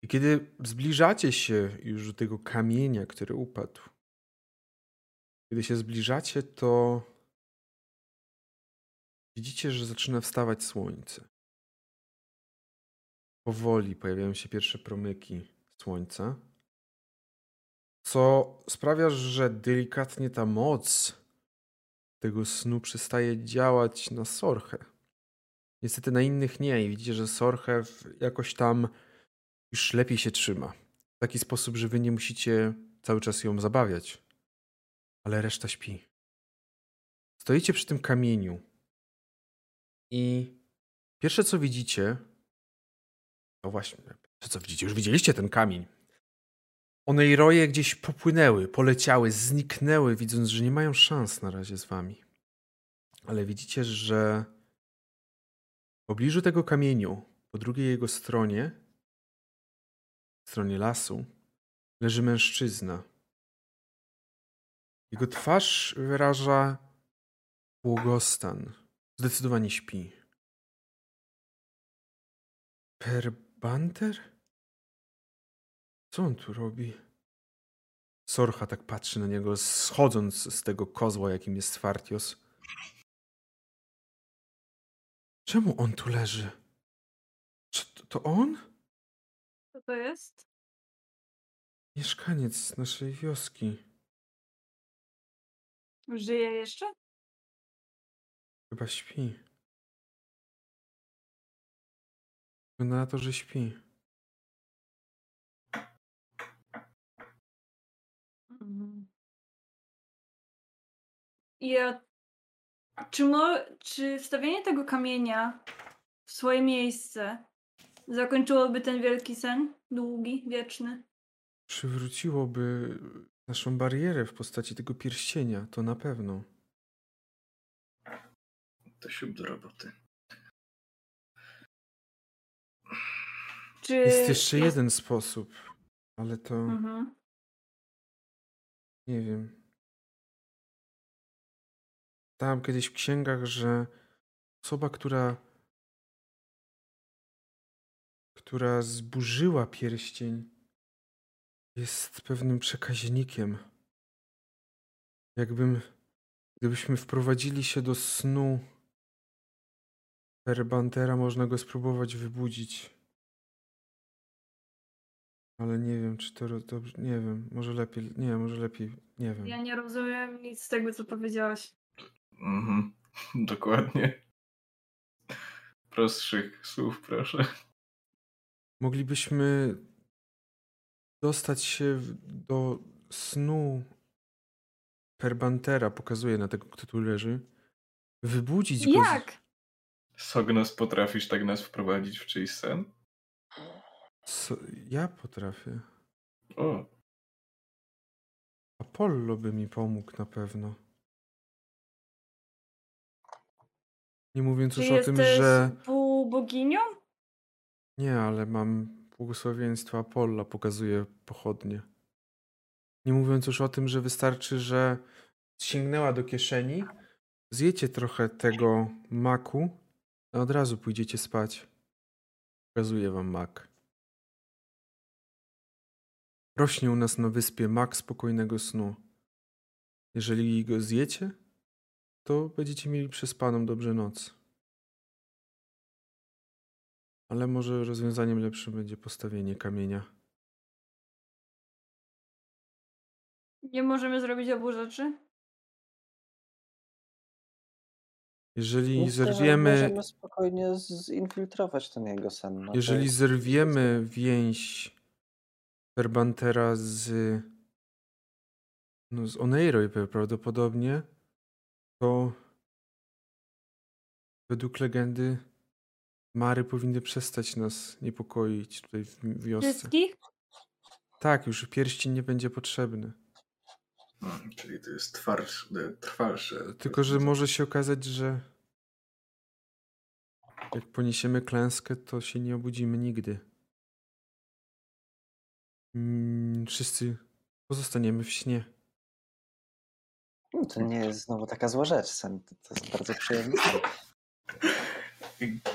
I kiedy zbliżacie się już do tego kamienia, który upadł, kiedy się zbliżacie, to widzicie, że zaczyna wstawać słońce. Powoli pojawiają się pierwsze promyki słońca, co sprawia, że delikatnie ta moc tego snu przestaje działać na Sorchę. Niestety na innych nie i widzicie, że Sorchę jakoś tam już lepiej się trzyma. W taki sposób, że wy nie musicie cały czas ją zabawiać. Ale reszta śpi. Stoicie przy tym kamieniu i pierwsze co widzicie, no właśnie, pierwsze co widzicie, już widzieliście ten kamień. One i roje gdzieś popłynęły, poleciały, zniknęły, widząc, że nie mają szans na razie z wami. Ale widzicie, że w pobliżu tego kamieniu, po drugiej jego stronie, stronie lasu, leży mężczyzna. Jego twarz wyraża błogostan. Zdecydowanie śpi. Perbanter? Co on tu robi? Sorcha tak patrzy na niego, schodząc z tego kozła, jakim jest Fartios. Czemu on tu leży? Czy to, to on? Co to jest? Mieszkaniec naszej wioski. Żyje jeszcze? Chyba śpi. Wygląda na to, że śpi. Mhm. Ja, czy, mo, czy wstawienie tego kamienia w swoje miejsce zakończyłoby ten wielki sen? Długi, wieczny? Przywróciłoby naszą barierę w postaci tego pierścienia, to na pewno. To siup do roboty. Czy Jest jeszcze jeden sposób, ale to Mhm. Nie wiem. Czytałem kiedyś w księgach, że osoba, która która zburzyła pierścień, jest pewnym przekaźnikiem. Jakbym, gdybyśmy wprowadzili się do snu Perbantera, można go spróbować wybudzić. Ale nie wiem, czy to ro- dobrze. Nie wiem, może lepiej. Nie, może lepiej. Nie wiem. Ja nie rozumiem nic z tego, co powiedziałeś. Mhm. [laughs] Dokładnie. Prostszych słów, proszę. Moglibyśmy dostać się do snu Perbantera, pokazuje na tego, kto tu leży. Wybudzić go. z- Jak? Sognos, potrafisz tak nas wprowadzić w czyjś sen? Co? Ja potrafię. O, Apollo by mi pomógł na pewno. Nie mówiąc Czy już o tym, jesteś że. półboginią? Nie, ale mam błogosławieństwo Apolla, pokazuje pochodnie. Nie mówiąc już o tym, że wystarczy, że sięgnęła do kieszeni, zjecie trochę tego maku, a od razu pójdziecie spać. Pokazuję wam mak. Rośnie u nas na wyspie mak spokojnego snu. Jeżeli go zjecie, to będziecie mieli przespaną dobrze noc. Ale może rozwiązaniem lepszym będzie postawienie kamienia. Nie możemy zrobić obu rzeczy? Jeżeli Myślę, zerwiemy, Możemy spokojnie zinfiltrować ten jego sen. No jeżeli jest- zerwiemy więź Perbantera z, no, z Oneiro prawdopodobnie, to według legendy Mary powinny przestać nas niepokoić tutaj w wiosce. Wszystkich? Tak, już pierścień nie będzie potrzebny. mm, czyli to jest twardsze, trwalsze. Tylko, że może się okazać, że jak poniesiemy klęskę, to się nie obudzimy nigdy. Mm, Wszyscy pozostaniemy w śnie. No, To nie jest znowu taka zła rzecz. Sen to, jest bardzo przyjemny. [laughs]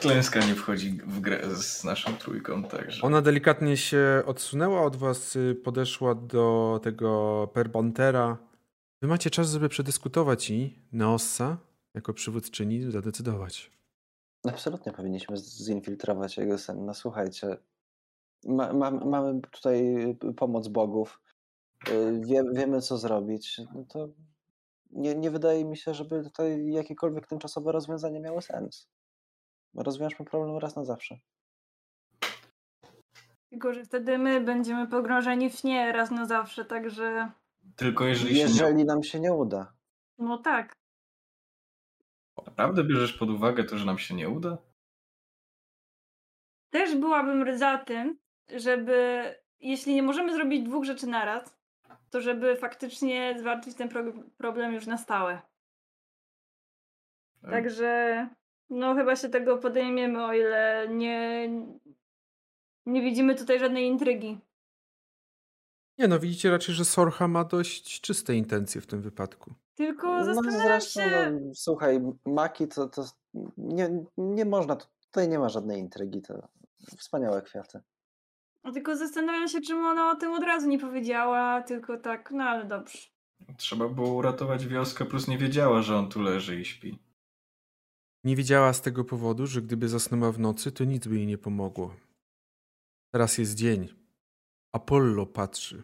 Klęska nie wchodzi w grę z naszą trójką, także. Ona delikatnie się odsunęła od was, y, podeszła do tego Perbantera. Wy macie czas, żeby przedyskutować i Neossa, jako przywódczyni, zadecydować. Absolutnie powinniśmy zinfiltrować jego sen. No słuchajcie, ma, ma, mamy tutaj pomoc bogów. y, Wie, wiemy, co zrobić. No to nie, nie wydaje mi się, żeby tutaj jakiekolwiek tymczasowe rozwiązanie miało sens. Rozwiążmy problem raz na zawsze. Tylko, że wtedy my będziemy pogrążeni w śnie raz na zawsze, także Tylko jeżeli się nie... Jeżeli nam się nie uda. no tak. naprawdę bierzesz pod uwagę to, że nam się nie uda? Też byłabym za tym, żeby jeśli nie możemy zrobić dwóch rzeczy naraz, to żeby faktycznie zwalczyć ten pro- problem już na stałe. Także no chyba się tego podejmiemy, o ile nie, nie widzimy tutaj żadnej intrygi. Nie no, widzicie raczej, że Sorcha ma dość czyste intencje w tym wypadku. Tylko No zastanawiam zresztą, się, no, słuchaj, maki to, to nie, nie można, tutaj nie ma żadnej intrygi, to wspaniałe kwiaty. No, tylko zastanawiam się, czemu ona o tym od razu nie powiedziała, tylko tak, no ale dobrze. Trzeba było uratować wioskę, plus nie wiedziała, że on tu leży i śpi. Nie wiedziała z tego powodu, że gdyby zasnęła w nocy, to nic by jej nie pomogło. Teraz jest dzień. Apollo patrzy.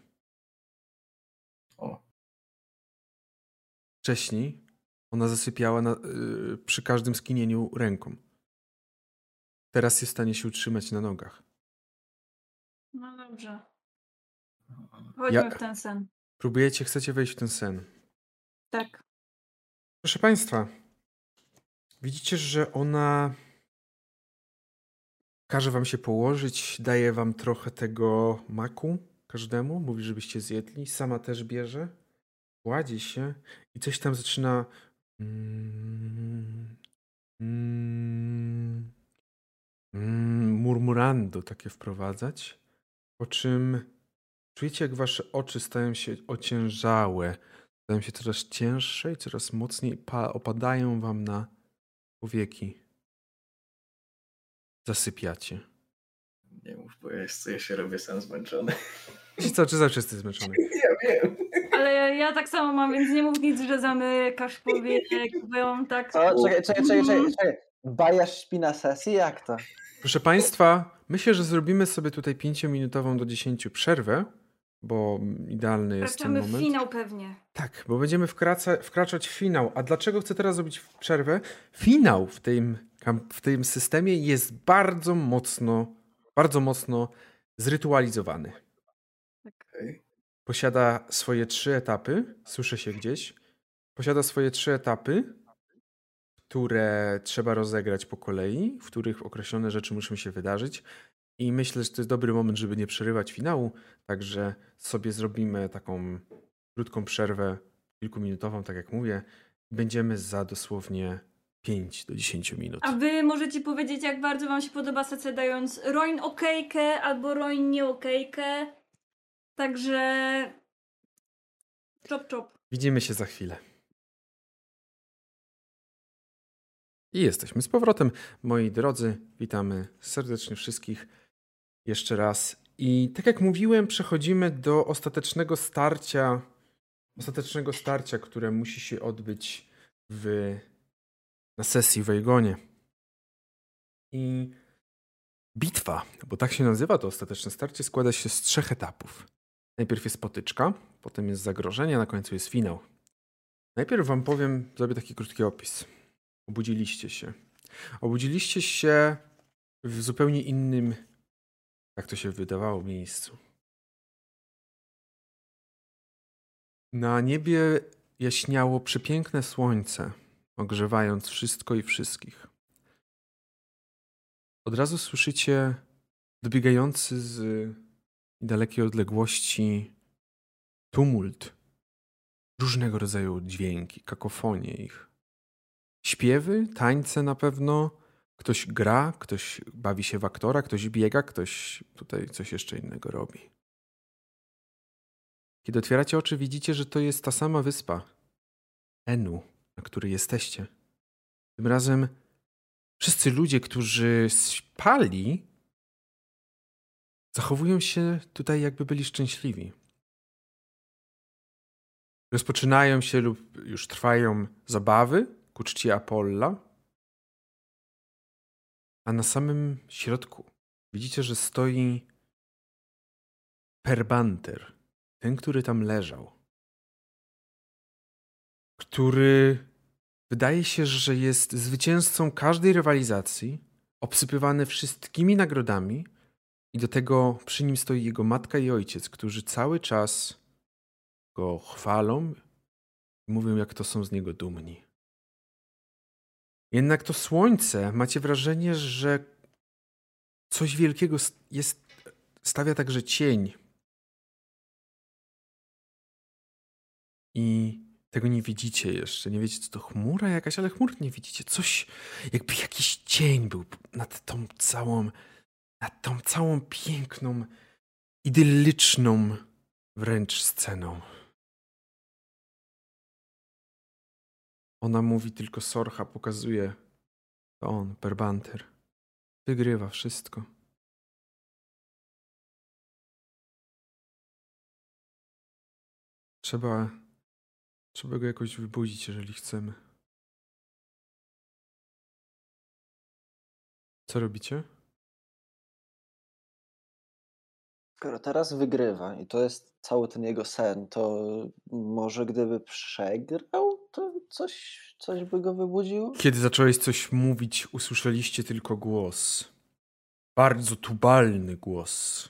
O, Wcześniej Ona zasypiała na, y, przy każdym skinieniu ręką. Teraz jest w stanie się utrzymać na nogach. No dobrze. Chodźmy Ja- w ten sen. Próbujecie, chcecie wejść w ten sen. Tak. Proszę Państwa, widzicie, że ona każe Wam się położyć, daje Wam trochę tego maku każdemu, mówi, żebyście zjedli, sama też bierze, kładzie się i coś tam zaczyna mm, mm, mm, murmurando takie wprowadzać, po czym czujecie, jak Wasze oczy stają się ociężałe, stają się coraz cięższe i coraz mocniej pa- opadają wam na powieki. Zasypiacie. Nie mów, bo ja, jest, ja się robię sam zmęczony. [laughs] Wiecie co, czy zawsze jesteś zmęczony? [laughs] Ja wiem. Ale ja, ja tak samo mam, więc nie mów nic, że zamykasz powiek, [laughs] bo ja mam tak... Co? Czekaj, czekaj, czekaj, czekaj, czekaj. Bajasz śpi na sesji? Jak to? Proszę Państwa, myślę, że zrobimy sobie tutaj 5-minutową do 10 przerwę, bo idealny jest ten Wkraczamy w moment. finał pewnie. Tak, bo będziemy wkraca, wkraczać w finał. A dlaczego chcę teraz zrobić przerwę? Finał w tym, w tym systemie jest bardzo mocno, bardzo mocno zrytualizowany. Okej. Posiada swoje trzy etapy. Słyszę się gdzieś. Posiada swoje trzy etapy, które trzeba rozegrać po kolei, w których określone rzeczy muszą się wydarzyć. I myślę, że to jest dobry moment, żeby nie przerywać finału. Także sobie zrobimy taką krótką przerwę, kilkuminutową, tak jak mówię. Będziemy za dosłownie 5 do 10 minut. A wy możecie powiedzieć, jak bardzo wam się podoba sesja, dając Roin okejkę albo Roin nie okejkę. Także... Chop, chop. Widzimy się za chwilę. I jesteśmy z powrotem, moi drodzy. Witamy serdecznie wszystkich jeszcze raz. I tak jak mówiłem, przechodzimy do ostatecznego starcia, ostatecznego starcia, które musi się odbyć w, na sesji w Ejgonie. I bitwa, bo tak się nazywa to ostateczne starcie, składa się z trzech etapów. Najpierw jest potyczka, potem jest zagrożenie, a na końcu jest finał. Najpierw wam powiem, zrobię taki krótki opis. Obudziliście się. Obudziliście się w zupełnie innym, jak to się wydawało, miejscu. Na niebie jaśniało przepiękne słońce, ogrzewając wszystko i wszystkich. Od razu słyszycie dobiegający z dalekiej odległości tumult, różnego rodzaju dźwięki, kakofonie ich. Śpiewy, tańce na pewno. Ktoś gra, ktoś bawi się w aktora, ktoś biega, ktoś tutaj coś jeszcze innego robi. Kiedy otwieracie oczy, widzicie, że to jest ta sama wyspa Enu, na której jesteście. Tym razem wszyscy ludzie, którzy spali, zachowują się tutaj, jakby byli szczęśliwi. Rozpoczynają się lub już trwają zabawy ku czci Apolla, a na samym środku widzicie, że stoi Perbanter, ten, który tam leżał, który wydaje się, że jest zwycięzcą każdej rywalizacji, obsypywany wszystkimi nagrodami, i do tego przy nim stoi jego matka i ojciec, którzy cały czas go chwalą i mówią, jak to są z niego dumni. Jednak to słońce, macie wrażenie, że coś wielkiego jest, stawia także cień. I tego nie widzicie jeszcze. Nie wiecie, co to chmura jakaś, ale chmur nie widzicie. Coś, jakby jakiś cień był nad tą całą nad tą całą piękną, idyliczną wręcz sceną. Ona mówi tylko Sorcha, pokazuje. To on, Perbanter. Wygrywa wszystko. Trzeba, trzeba go jakoś wybudzić, jeżeli chcemy. Co robicie? Skoro teraz wygrywa i to jest cały ten jego sen, to może gdyby przegrał, to coś, coś by go wybudziło? Kiedy zacząłeś coś mówić, usłyszeliście tylko głos. Bardzo tubalny głos.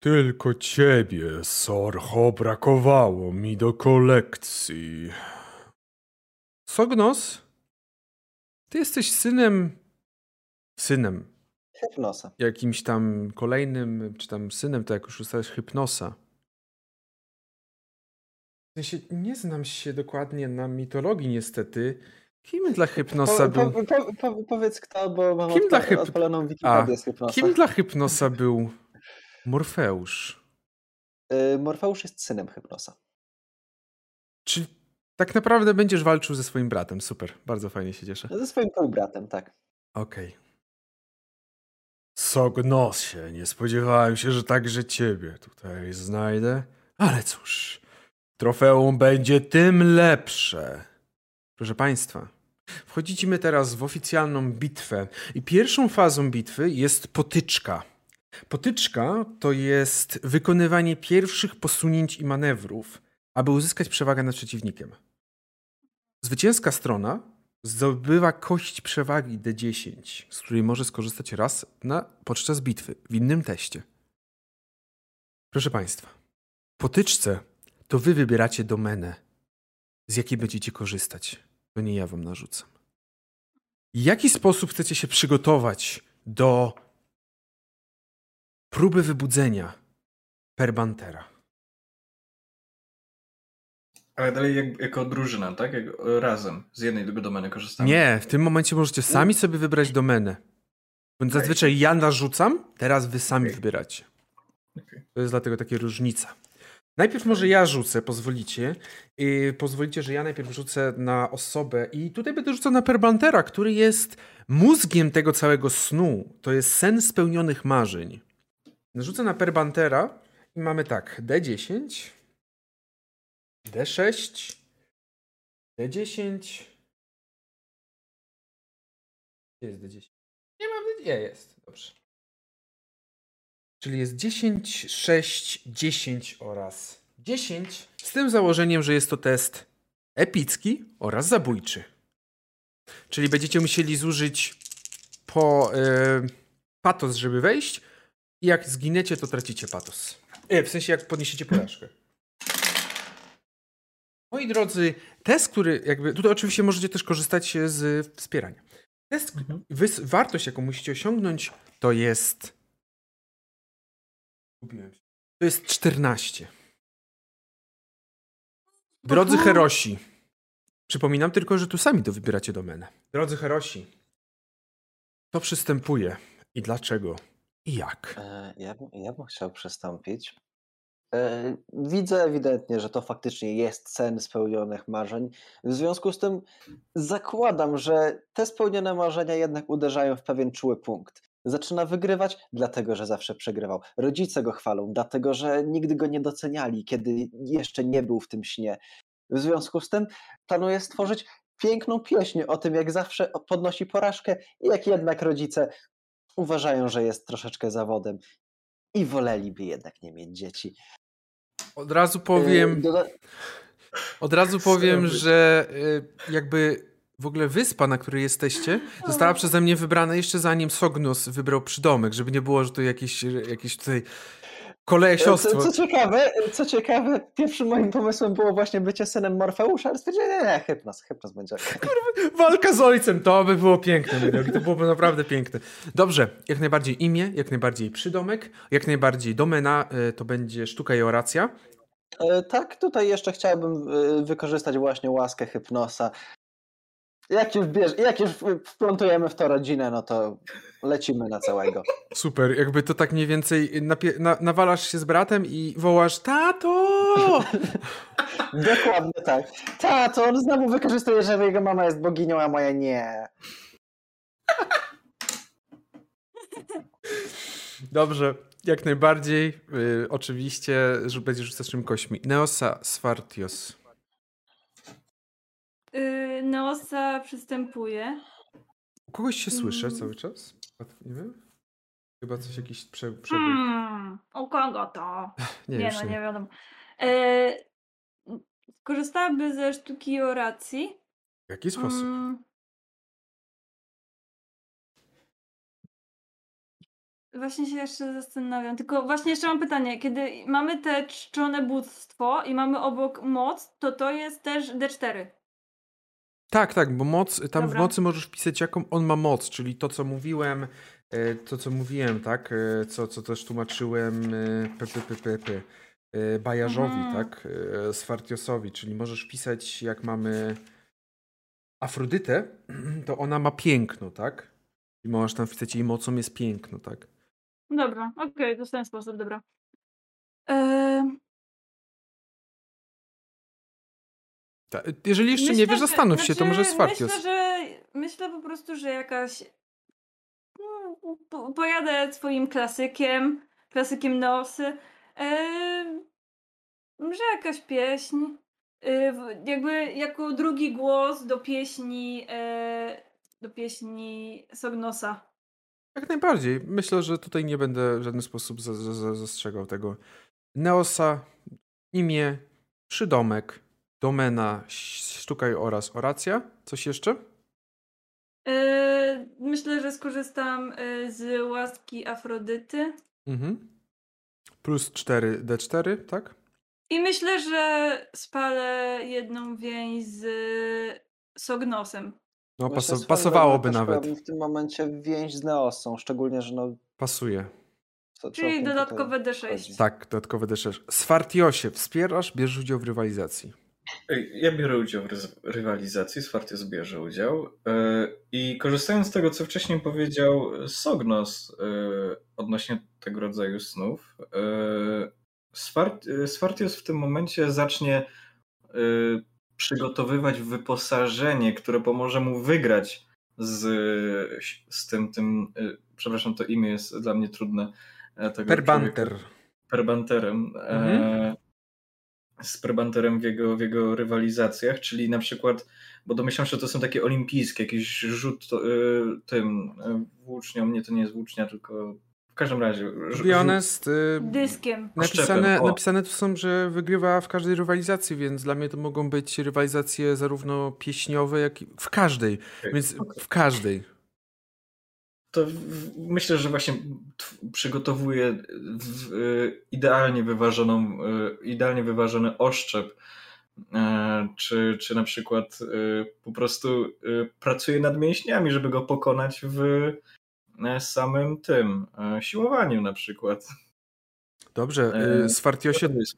Tylko ciebie, Sorcho, brakowało mi do kolekcji. Sognos, ty jesteś synem. Synem. Hypnosa. Jakimś tam kolejnym, czy tam synem, to jak już ustalałeś, Hypnosa. W sensie, nie znam się dokładnie na mitologii, niestety. Kim dla Hypnosa Po, był. po, po, po, powiedz kto, bo mam Kim dla odpa- hyp- odpaloną Wikipedię A, z Hypnosa. Kim dla Hypnosa był Morfeusz? Y, Morfeusz jest synem Hypnosa. Czy tak naprawdę będziesz walczył ze swoim bratem? Super, bardzo fajnie się cieszę. Ze swoim półbratem, tak. Okej. Sognosie, nie spodziewałem się, że także ciebie tutaj znajdę. Ale cóż, trofeum będzie tym lepsze. Proszę Państwa, wchodzimy teraz w oficjalną bitwę. I pierwszą fazą bitwy jest potyczka. Potyczka to jest wykonywanie pierwszych posunięć i manewrów, aby uzyskać przewagę nad przeciwnikiem. Zwycięska strona zdobywa kość przewagi D10, z której może skorzystać raz na, podczas bitwy w innym teście. Proszę Państwa, potyczce to Wy wybieracie domenę, z jakiej będziecie korzystać. To nie ja Wam narzucam. W jaki sposób chcecie się przygotować do próby wybudzenia Perbantera? Ale dalej jak, jako drużyna, tak? Jak, razem z jednej domeny korzystamy. Nie, w tym momencie możecie sami sobie wybrać domenę. Bo zazwyczaj ja narzucam, teraz wy sami Okej. wybieracie. Okej. To jest dlatego taka różnica. Najpierw może ja rzucę, pozwolicie. Yy, pozwolicie, że ja najpierw rzucę na osobę i tutaj będę rzucał na Perbantera, który jest mózgiem tego całego snu. To jest sen spełnionych marzeń. Rzucę na Perbantera i mamy tak, D10, D6, D10. Gdzie jest D10? Nie mam D10. Nie, jest. Dobrze. Czyli jest 10, 6, 10 oraz 10. Z tym założeniem, że jest to test epicki oraz zabójczy. Czyli będziecie musieli zużyć po e, patos, żeby wejść. I jak zginiecie, to tracicie patos. E, w sensie, jak podniesiecie porażkę. Moi drodzy, test, który jakby. Tutaj oczywiście możecie też korzystać z wspierania. Test, Mhm. wartość, jaką musicie osiągnąć, to jest. Gubiłem się. To jest 14. Drodzy. Herosi. Przypominam tylko, że tu sami to wybieracie domenę. Drodzy Herosi. To przystępuje. I dlaczego? I jak? E, Ja, bym- ja bym chciał przystąpić. E, Widzę ewidentnie, że to faktycznie jest sen spełnionych marzeń. W związku z tym zakładam, że te spełnione marzenia jednak uderzają w pewien czuły punkt. Zaczyna wygrywać, dlatego że zawsze przegrywał. Rodzice go chwalą, dlatego że nigdy go nie doceniali, kiedy jeszcze nie był w tym śnie. W związku z tym planuje stworzyć piękną pieśń o tym, jak zawsze podnosi porażkę i jak jednak rodzice uważają, że jest troszeczkę zawodem i woleliby jednak nie mieć dzieci. Od razu powiem. Doda- Od razu powiem, że y, jakby w ogóle wyspa, na której jesteście, została przeze mnie wybrana jeszcze zanim Sognus wybrał przydomek, żeby nie było, że to jakieś, jakieś tutaj kolejesiostwo. Co, co, ciekawe, co ciekawe, pierwszym moim pomysłem było właśnie bycie synem Morfeusza, ale stwierdziłem, nie, nie, Hypnos, Hypnos będzie okej. Walka z ojcem, to by było piękne, to byłoby naprawdę piękne. Dobrze, jak najbardziej imię, jak najbardziej przydomek, jak najbardziej domena, y, to będzie sztuka i oracja. E, Tak, tutaj jeszcze chciałbym e, wykorzystać właśnie łaskę Hypnosa. Jak już, bierz, jak już wplątujemy w to rodzinę, no to lecimy na całego. Super, jakby to tak mniej więcej na- nawalasz się z bratem i wołasz tato! [laughs] Dokładnie tak. Ta, to on znowu wykorzystuje, że jego mama jest boginią, a moja nie. Dobrze, jak najbardziej. Y, oczywiście, że będziesz rzucać czym kośmi. Neosa Sfartios. Yy, Neosa przystępuje. U kogoś się słyszę Mm. cały czas? Nie wiem. Chyba coś jakiś prze, przebieg. Hmm, u kogo to? [laughs] Nie, Nie, no nie. nie wiadomo. E, Korzystałaby ze sztuki oracji. W jaki sposób? Mm. Właśnie się jeszcze zastanawiam. Tylko właśnie jeszcze mam pytanie. Kiedy mamy te czczone bóstwo i mamy obok moc, to to jest też D4. Tak, tak, bo moc, tam w Dobra. mocy możesz wpisać jaką on ma moc, czyli to co mówiłem, e, to co mówiłem, tak, e, co, co też tłumaczyłem e, p, p, p, p, Bajarzowi, Mhm. tak, Sfartiosowi, czyli możesz pisać jak mamy Afrodytę, [clears throat] to ona ma piękno, tak, i możesz tam wpisać jej mocą jest piękno, tak. Dobra, okej, to w ten sposób, dobra. Ehm, Ta- Jeżeli jeszcze nie myślę, wiesz, że- zastanów się, to znaczy, może Sfartios. Myślę, że myślę po prostu, że jakaś. No, po, pojadę swoim klasykiem, klasykiem Neosy. Ehm, że jakaś pieśń. w- jakby jako drugi głos do pieśni. E, do pieśni Sognosa. Jak najbardziej. Myślę, że tutaj nie będę w żaden sposób za, za, za, zastrzegał tego. Neosa, imię, przydomek, domena, sztuka i oraz oracja. Coś jeszcze? E, myślę, że skorzystam e, z łaski Afrodyty. Mhm. Plus 4 D4, tak? I myślę, że spalę jedną więź z Sognosem. No, swoją pasowałoby nawet. w tym momencie więź z Neosą, szczególnie, że no... Pasuje. co- co Czyli dodatkowe tutaj D6. chodzi? Tak, dodatkowe D6. Sfartiosie, wspierasz, bierzesz udział w rywalizacji. Ja biorę udział w rywalizacji, Swartios bierze udział e, i korzystając z tego, co wcześniej powiedział Sognos e, odnośnie tego rodzaju snów, e, Swart- Swartios w tym momencie zacznie przygotowywać wyposażenie, które pomoże mu wygrać z, z tym, tym przepraszam, to imię jest dla mnie trudne. Perbanter. człowieka. Perbanterem. Mhm. E, z Perbanterem w jego, w jego rywalizacjach, czyli na przykład, bo domyślam się, że to są takie olimpijskie, jakiś rzut to, y, tym y, włócznią, nie, to nie jest włócznia, tylko w każdym razie. To be honest, y, Dyskiem. napisane, napisane tu są, że wygrywa w każdej rywalizacji, więc dla mnie to mogą być rywalizacje zarówno pieśniowe, jak i w każdej. Więc w każdej. To myślę, że właśnie przygotowuje y, idealnie wyważoną, y, idealnie wyważony oszczep, e, czy, czy na przykład y, po prostu y, pracuje nad mięśniami, żeby go pokonać w e, samym tym e, siłowaniu na przykład. Dobrze, E, y, Sfartiosie jest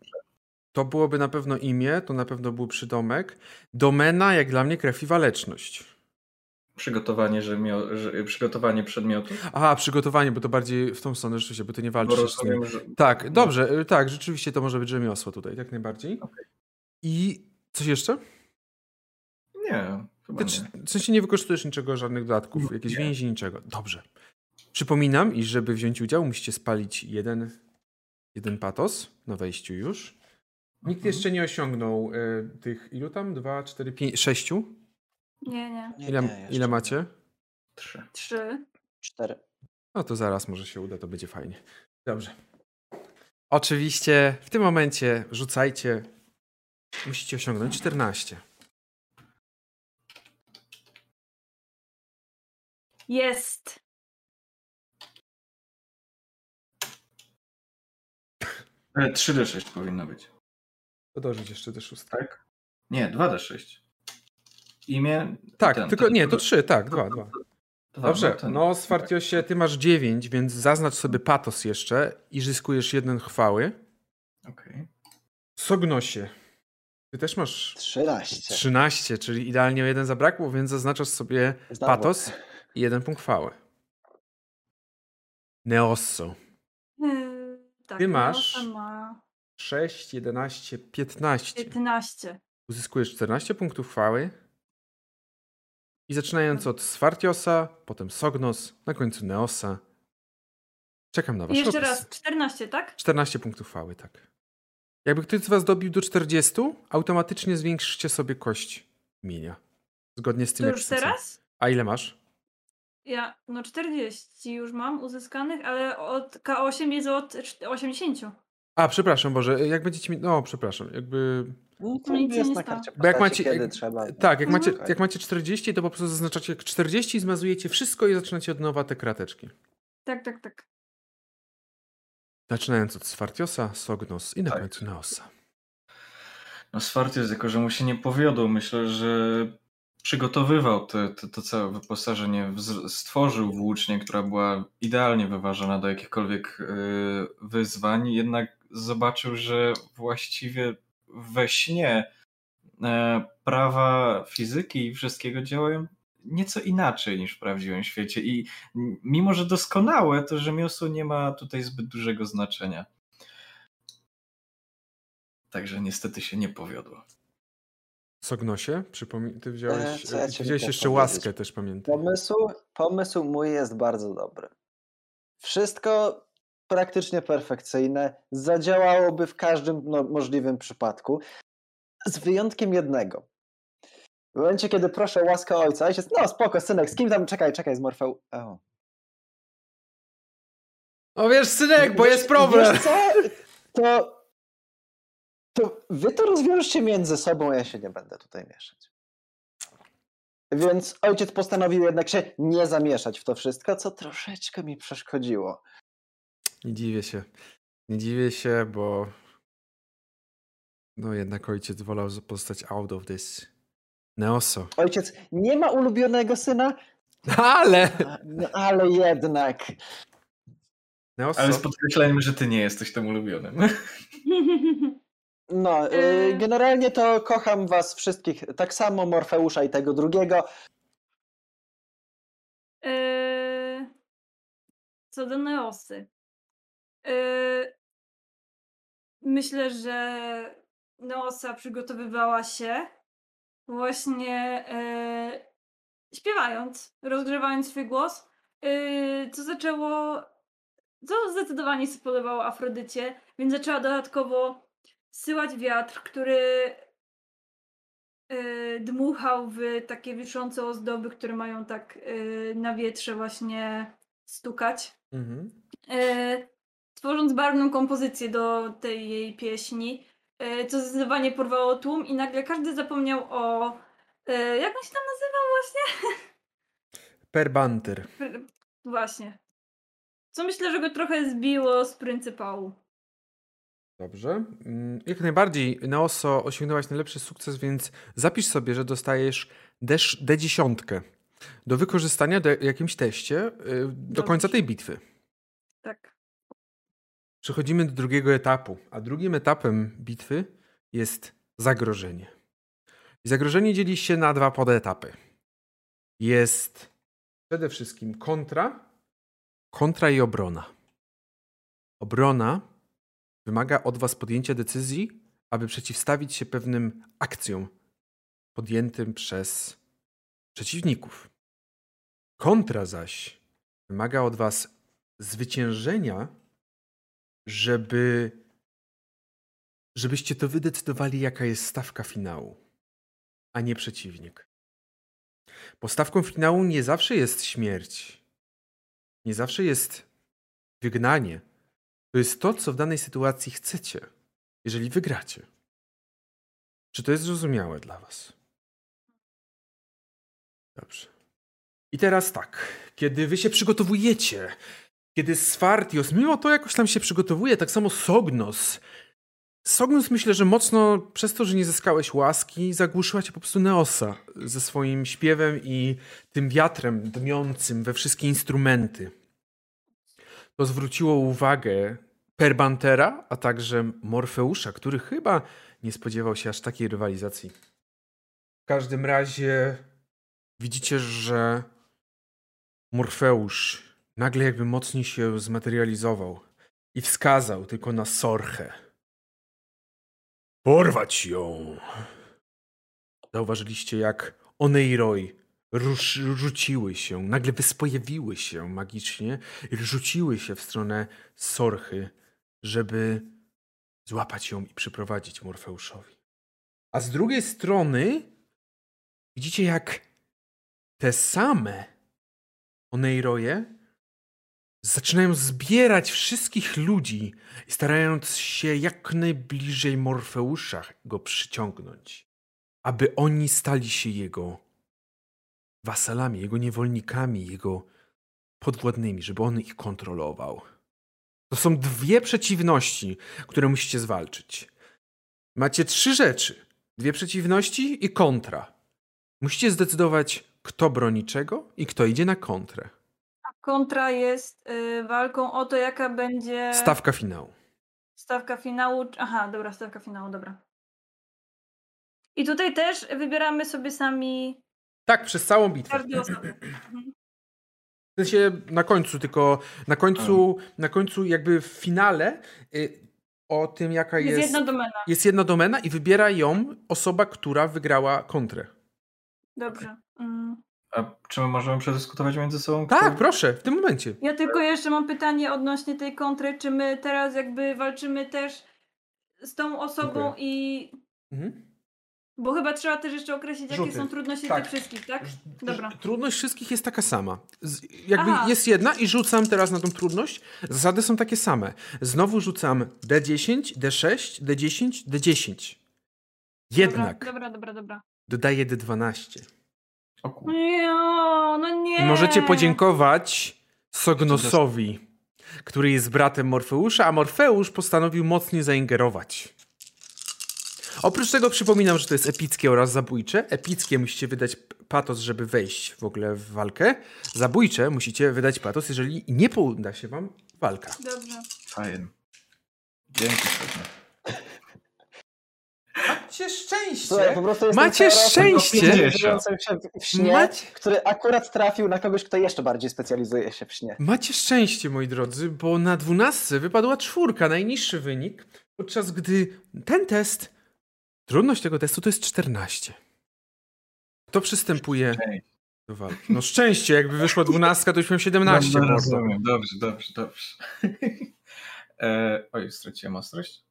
to byłoby na pewno imię, to na pewno był przydomek. Domena, jak dla mnie, krew i waleczność. Przygotowanie, że, przygotowanie przedmiotu. Aha, przygotowanie, bo to bardziej w tą stronę rzeczywiście, bo ty nie walczysz rozumiem, że Tak, dobrze, y, tak, rzeczywiście to może być rzemiosło tutaj, jak najbardziej. I coś jeszcze? nie, chyba Ty, nie. w sensie nie wykorzystujesz niczego, żadnych dodatków, jakieś Nie. więzi, niczego. Dobrze. Przypominam, iż żeby wziąć udział, musicie spalić jeden, jeden patos na wejściu już. Nikt Mhm. jeszcze nie osiągnął y, tych, ilu tam? Dwa, cztery, pięć, sześciu? Nie, nie. Nie, Ile, nie, ile macie? Trzy. Trzy. Cztery. No to zaraz może się uda, to będzie fajnie. Dobrze. Oczywiście w tym momencie rzucajcie. Musicie osiągnąć 14. Jest. E, 3D6 powinno być. To dorzuć jeszcze te szóstki. Tak? Nie, 2D6. Imię. Tak, ten, tylko ten- nie, to trzy, tak, dwa, dwa. dwa, Dobrze, ten- no Swartiosie, ty masz 9, więc zaznacz sobie patos jeszcze i zyskujesz jeden chwały. Okej. Sognosie, ty też masz Trzynaście. 13, czyli idealnie o jeden zabrakło, więc zaznaczasz sobie Znowu. patos i jeden punkt chwały. Neosso. Yy, tak, Ty masz- ma 6, 11, 15. 15. Uzyskujesz 14 punktów chwały. I zaczynając od Swartiosa, potem Sognos, na końcu Neosa. Czekam na I wasz jeszcze opis. raz, 14, tak? 14 punktów chwały, tak. Jakby ktoś z was dobił do 40, automatycznie zwiększycie sobie kość imienia. Zgodnie z tym, To jak już teraz? A ile masz? Ja, no 40 już mam uzyskanych, ale od K8 jest od czt- 80. A, przepraszam, Boże, jak będziecie mi... No, przepraszam, jakby... No to Nic jest nie na karcie Bo jak macie- kiedy jak- trzeba. Tak, jak macie, Okej. jak macie 40, to po prostu zaznaczacie 40 i zmazujecie wszystko i zaczynacie od nowa te krateczki. Tak, tak, tak. Zaczynając od Swartiosa, Sognos i na Tak. końcu Neosa. No Swartius, jako że mu się nie powiodło, myślę, że przygotowywał te, te, to całe wyposażenie, stworzył włócznię, która była idealnie wyważona do jakichkolwiek y, wyzwań, jednak zobaczył, że właściwie we śnie e, prawa fizyki i wszystkiego działają nieco inaczej niż w prawdziwym świecie i mimo, że doskonałe, to rzemiosło nie ma tutaj zbyt dużego znaczenia. Także niestety się nie powiodło. Sognosie, przypomnij, ty wziąłeś, E, co ja wziąłeś jeszcze powiedzieć? łaskę też, pamiętam. Pomysł, pomysł mój jest bardzo dobry. Wszystko praktycznie perfekcyjne, zadziałałoby w każdym no, możliwym przypadku, z wyjątkiem jednego. W momencie, kiedy proszę łaskę ojca, ojciec, no spoko, synek, z kim tam, czekaj, czekaj, z Morfeu... O. O wiesz, synek, bo Wiesz- jest problem! To, to wy to rozwiążcie między sobą, ja się nie będę tutaj mieszać. Więc ojciec postanowił jednak się nie zamieszać w to wszystko, co troszeczkę mi przeszkodziło. Nie dziwię się. Nie dziwię się, bo no jednak ojciec wolał pozostać out of this. Neoso. Ojciec nie ma ulubionego syna, Ale! no, ale jednak. Neoso. Ale z podkreśleniem, że ty nie jesteś tym ulubionym. No, y, Yy. generalnie to kocham was wszystkich tak samo, Morfeusza i tego drugiego. Yy, Co do Neosy. Yy, Myślę, że Neosa przygotowywała się właśnie yy, śpiewając, rozgrzewając swój głos, yy, co zaczęło, co zdecydowanie spodobało Afrodycie, więc zaczęła dodatkowo syłać wiatr, który yy, dmuchał w takie wiszące ozdoby, które mają tak yy, na wietrze właśnie stukać. Mhm. Tworząc barwną kompozycję do tej jej pieśni, yy, co zdecydowanie porwało tłum i nagle każdy zapomniał o... Yy, jak on się tam nazywał właśnie? [laughs] Per banter. Właśnie. Co myślę, że go trochę zbiło z pryncypału. Dobrze. Mm, Jak najbardziej, Neoso, osiągnęłaś najlepszy sukces, więc zapisz sobie, że dostajesz D- D10 do wykorzystania do jakimś teście y, do Dobrze. końca tej bitwy. Tak. Przechodzimy do drugiego etapu, a drugim etapem bitwy jest zagrożenie. I zagrożenie dzieli się na dwa podetapy. Jest przede wszystkim kontra, kontra i obrona. Obrona wymaga od Was podjęcia decyzji, aby przeciwstawić się pewnym akcjom podjętym przez przeciwników. Kontra zaś wymaga od Was zwyciężenia, żeby żebyście to wy decydowali, jaka jest stawka finału, a nie przeciwnik. Bo stawką finału nie zawsze jest śmierć. Nie zawsze jest wygnanie. To jest to, co w danej sytuacji chcecie, jeżeli wygracie. Czy to jest zrozumiałe dla Was? Dobrze. I teraz tak, kiedy wy się przygotowujecie, kiedy Sfartios, mimo to jakoś tam się przygotowuje, tak samo Sognos. Sognos myślę, że mocno przez to, że nie zyskałeś łaski, zagłuszyła cię po prostu Neosa ze swoim śpiewem i tym wiatrem dmiącym we wszystkie instrumenty. To zwróciło uwagę Perbantera, a także Morfeusza, który chyba nie spodziewał się aż takiej rywalizacji. W każdym razie widzicie, że Morfeusz nagle jakby mocniej się zmaterializował i wskazał tylko na Sorchę. Porwać ją! Zauważyliście, jak Oneiroi rusz, rzuciły się, nagle wyspojawiły się magicznie i rzuciły się w stronę Sorchy, żeby złapać ją i przyprowadzić Morfeuszowi. A z drugiej strony widzicie, jak te same Oneiroje zaczynają zbierać wszystkich ludzi i starając się jak najbliżej Morfeusza go przyciągnąć, aby oni stali się jego wasalami, jego niewolnikami, jego podwładnymi, żeby on ich kontrolował. To są dwie przeciwności, które musicie zwalczyć. Macie trzy rzeczy. Dwie przeciwności i kontra. Musicie zdecydować, kto broni czego i kto idzie na kontrę. Kontra jest y, walką o to, jaka będzie Stawka finału. stawka finału. Aha, dobra, stawka finału, dobra. I tutaj też wybieramy sobie sami Tak, przez całą bitwę. Mhm. W sensie na końcu, tylko na końcu, na końcu jakby w finale y, o tym, jaka Jest jest, jedna domena. jest jedna domena i wybiera ją osoba, która wygrała kontrę. Dobrze. Mm. A czy my możemy przedyskutować między sobą? Tak, kto- proszę, w tym momencie. Ja tylko jeszcze mam pytanie odnośnie tej kontry. Czy my teraz jakby walczymy też z tą osobą Dziękuję. i. Mhm. Bo chyba trzeba też jeszcze określić, jakie Rzuty. są trudności Tak. tych wszystkich, tak? Dobra. Trudność wszystkich jest taka sama. Z, jakby Aha. jest jedna i rzucam teraz na tą trudność. Zasady są takie same. Znowu rzucam D10, D6, D10, D10. Jednak Dobra, dobra, dobra, dobra. dodaję D12. O Nie, no nie. I możecie podziękować Sognosowi, który jest bratem Morfeusza, a Morfeusz postanowił mocniej zaingerować. Oprócz tego przypominam, że to jest epickie oraz zabójcze. Epickie musicie wydać patos, żeby wejść w ogóle w walkę. Zabójcze musicie wydać patos, jeżeli nie uda się wam walka. Dobrze. Fajnie. Dzięki. Macie szczęście! Słuchaj, po prostu Macie szczęście! w śnie, Macie- który akurat trafił na kogoś, kto jeszcze bardziej specjalizuje się w śnie. Macie szczęście, moi drodzy, bo na dwunastce wypadła czwórka, najniższy wynik, podczas gdy ten test, trudność tego testu to jest 14. Kto przystępuje do walki? No szczęście, jakby wyszła dwunastka, to już miałem 17. Dobra, mordo. rozumiem. Dobrze, dobrze, dobrze. [laughs] e, oj, straciłem ostrość.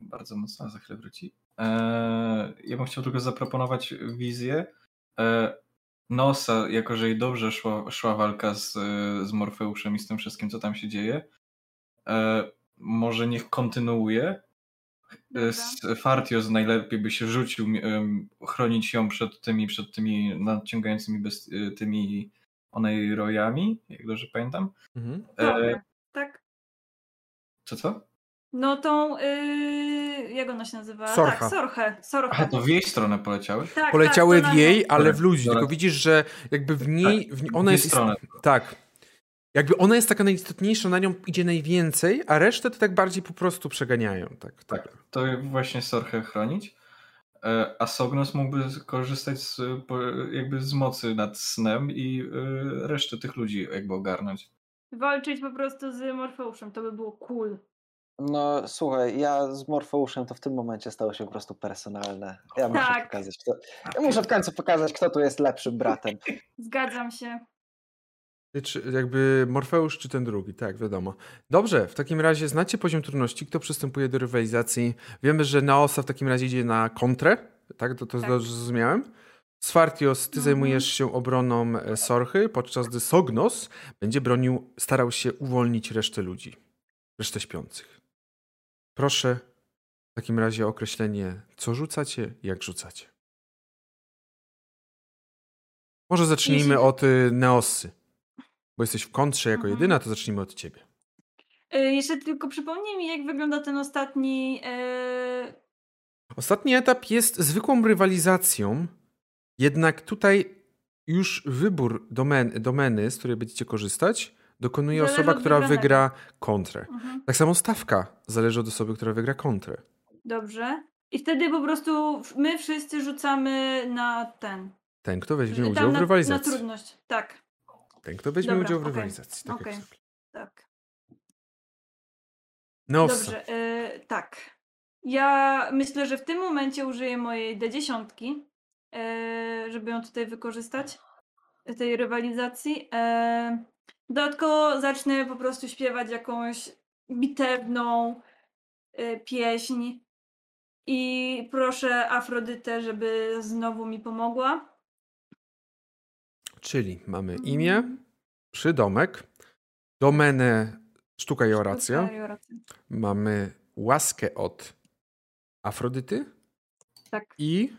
Bardzo mocno, za chwilę wróci. E, ja bym chciał tylko zaproponować wizję. E, Nosa, jako że jej dobrze szła, szła walka z, z Morfeuszem i z tym wszystkim, co tam się dzieje, e, może niech kontynuuje. Z Fartios najlepiej by się rzucił, chronić ją przed tymi, przed tymi nadciągającymi besti- tymi onej rojami, jak dobrze pamiętam. Mhm. E, Dobra. Tak. co co? No tą. Yy, jak ona się nazywa? Sorcha. Tak, Sorchę. Sorchę. Aha, to w jej stronę poleciały? tak, Poleciały tak, w na jej, ale w ludzi, tylko widzisz, że jakby w niej, w, ona w jej jest... stronę. Tak. Jakby ona jest taka najistotniejsza, na nią idzie najwięcej, a resztę to tak bardziej po prostu przeganiają. Tak, tak. Tak, to właśnie Sorchę chronić. E, A Sognos mógłby korzystać z, jakby z mocy nad snem i e, resztę tych ludzi jakby ogarnąć. Walczyć po prostu z Morfeuszem, to by było cool. No słuchaj, ja z Morfeuszem to w tym momencie stało się po prostu personalne. Ja muszę Tak. pokazać, kto, ja muszę w końcu pokazać, kto tu jest lepszym bratem. [laughs] Zgadzam się. Czy jakby Morfeusz czy ten drugi, tak, wiadomo. Dobrze, w takim razie znacie poziom trudności, kto przystępuje do rywalizacji. Wiemy, że Naosa w takim razie idzie na kontrę, tak, to, to Tak. dobrze zrozumiałem. Sfartios, ty Mhm. zajmujesz się obroną e, Sorchy, podczas gdy Sognos będzie bronił, starał się uwolnić resztę ludzi, resztę śpiących. Proszę w takim razie o określenie, co rzucacie, jak rzucacie. Może zacznijmy Jeśli- od y, Neosy. Bo jesteś w kontrze jako Mhm. jedyna, to zacznijmy od ciebie. Yy, jeszcze tylko przypomnij mi, jak wygląda ten ostatni. Yy... Ostatni etap jest zwykłą rywalizacją, jednak tutaj już wybór domen, domeny, z której będziecie korzystać, dokonuje Zależy osoba, która wygra kontrę. Mhm. Tak samo stawka zależy od osoby, która wygra kontrę. Dobrze. I wtedy po prostu my wszyscy rzucamy na ten. Ten, kto weźmie Tam udział w na, na rywalizacji. trudność. Tak, Ten, kto weźmie Dobra, udział w okej, rywalizacji. Tak zwykle. tak. Neosa. Dobrze, yy, tak. Ja myślę, że w tym momencie użyję mojej D10, yy, żeby ją tutaj wykorzystać, tej rywalizacji. Yy, dodatkowo zacznę po prostu śpiewać jakąś bitewną yy, pieśń i proszę Afrodytę, żeby znowu mi pomogła. Czyli mamy imię, przydomek, domenę sztuka i oracja. Sztuka i oracja. Mamy łaskę od Afrodyty Tak. i,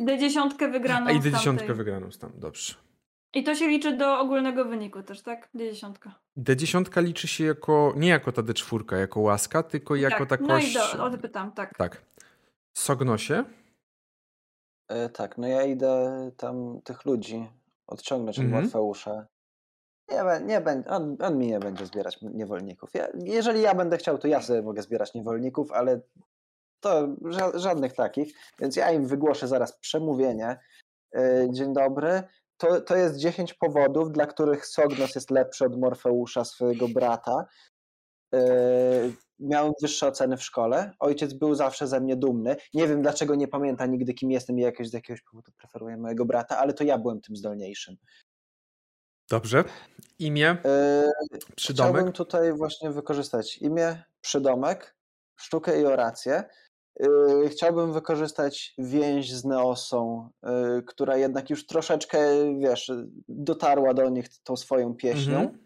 D10 wygraną a i D10 tamtej. wygraną tam. Dobrze. I to się liczy do ogólnego wyniku też, tak? D10. D10 liczy się jako, nie jako ta D4, jako łaska, tylko jako tak. ta No i do, o to pytam, tak. Tak. Sognosie. E, tak, no ja idę tam tych ludzi odciągnąć od Mhm. Morfeusza. Nie, nie będzie, on, on mi nie będzie zbierać niewolników. Ja, jeżeli ja będę chciał, to ja sobie mogę zbierać niewolników, ale to ża- żadnych takich, więc ja im wygłoszę zaraz przemówienie. E, Dzień dobry. To, to jest 10 powodów, dla których Sognos jest lepszy od Morfeusza, swojego brata. E, Miałem wyższe oceny w szkole. Ojciec był zawsze ze mnie dumny. Nie wiem, dlaczego nie pamięta nigdy, kim jestem i jakoś z jakiegoś powodu preferuje mojego brata, ale to ja byłem tym zdolniejszym. Dobrze. Imię, E, przydomek. Chciałbym tutaj właśnie wykorzystać imię, przydomek, sztukę i orację. Yy, Chciałbym wykorzystać więź z Neosą, yy, która jednak już troszeczkę, wiesz, dotarła do nich tą swoją pieśnią. Mhm.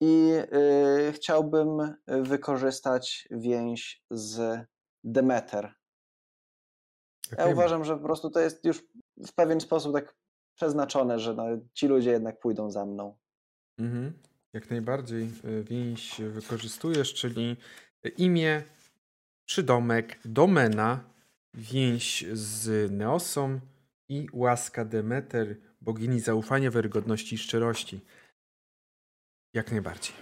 I yy, chciałbym wykorzystać więź z Demeter. Ja Okej. uważam, że po prostu to jest już w pewien sposób tak przeznaczone, że no, ci ludzie jednak pójdą za mną. Mhm. Jak najbardziej więź wykorzystujesz, czyli imię, przydomek, domena, więź z Neosą i łaska Demeter, bogini zaufania, wiarygodności i szczerości. Jak najbardziej.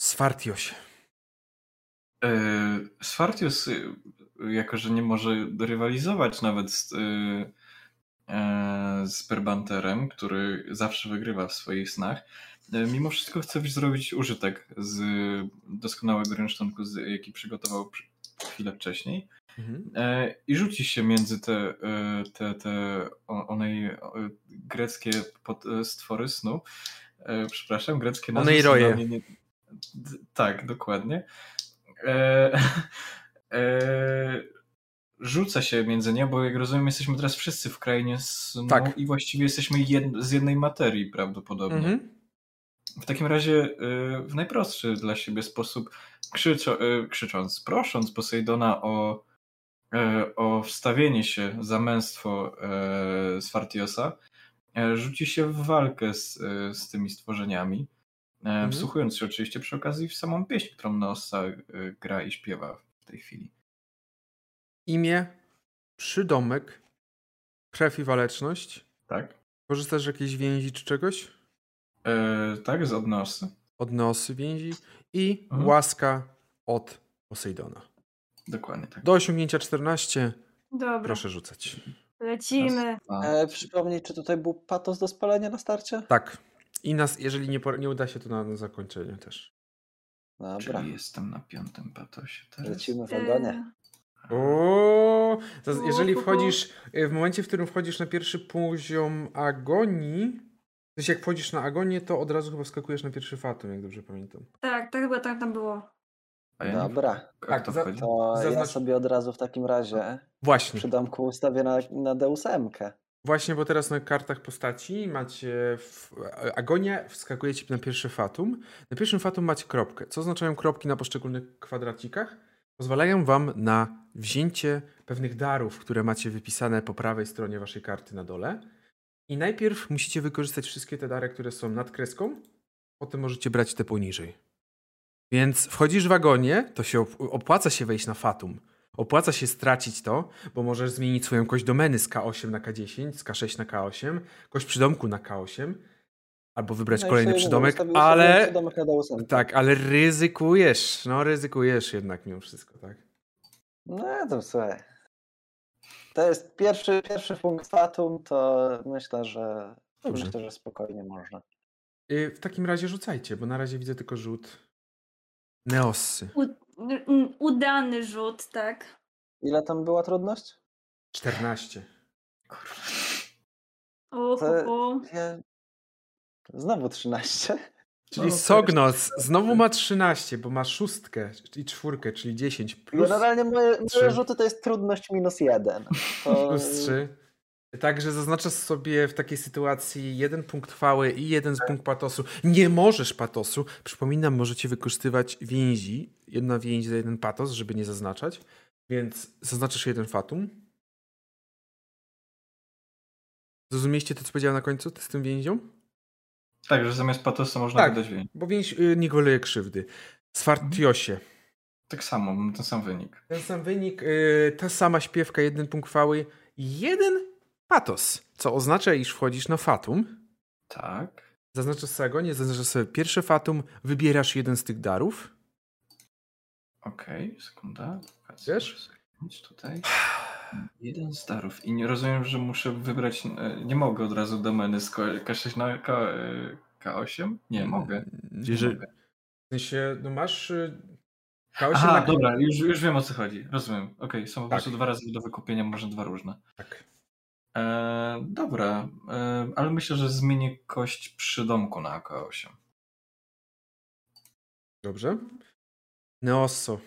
Swartiosie. E, Sfartius, y, jako że nie może rywalizować nawet z, y, e, z Perbanterem, który zawsze wygrywa w swoich snach, e, mimo wszystko chce zrobić użytek z doskonałego rynsztunku, jaki przygotował przy- chwilę wcześniej Mhm. e, i rzuci się między te, e, te, te onej greckie pod, e, stwory snu. Przepraszam, greckie nazwy dla mnie nie... Tak, dokładnie. E, [laughs] e, rzuca się między nie, bo jak rozumiem, jesteśmy teraz wszyscy w krainie snu Tak. i właściwie jesteśmy jed, z jednej materii prawdopodobnie. Mhm. W takim razie y, w najprostszy dla siebie sposób, krzyczo, y, krzycząc, prosząc Posejdona o, y, o wstawienie się za męstwo y, Sfartiosa, y, rzuci się w walkę z, z tymi stworzeniami, y, wsłuchując się oczywiście przy okazji w samą pieśń, którą Noosa y, gra i śpiewa w tej chwili. Imię, przydomek, krew i waleczność. Tak? Korzystasz z jakiejś więzi czy czegoś? Y, tak, z odnosy. Od Neosy więzi i Mhm. łaska od Posejdona. Dokładnie tak. Do osiągnięcia 14 Dobra, proszę rzucać. lecimy. E, przypomnij, czy tutaj był patos do spalenia na starcie? Tak. I nas, jeżeli nie, nie uda się, to na, na zakończenie też. Dobra, czyli jestem na piątym patosie teraz. lecimy w ogonie. E, O, to z- jeżeli wchodzisz, y, w momencie, w którym wchodzisz na pierwszy poziom agonii, sensie jak wchodzisz na agonię, to od razu chyba wskakujesz na pierwszy fatum, jak dobrze pamiętam. tak, tak chyba tak tam było. A ja. Dobra, A Tak, kto za- to ja Zaznacz- sobie od razu w takim razie Właśnie. przy domku ustawię na, na Deus-emkę. Właśnie, bo teraz na kartach postaci macie w, agonia, wskakujecie na pierwszy fatum. Na pierwszym fatum macie kropkę. Co oznaczają kropki na poszczególnych kwadracikach? Pozwalają wam na wzięcie pewnych darów, które macie wypisane po prawej stronie waszej karty na dole. I najpierw musicie wykorzystać wszystkie te dary, które są nad kreską, potem możecie brać te poniżej. Więc wchodzisz w agonie, to się op- opłaca się wejść na fatum. Opłaca się stracić to, bo możesz zmienić swoją kość domeny z K8 na K10, z K6 na K8, kość przydomku na K8, albo wybrać No kolejny przydomek, ale Przydomek tak, ale ryzykujesz, no ryzykujesz jednak mimo wszystko, tak? No to słuchaj. To jest pierwszy, pierwszy punkt fatum, to myślę, że Dobrze. myślę, że spokojnie można. Y, W takim razie rzucajcie, bo na razie widzę tylko rzut Neossy. U, udany rzut, tak. Ile tam była trudność? 14. Uhuhu. Ja... Znowu 13. Czyli No, Sognos znowu ma 13, bo ma szóstkę i czwórkę, czyli 10 plus, Generalnie moje, moje rzuty to jest trudność minus jeden. To... [laughs] plus 3. Także zaznaczasz sobie w takiej sytuacji jeden punkt chwały i jeden z punkt patosu. Nie możesz patosu. Przypominam, możecie wykorzystywać więzi. Jedna więź za jeden patos, żeby nie zaznaczać. Więc zaznaczasz jeden fatum. Zrozumieliście to, co powiedziałem na końcu z tym więzią? Tak, że zamiast patosa można Tak. wydać więź. Bo więź y, niweluje krzywdy. Swartiosie. Tak samo, mam ten sam wynik. Ten sam wynik, y, ta sama śpiewka, jeden punkt chwały, jeden patos. Co oznacza, iż wchodzisz na fatum. Tak. Zaznaczasz sobie go, nie zaznaczasz sobie pierwsze fatum, wybierasz jeden z tych darów. Okej, sekunda. Wiesz? Tutaj. [sighs] Jeden z darów. I nie rozumiem, że muszę wybrać. e, Nie mogę od razu domeny z K- K6 na K, e, K8? Nie, mogę. Nie Jeżeli, mogę. w sensie, no masz y, K8 Aha, na dobra, już, już wiem o co chodzi. Rozumiem. Okej, są po Tak. prostu dwa razy do wykupienia, może dwa różne. Tak. E, dobra, e, ale myślę, że zmienię kość przy domku na K8. Dobrze. Neosso.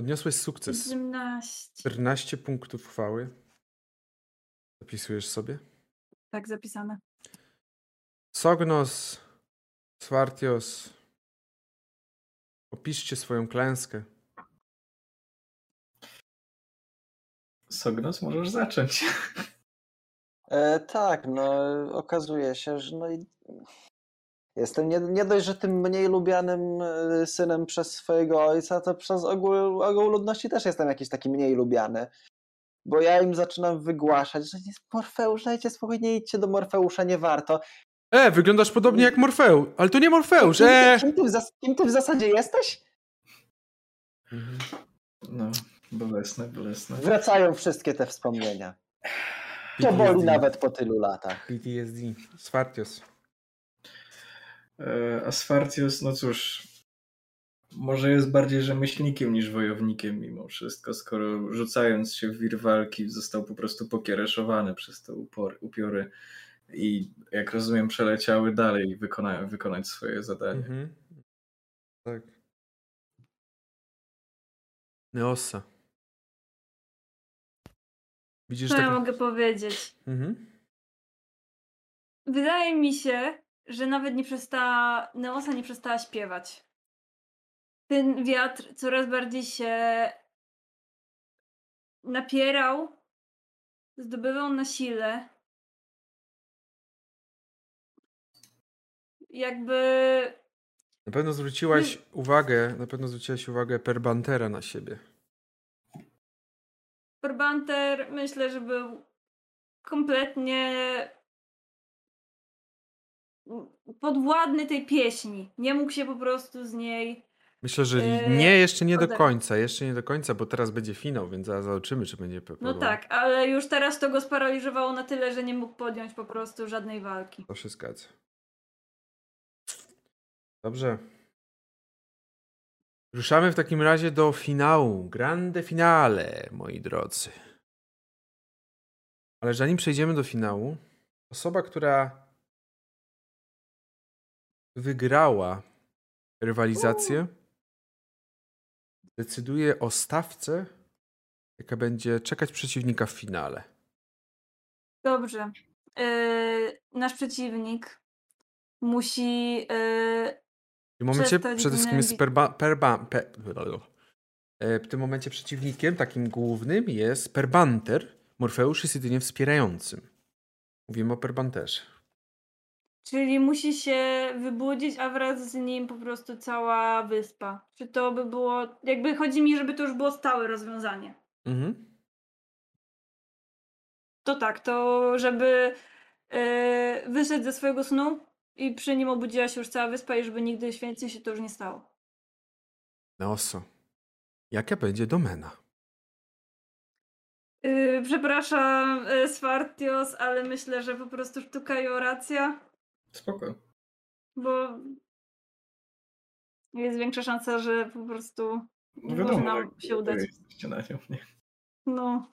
Odniosłeś sukces. 17. 14 punktów chwały. Zapisujesz sobie. Tak zapisane. Sognos, Swartios. Opiszcie swoją klęskę. Sognos, możesz zacząć. E, tak, no okazuje się, że no i jestem nie, nie dość, że tym mniej lubianym e, synem przez swojego ojca, to przez ogół, ogół ludności też jestem jakiś taki mniej lubiany. Bo ja im zaczynam wygłaszać, że jest Morfeusz, dajcie spokój, nie idźcie do Morfeusza, nie warto. E, wyglądasz podobnie jak Morfeusz, ale to nie Morfeusz, kim, e! ty, kim, ty kim ty w zasadzie jesteś? No, bolesne, bolesne. Wracają wszystkie te wspomnienia. To boli nawet po tylu latach. PTSD. Swartios. E, Asfartius, no cóż, może jest bardziej rzemieślnikiem niż wojownikiem mimo wszystko, skoro rzucając się w wir walki został po prostu pokiereszowany przez te upor, upiory i jak rozumiem przeleciały dalej wykona, wykonać swoje zadanie. Mhm. Tak. Neosa. Widzisz, Co że ja tak... mogę powiedzieć? Mhm. Wydaje mi się, że nawet nie przestała, Neosa nie przestała śpiewać. Ten wiatr coraz bardziej się napierał, zdobywał na sile. Jakby Na pewno zwróciłaś uwagę, na pewno zwróciłaś uwagę Perbantera na siebie. Perbanter myślę, że był kompletnie podwładny tej pieśni. Nie mógł się po prostu z niej. Myślę, że Eee, nie, jeszcze nie do końca, jeszcze nie do końca, bo teraz będzie finał, więc zaraz zobaczymy, czy będzie pe- No tak, ale już teraz to go sparaliżowało na tyle, że nie mógł podjąć po prostu żadnej walki. To się zgadza. Dobrze. Ruszamy w takim razie do finału. Grande finale, moi drodzy. Ale zanim przejdziemy do finału, osoba, która wygrała rywalizację, decyduje o stawce, jaka będzie czekać przeciwnika w finale. Dobrze. Yy, nasz przeciwnik musi. Yy, W tym momencie przede wszystkim jest perba, perba, pe, E, w tym momencie przeciwnikiem takim głównym jest Perbanter. Morfeusz jest jedynie wspierającym. Mówimy o Perbanterze. Czyli musi się wybudzić, a wraz z nim po prostu cała wyspa. Czy to by było. Jakby chodzi mi, żeby to już było stałe rozwiązanie. Mhm. To tak, to żeby yy, wyszedł ze swojego snu i przy nim obudziła się już cała wyspa i żeby nigdy więcej się to już nie stało. Neoso. Jaka będzie domena? Yy, przepraszam, yy, Swartios, ale myślę, że po prostu sztuka i oracja, Spoko. bo jest większa szansa, że po prostu No Może wiadomo, nam się udać. jesteście na nią, nie? no.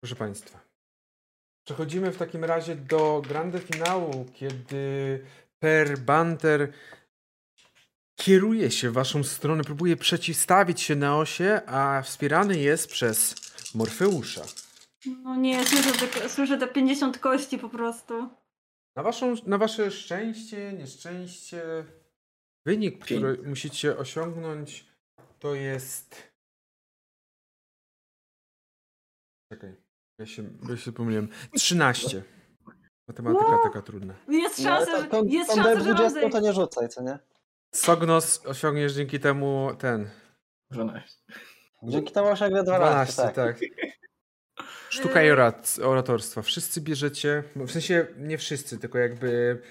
Proszę Państwa. Przechodzimy w takim razie do grande finału, kiedy Perbanter kieruje się w Waszą stronę, próbuje przeciwstawić się Neosie, a wspierany jest przez Morfeusza. No nie, słyszę te, słyszę te 50 kości po prostu. Na, waszą, na wasze szczęście, nieszczęście, wynik, który musicie osiągnąć, to jest. Czekaj, ja się, ja się pomyliłem. 13. Matematyka Wow. taka trudna. Jest No, szansa, to- tą- że, jest szansa, że D20 mam to nie rzucaj, co nie? Sognos osiągniesz dzięki temu ten. 12. Dzięki temu osiągnę 12, 12, tak. tak. Sztuka i orat, oratorstwa. Wszyscy bierzecie, no w sensie nie wszyscy, tylko jakby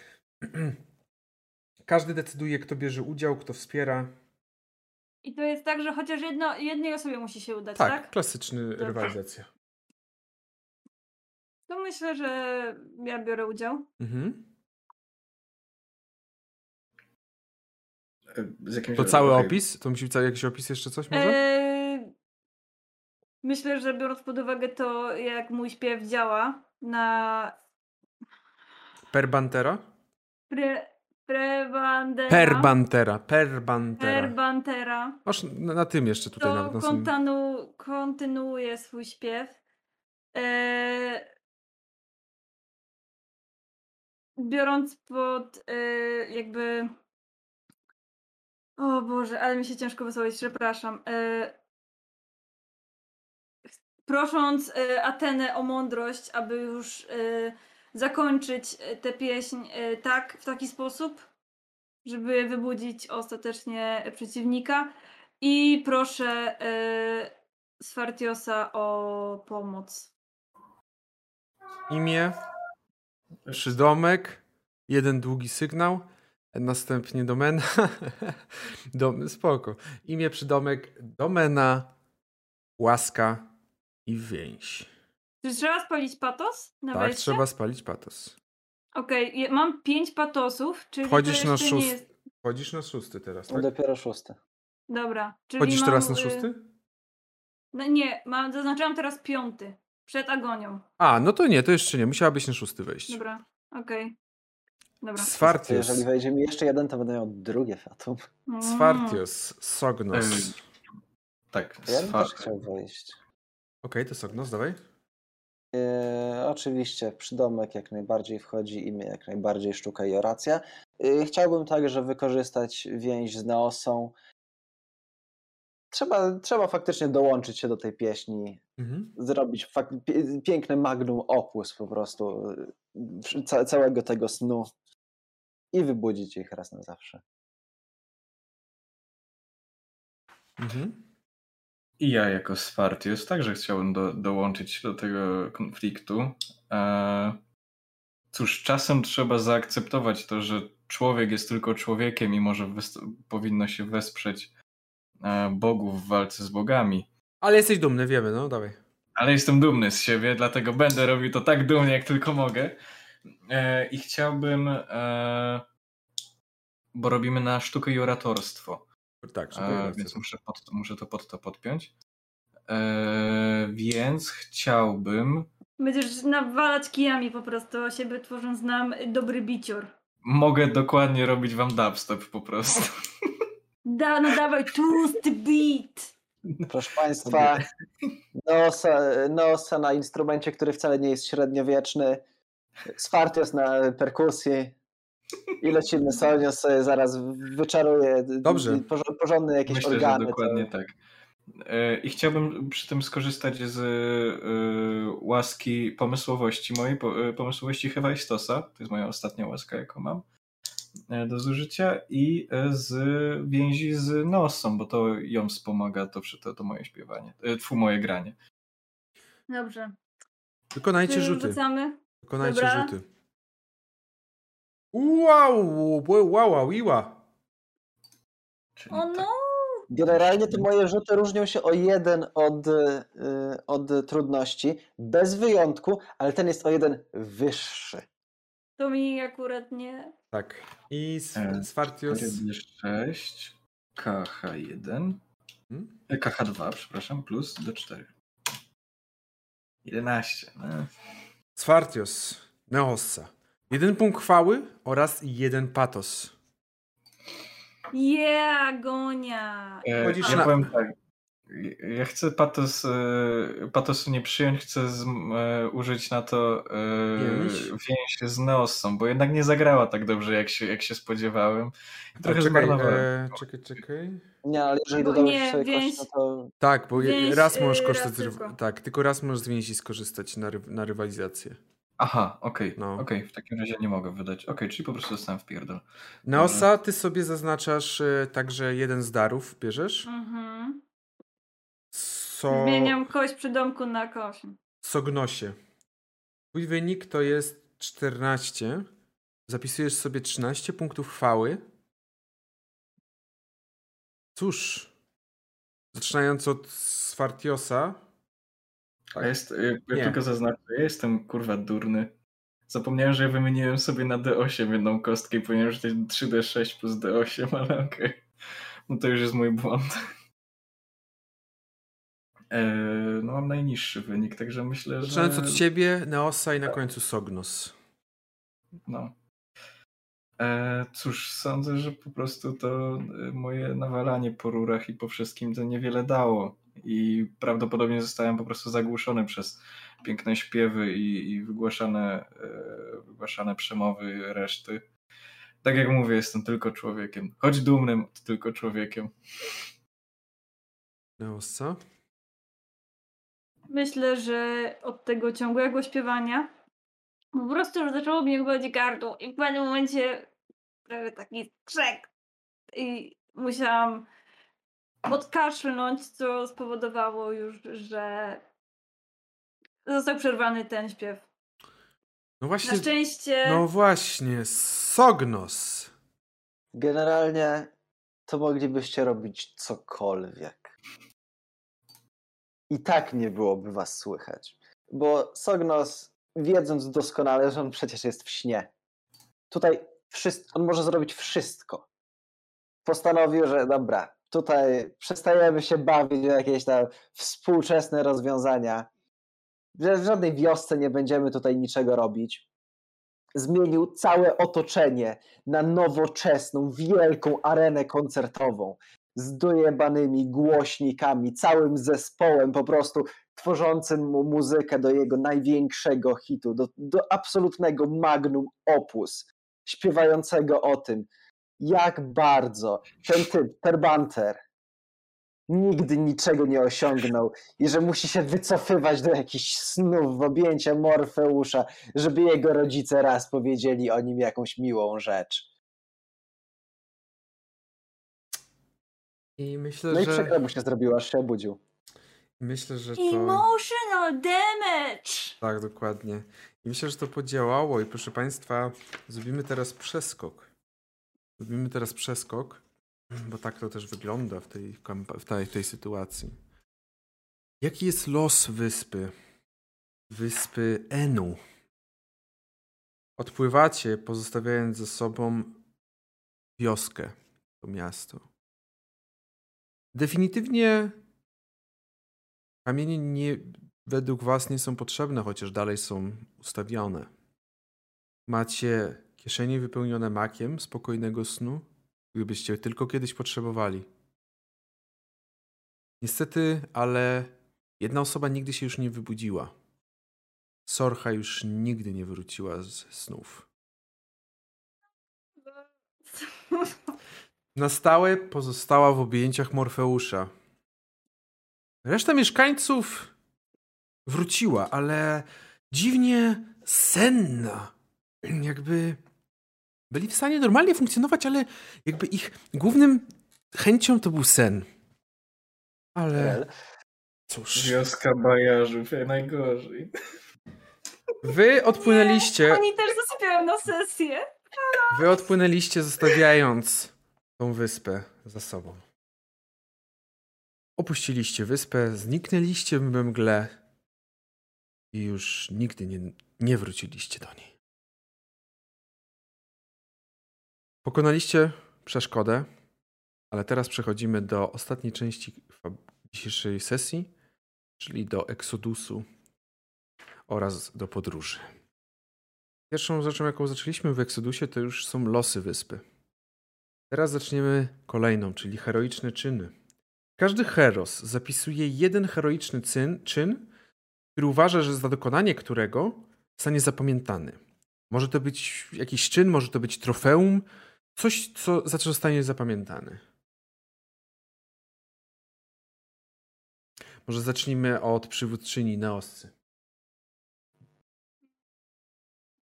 [clears throat] każdy decyduje, kto bierze udział, kto wspiera. I to jest tak, że chociaż jedno, jednej osobie musi się udać, Tak, tak? klasyczny rywalizacja. To myślę, że ja biorę udział. Mhm. E, Z To cały opis? To musi być cały jakiś opis jeszcze coś może? Eee, myślę, że biorąc pod uwagę to, jak mój śpiew działa na Per Bantera? pre, prebandera, Per Bantera, per Bantera. perbantera, Masz na, na tym jeszcze tutaj nawet. to Na samym... kontanu, kontynuuje swój śpiew. Eee, biorąc pod eee, jakby o Boże, ale mi się ciężko wysłowić, przepraszam. Eee, prosząc e, Atenę o mądrość, aby już e, zakończyć e, tę pieśń tak, w taki sposób, żeby wybudzić ostatecznie przeciwnika. I proszę Sfartiosa o pomoc. Imię, przydomek, jeden długi sygnał, następnie domena. [laughs] Dom, spoko. Imię, przydomek, domena, łaska i więź. Czy trzeba spalić patos na Tak, wejście? trzeba spalić patos. Okej, je- mam pięć patosów, czyli Wchodzisz na jeszcze nie szóst- jest... Wchodzisz na szósty teraz, No tak? Dopiero szósty. Dobra. Czyli Wchodzisz mam, teraz na y, szósty? No nie, mam, zaznaczyłam teraz piąty. Przed agonią. A, no to nie, to jeszcze nie. Musiałabyś na szósty wejść. Dobra, okej. Dobra. To Sfartios. jeżeli wejdzie mi jeszcze jeden, to będę miał drugie fatum. Mm. Sfartios, Sognos. Ej, Tak, Ja też chciał wejść. To Sognos, dawaj. E, oczywiście przydomek jak najbardziej wchodzi, imię jak najbardziej, sztuka i oracja. E, chciałbym także wykorzystać więź z Neosą. Trzeba, trzeba faktycznie dołączyć się do tej pieśni, Mhm. zrobić fak- pie- piękny magnum opus po prostu e, ca- całego tego snu i wybudzić ich raz na zawsze. Mhm. I ja jako Spartius także chciałbym do, dołączyć do tego konfliktu. E, cóż, czasem trzeba zaakceptować to, że człowiek jest tylko człowiekiem i może powinno się wesprzeć e, bogów w walce z bogami. Ale jesteś dumny, wiemy, no dawaj. Ale jestem dumny z siebie, dlatego będę robił to tak dumnie, jak tylko mogę. E, I chciałbym, e, bo robimy na sztukę i oratorstwo. Tak, E, więc muszę, pod, muszę to pod to podpiąć. E, więc chciałbym. Będziesz nawalać kijami po prostu o siebie, tworząc nam dobry bicior. Mogę dokładnie robić wam dubstep po prostu. [laughs] Da, no dawaj, tłusty beat! Proszę Państwa, Neosa, Neosa na instrumencie, który wcale nie jest średniowieczny, Sfartios na perkusji i lecimy Sonios sobie zaraz wyczaruje Dobrze. porządne jakieś Myślę, organy. że dokładnie to... tak. E, I chciałbym przy tym skorzystać z e, łaski pomysłowości mojej, e, pomysłowości Hewajstosa. To jest moja ostatnia łaska, jaką mam do zużycia. I z więzi z Nosą, bo to ją wspomaga to, to, to moje śpiewanie, tfu, moje granie. Dobrze. Wykonajcie Czy rzuty. Wykonajcie Dobra. rzuty. Wow, wow, wow. Czyli O tak. no! Generalnie te moje rzuty różnią się o jeden od, y, od trudności, bez wyjątku, ale ten jest o jeden wyższy. To mi akurat nie. Tak. I s- E, Sfartios. 6, KH1, Hmm? e, KH2, przepraszam, plus D4. 11. No. Sfartios. Neossa. Jeden punkt chwały oraz jeden patos. Yeah, gonia! E, Chodzisz ja na- powiem tak. Ja chcę patos, e, patosu nie przyjąć, chcę z, e, użyć na to e, Więź? więź z Neosą, bo jednak nie zagrała tak dobrze, jak się, jak się spodziewałem. Trochę czekaj, zmarnowałem. e, czekaj, czekaj. Nie, ale jeżeli Bo dodałeś nie, sobie więź- kość, no to Tak, bo Więź, raz możesz korzystać. raz z ryw- tylko. Tak, tylko raz możesz z więzi skorzystać na, ry- na rywalizację. Aha, okej, No. okej, w takim razie nie mogę wydać. Okej, czyli po prostu dostałem w pierdol. Neosa, ty sobie zaznaczasz e, także jeden z darów, bierzesz. Mhm. So... Zmieniam kość przy domku na kość. Sognosie. Twój wynik to jest 14. Zapisujesz sobie 13 punktów chwały. Cóż, zaczynając od Swartiosa. A jest, y, ja Nie. tylko zaznaczę, ja jestem kurwa durny. Zapomniałem, że ja wymieniłem sobie na D8 jedną kostkę i powinienem rzucić 3D6 plus D8, ale okej. No to już jest mój błąd. Eee, no mam najniższy wynik, także myślę, że... Zaczynając od ciebie, Neosa i na końcu Sognos. No. E, cóż, sądzę, że po prostu to e, moje nawalanie po rurach i po wszystkim to niewiele dało. I prawdopodobnie zostałem po prostu zagłuszony przez piękne śpiewy i, i wygłaszane, e, wygłaszane przemowy reszty. Tak jak mówię, jestem tylko człowiekiem. Choć dumnym, to tylko człowiekiem. Neosa. Myślę, że od tego ciągłego śpiewania po prostu już zaczęło mnie boleć gardło i w pewnym momencie prawie taki strzek i musiałam odkaszlnąć, co spowodowało już, że został przerwany ten śpiew. No Na właśnie. szczęście No właśnie, Sognos. generalnie to moglibyście robić cokolwiek. I tak nie byłoby was słychać. Bo Sognos, wiedząc doskonale, że on przecież jest w śnie, tutaj wszystko, on może zrobić wszystko. Postanowił, że dobra, tutaj przestajemy się bawić w jakieś tam współczesne rozwiązania, w żadnej wiosce nie będziemy tutaj niczego robić. Zmienił całe otoczenie na nowoczesną, wielką arenę koncertową z dojebanymi głośnikami, całym zespołem po prostu tworzącym mu muzykę do jego największego hitu, do, do absolutnego magnum opus, śpiewającego o tym, jak bardzo ten typ, Terbanter, nigdy niczego nie osiągnął i że musi się wycofywać do jakichś snów w objęcia Morfeusza, żeby jego rodzice raz powiedzieli o nim jakąś miłą rzecz. I myślę, No i że. przykro mu się zrobiło, aż się obudził. Myślę, że to. emotional damage! Tak, dokładnie. I myślę, że to podziałało. I proszę Państwa, zrobimy teraz przeskok. Zrobimy teraz przeskok, bo tak to też wygląda w tej, w tej, w tej sytuacji. Jaki jest los wyspy? Wyspy Enu. Odpływacie, pozostawiając za sobą wioskę, to miasto. Definitywnie kamienie nie, według Was nie są potrzebne, chociaż dalej są ustawione. Macie kieszenie wypełnione makiem spokojnego snu, gdybyście tylko kiedyś potrzebowali. Niestety, ale jedna osoba nigdy się już nie wybudziła. Sorcha już nigdy nie wróciła z snów. Na stałe pozostała w objęciach Morfeusza. Reszta mieszkańców wróciła, ale dziwnie senna. Jakby byli w stanie normalnie funkcjonować, ale jakby ich głównym chęcią to był sen. Ale cóż, Wioska bajarzów, jak najgorzej. wy odpłynęliście, Oni też zasypiają na sesję. wy odpłynęliście zostawiając tą wyspę za sobą. Opuściliście wyspę, zniknęliście we mgle i już nigdy nie, nie wróciliście do niej. Pokonaliście przeszkodę, ale teraz przechodzimy do ostatniej części dzisiejszej sesji, czyli do Eksodusu oraz do podróży. Pierwszą rzeczą, jaką zaczęliśmy w Eksodusie, to już są losy wyspy. Teraz zaczniemy kolejną, czyli heroiczne czyny. Każdy heros zapisuje jeden heroiczny czyn, czyn, który uważa, że za dokonanie którego zostanie zapamiętany. Może to być jakiś czyn, może to być trofeum, coś, co, za co zostanie zapamiętany. Może zacznijmy od przywódczyni Neoscy.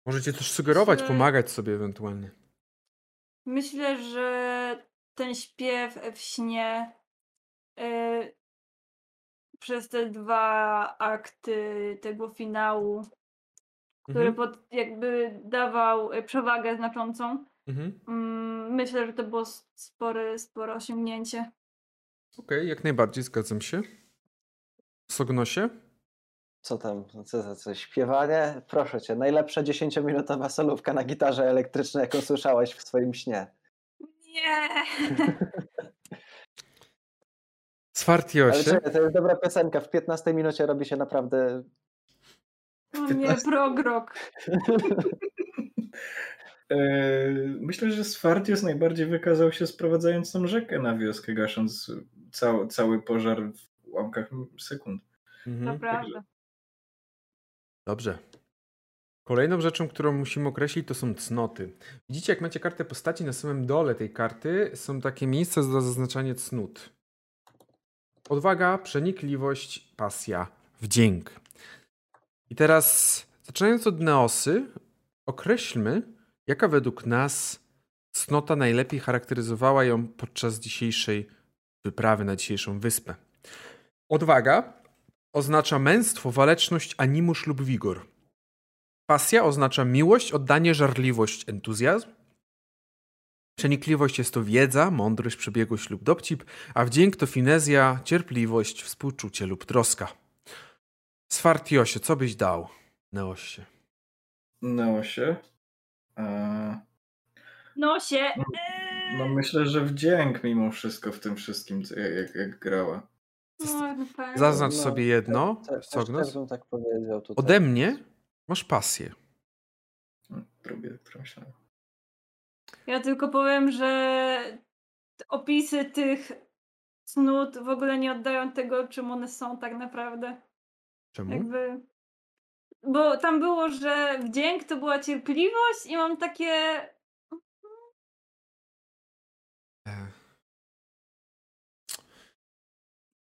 Możecie też sugerować, Myślę- pomagać sobie ewentualnie. Myślę, że ten śpiew w śnie y, przez te dwa akty tego finału, który Mhm. pod, jakby dawał y, przewagę znaczącą, Mhm. mm, myślę, że to było spore, spore osiągnięcie. Okej, jak najbardziej zgadzam się. Sognosie? Co tam? Co, co, co, śpiewanie? Proszę cię, najlepsza 10-minutowa solówka na gitarze elektrycznej, jaką słyszałeś w swoim śnie. Nie! [laughs] Ale Swartiosie? czekaj, to jest dobra piosenka. W 15 minucie robi się naprawdę... O nie, progrok. [laughs] E, Myślę, że Sfartius najbardziej wykazał się sprowadzając tą rzekę na wioskę, gasząc cały, cały pożar w ułamkach sekund. Mhm. Naprawdę. Dobrze. Kolejną rzeczą, którą musimy określić, to są cnoty. Widzicie, jak macie kartę postaci, na samym dole tej karty są takie miejsca do zaznaczania cnót. Odwaga, przenikliwość, pasja, wdzięk. I teraz, zaczynając od Neosy, określmy, jaka według nas cnota najlepiej charakteryzowała ją podczas dzisiejszej wyprawy na dzisiejszą wyspę. Odwaga oznacza męstwo, waleczność, animusz lub wigor. Pasja oznacza miłość, oddanie, żarliwość, entuzjazm. Przenikliwość jest to wiedza, mądrość, przebiegłość lub dowcip, a wdzięk to finezja, cierpliwość, współczucie lub troska. Swartiosie, co byś dał Neosie? Neosie. E, No się. No myślę, że wdzięk mimo wszystko w tym wszystkim, jak, jak, grała. No, no. Zaznacz No, sobie jedno, bym tak powiedział tutaj. Ode mnie masz pasję. Próbuję, którą myślałem. Ja tylko powiem, że opisy tych cnót w ogóle nie oddają tego, czym one są tak naprawdę. Czemu? Jakby. Bo tam było, że wdzięk to była cierpliwość i mam takie.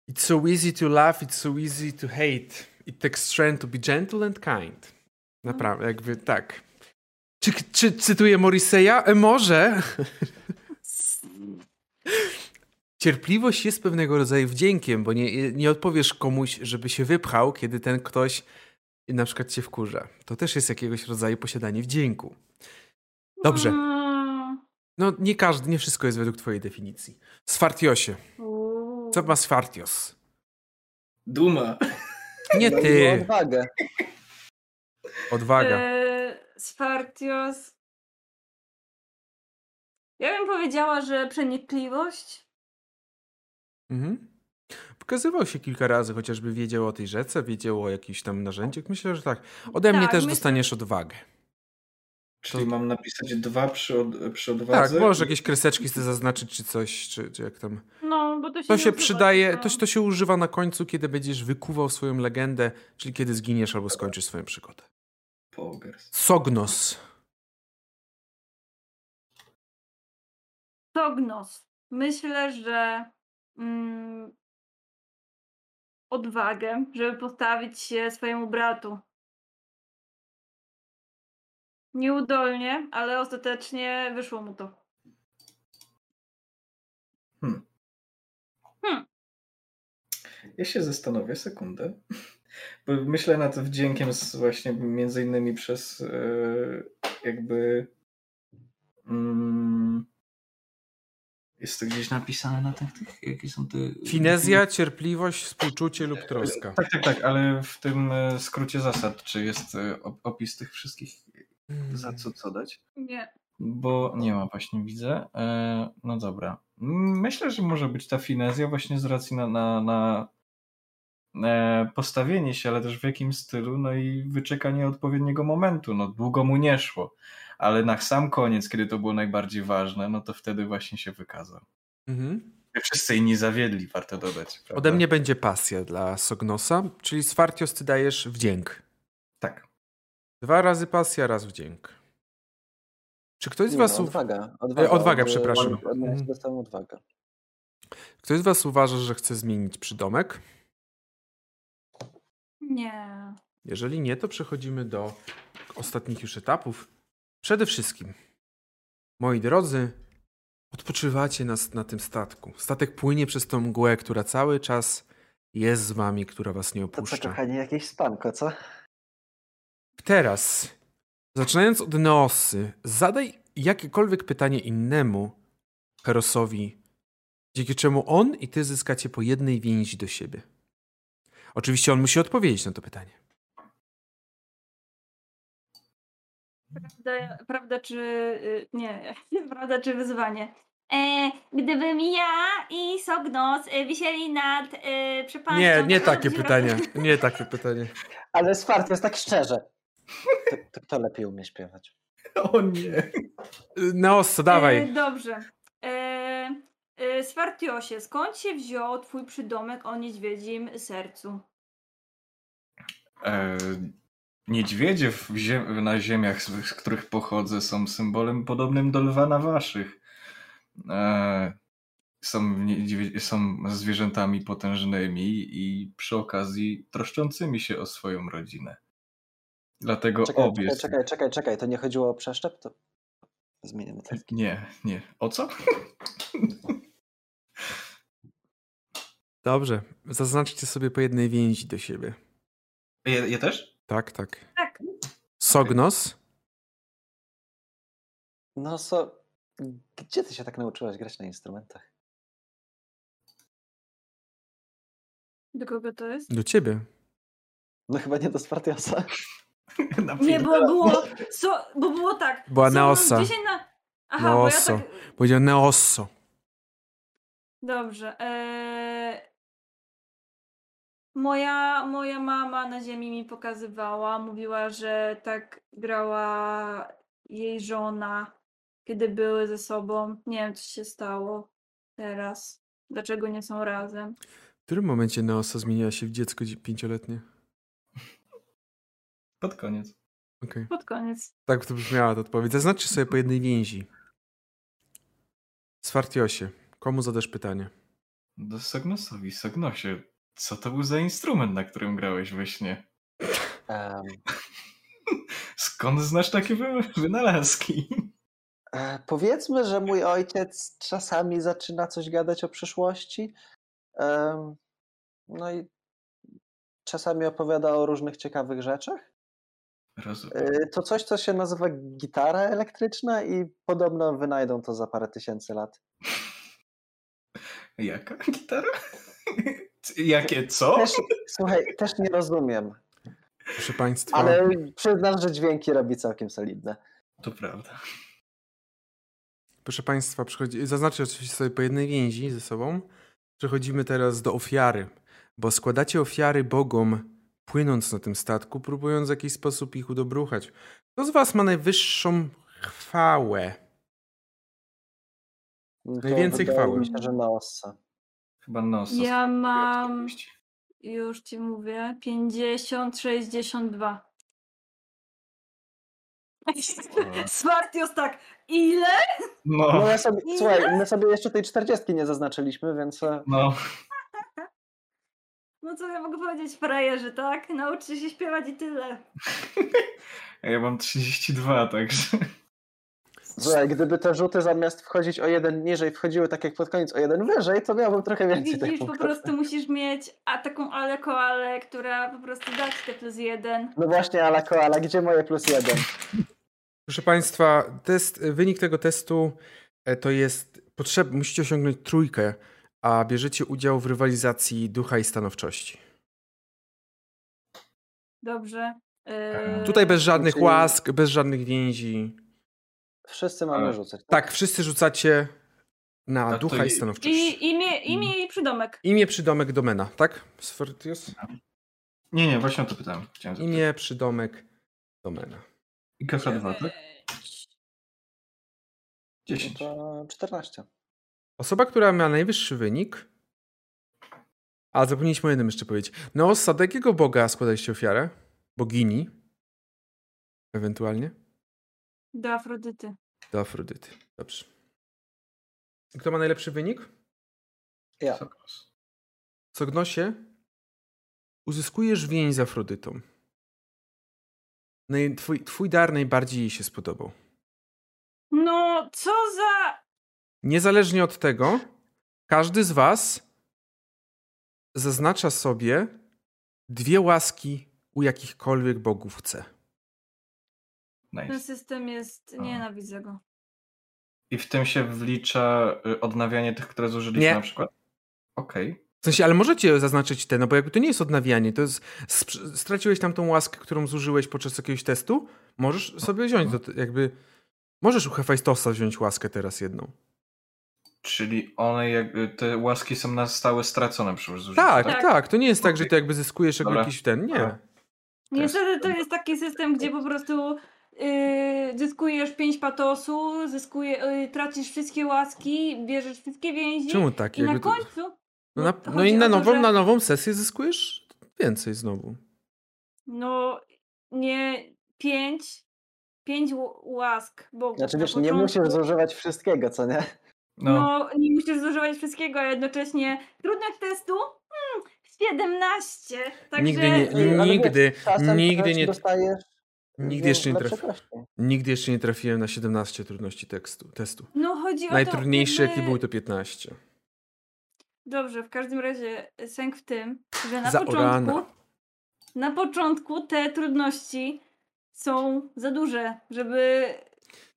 It's so easy to laugh, it's so easy to hate. It takes strength to be gentle and kind. Naprawdę, jakby tak. Czy, czy cytuję Morriseya? E, może. [laughs] Cierpliwość jest pewnego rodzaju wdziękiem, bo nie, nie odpowiesz komuś, żeby się wypchał, kiedy ten ktoś na przykład cię wkurza. To też jest jakiegoś rodzaju posiadanie wdzięku. Dobrze. Mm. No, nie każdy, nie wszystko jest według twojej definicji. Sfartiosie. Co ma Sfartios? Duma. Nie No i ty. Odwagę. Odwaga. E, Sfartios. Ja bym powiedziała, że przenikliwość. Mhm. Pokazywał się kilka razy, chociażby wiedział o tej rzece, wiedział o jakichś tam narzędziach. Myślę, że tak. Ode mnie Tak, też myślę- dostaniesz odwagę. Czyli mam napisać dwa przy, od, przy Tak, odwadze? możesz jakieś kreseczki sobie zaznaczyć, czy coś, czy, czy jak tam. No, bo to się To się używa przydaje, to, to się używa na końcu, kiedy będziesz wykuwał swoją legendę, czyli kiedy zginiesz albo skończysz swoją przygodę. Pogers. Sognos. Sognos. Myślę, że mm, odwagę, żeby postawić się swojemu bratu. Nieudolnie, ale ostatecznie wyszło mu to. Hmm. Hmm. Ja się zastanowię sekundę. Bo myślę nad wdziękiem z właśnie między innymi przez e, jakby mm, jest to gdzieś napisane na tych, tych jakie są te... Finezja, cierpliwość, współczucie lub troska. Tak, tak, tak, ale w tym e, skrócie zasad, czy jest e, op- opis tych wszystkich, za co co dać? Nie. Bo nie ma, właśnie widzę. E, no dobra. Myślę, że może być ta finezja właśnie z racji na, na, na postawienie się, ale też w jakim stylu, no i wyczekanie odpowiedniego momentu. No długo mu nie szło, ale na sam koniec, kiedy to było najbardziej ważne, no to wtedy właśnie się wykazał. Mhm. Wszyscy inni zawiedli, warto dodać. Prawda? Ode mnie będzie pasja dla Sognosa, czyli Swartios ty dajesz wdzięk. Tak. Dwa razy pasja, raz wdzięk. Czy ktoś z Nie, was... no, u- odwaga. E, odwaga, od- przepraszam. Od, od nas Mhm. dostałem odwagę. Ktoś z was uważa, że chce zmienić przydomek? Nie. Jeżeli nie, to przechodzimy do ostatnich już etapów. Przede wszystkim, moi drodzy, odpoczywacie na, na tym statku. Statek płynie przez tą mgłę, która cały czas jest z wami, która was nie To co, opuszcza. kochani, jakieś spanko, co? Teraz, zaczynając od Neosy, zadaj jakiekolwiek pytanie innemu Herosowi, dzięki czemu on i ty zyskacie po jednej więzi do siebie. Oczywiście on musi odpowiedzieć na to pytanie. Prawda, prawda czy... y, Nie, [laughs] prawda czy wyzwanie? E, gdybym ja i Sognos y, wisieli nad y, przepaścią... Nie, nie takie pytanie. [laughs] Nie takie pytanie. Ale Swart jest tak szczerze. To, to kto lepiej umie śpiewać? [laughs] O nie. Neoso, dawaj. E, dobrze. E, e, Swartiosie, skąd się wziął twój przydomek o niedźwiedzim sercu? E, niedźwiedzie ziem na ziemiach, z, z których pochodzę, są symbolem podobnym do lwa na waszych. E, są, są zwierzętami potężnymi i przy okazji troszczącymi się o swoją rodzinę. Dlatego Czekaj, obie. czekaj, czekaj, czekaj, czekaj, to nie chodziło o przeszczep? To zmienię notatki. Nie, nie. O co? Dobrze. Zaznaczcie sobie po jednej więzi do siebie. Ja, ja też? Tak, tak. Tak. Sognos. No so, gdzie ty się tak nauczyłaś grać na instrumentach? Do kogo to jest? Do ciebie. No chyba nie do Spartiasa. [laughs] Nie, bo było, so, bo było tak. Była Sognos Neosa. Na... Aha, Neoso. bo ja tak... Powiedział Neosso. Dobrze. E... Moja, moja mama na ziemi mi pokazywała, mówiła, że tak grała jej żona, kiedy były ze sobą. Nie wiem, co się stało teraz. Dlaczego nie są razem? W którym momencie Neoso zmieniła się w dziecko dzi- pięcioletnie? Pod koniec. Okej. Pod koniec. Tak to brzmiała ta odpowiedź. Zaznaczcie sobie po jednej więzi. Swartiosie, komu zadasz pytanie? Do Sognosowi. Sognosie, co to był za instrument, na którym grałeś we śnie? Em, [laughs] Skąd znasz takie wy- wynalazki? e, powiedzmy, że mój ojciec czasami zaczyna coś gadać o przyszłości. No i czasami opowiada o różnych ciekawych rzeczach. Rozumiem. E, To coś, co się nazywa gitara elektryczna i podobno wynajdą to za parę tysięcy lat. [laughs] Jaka gitara? [laughs] Jakie co? Też, słuchaj, też nie rozumiem, Proszę Państwa, ale przyznam, że dźwięki robi całkiem solidne. To prawda. proszę Państwa, przychodzi... zaznaczcie oczywiście sobie po jednej więzi ze sobą. Przechodzimy teraz do ofiary, bo składacie ofiary bogom, płynąc na tym statku, próbując w jakiś sposób ich udobruchać. Kto z Was ma najwyższą chwałę? No Najwięcej chwały. się, że na ossa. Chyba nos. Ja mam, już ci mówię, 50, 62. Smartios tak, ile? No No, ja sobie, Ile? słuchaj, my sobie jeszcze tej 40 nie zaznaczyliśmy, więc e, no. No co ja mogę powiedzieć, frajerzy, tak? Nauczcie się śpiewać i tyle. A [laughs] Ja mam 32, także. Słuchaj, gdyby te rzuty zamiast wchodzić o jeden niżej, wchodziły tak jak pod koniec o jeden wyżej, to miałbym trochę więcej Widzisz, po prostu musisz mieć a taką ale koalę, która po prostu da ci te plus jeden. No właśnie, ala koala, gdzie moje plus jeden? Proszę Państwa, test, wynik tego testu e, to jest potrzebny, musicie osiągnąć trójkę, a bierzecie udział w rywalizacji ducha i stanowczości. Dobrze. Yy, Tutaj bez żadnych czyli- łask, bez żadnych więzi. Wszyscy mamy Ale- rzucać. Tak, wszyscy rzucacie na to ducha i i- stanowczość. I imię, imię i przydomek. Imię, przydomek, domena, tak? Sfortius? Nie, nie, właśnie o to pytałem. Chciałem zapytać. Imię, przydomek, domena. I KK2, tak? Dziewięć. 10. To 14. Osoba, która ma najwyższy wynik. A zapomnieliśmy o jednym jeszcze powiedzieć. Neossa, do jakiego boga składaliście ofiarę? Bogini? Ewentualnie? Do Afrodyty. Do Afrodyty. Dobrze. Kto ma najlepszy wynik? Ja. Sokos. Sognosie, uzyskujesz więź z Afrodytą. Naj, twój, twój dar najbardziej jej się spodobał. No, co za... Niezależnie od tego, każdy z was zaznacza sobie dwie łaski u jakichkolwiek bogów chce. Ten Nice. system jest... Nienawidzę go. I w tym się wlicza y, odnawianie tych, które zużyliśmy Nie. na przykład? Okej. W sensie, ale możecie zaznaczyć te, no bo jakby to nie jest odnawianie, to jest, straciłeś tam tą łaskę, którą zużyłeś podczas jakiegoś testu, możesz sobie wziąć, do, jakby, możesz u Hefajstosa wziąć łaskę teraz jedną. Czyli one, jak, y, te łaski są na stałe stracone przy użyciu. Tak, Tak. tak, to nie jest tak, że ty jakby zyskujesz Dobra. jakiś ten, nie. Niestety to jest taki system, gdzie po prostu yy, zyskujesz 5 patosu, zyskuje, yy, tracisz wszystkie łaski, bierzesz wszystkie więzi Czemu tak? i na Jakby to- końcu... No, na, to no i na to, nową, że- na nową sesję zyskujesz więcej znowu. No, nie... 5... 5 łask bogów Znaczy na wiesz, nie musisz zużywać wszystkiego, co nie? No, No, nie musisz zużywać wszystkiego, a jednocześnie trudność testu? Hmm, 17. Także... Nigdy nie- Nigdy, wiesz, nigdy nie- Dostajesz Nigdy jeszcze nie, kości. nigdy jeszcze nie trafiłem na 17 trudności tekstu, testu. No chodzi o Najtrudniejszy to, jaki jakby- był to 15. Dobrze, w każdym razie sęk w tym, że na początku na początku te trudności są za duże, żeby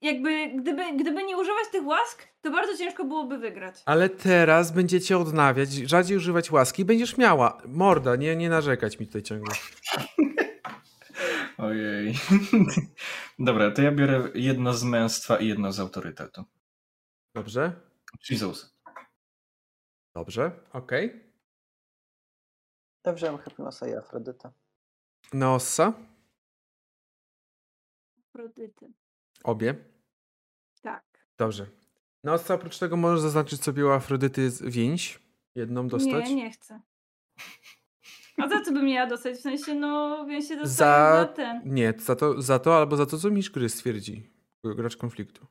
jakby gdyby, gdyby nie używać tych łask, to bardzo ciężko byłoby wygrać. Ale teraz będziecie odnawiać, rzadziej używać łaski i będziesz miała. Morda, nie, nie narzekać mi tutaj ciągle. [laughs] ojej. [laughs] Dobra, to ja biorę jedno z męstwa i jedno z autorytetu. Dobrze? Jesus. Dobrze, okej. Ja wziąłem Hypnosa i Afrodytę. Neossa? Afrodyty. Obie. Tak. Dobrze. Neossa oprócz tego możesz zaznaczyć sobie u Afrodyty z- więź. Jedną dostać. Nie, nie chcę. A za co bym miała dostać? W sensie, no, więc się Za- dostaje za ten. Nie, za to, za to albo za to, co gry stwierdzi. Gracz konfliktu.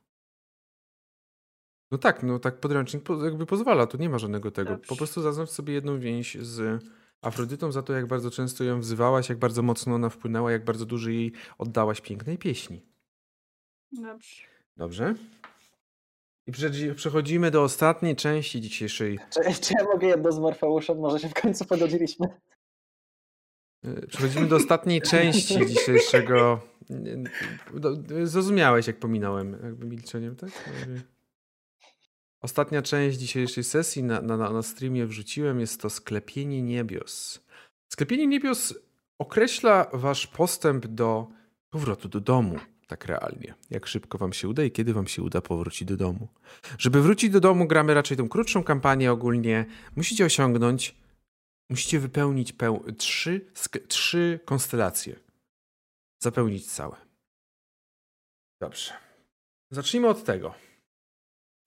No tak, no tak podręcznik po, jakby pozwala, tu nie ma żadnego tego. Po Dobrze. prostu zaznacz sobie jedną więź z Afrodytą za to, jak bardzo często ją wzywałaś, jak bardzo mocno ona wpłynęła, jak bardzo dużo jej oddałaś pięknej pieśni. Dobrze. Dobrze? I przechodzi- przechodzimy do ostatniej części dzisiejszej. Czy, czy ja mogę jedno z Morfeuszem? Może się w końcu pogodziliśmy? E, Przechodzimy do ostatniej części dzisiejszego. Zrozumiałeś, jak pominąłem, jakby milczeniem, tak? Ostatnia część dzisiejszej sesji na, na, na streamie wrzuciłem, jest to sklepienie niebios. Sklepienie niebios określa wasz postęp do powrotu do domu, tak realnie. Jak szybko wam się uda i kiedy wam się uda powrócić do domu. Żeby wrócić do domu, gramy raczej tą krótszą kampanię ogólnie. Musicie osiągnąć, musicie wypełnić peł- trzy, sk- trzy konstelacje. Zapełnić całe. Dobrze. Zacznijmy od tego.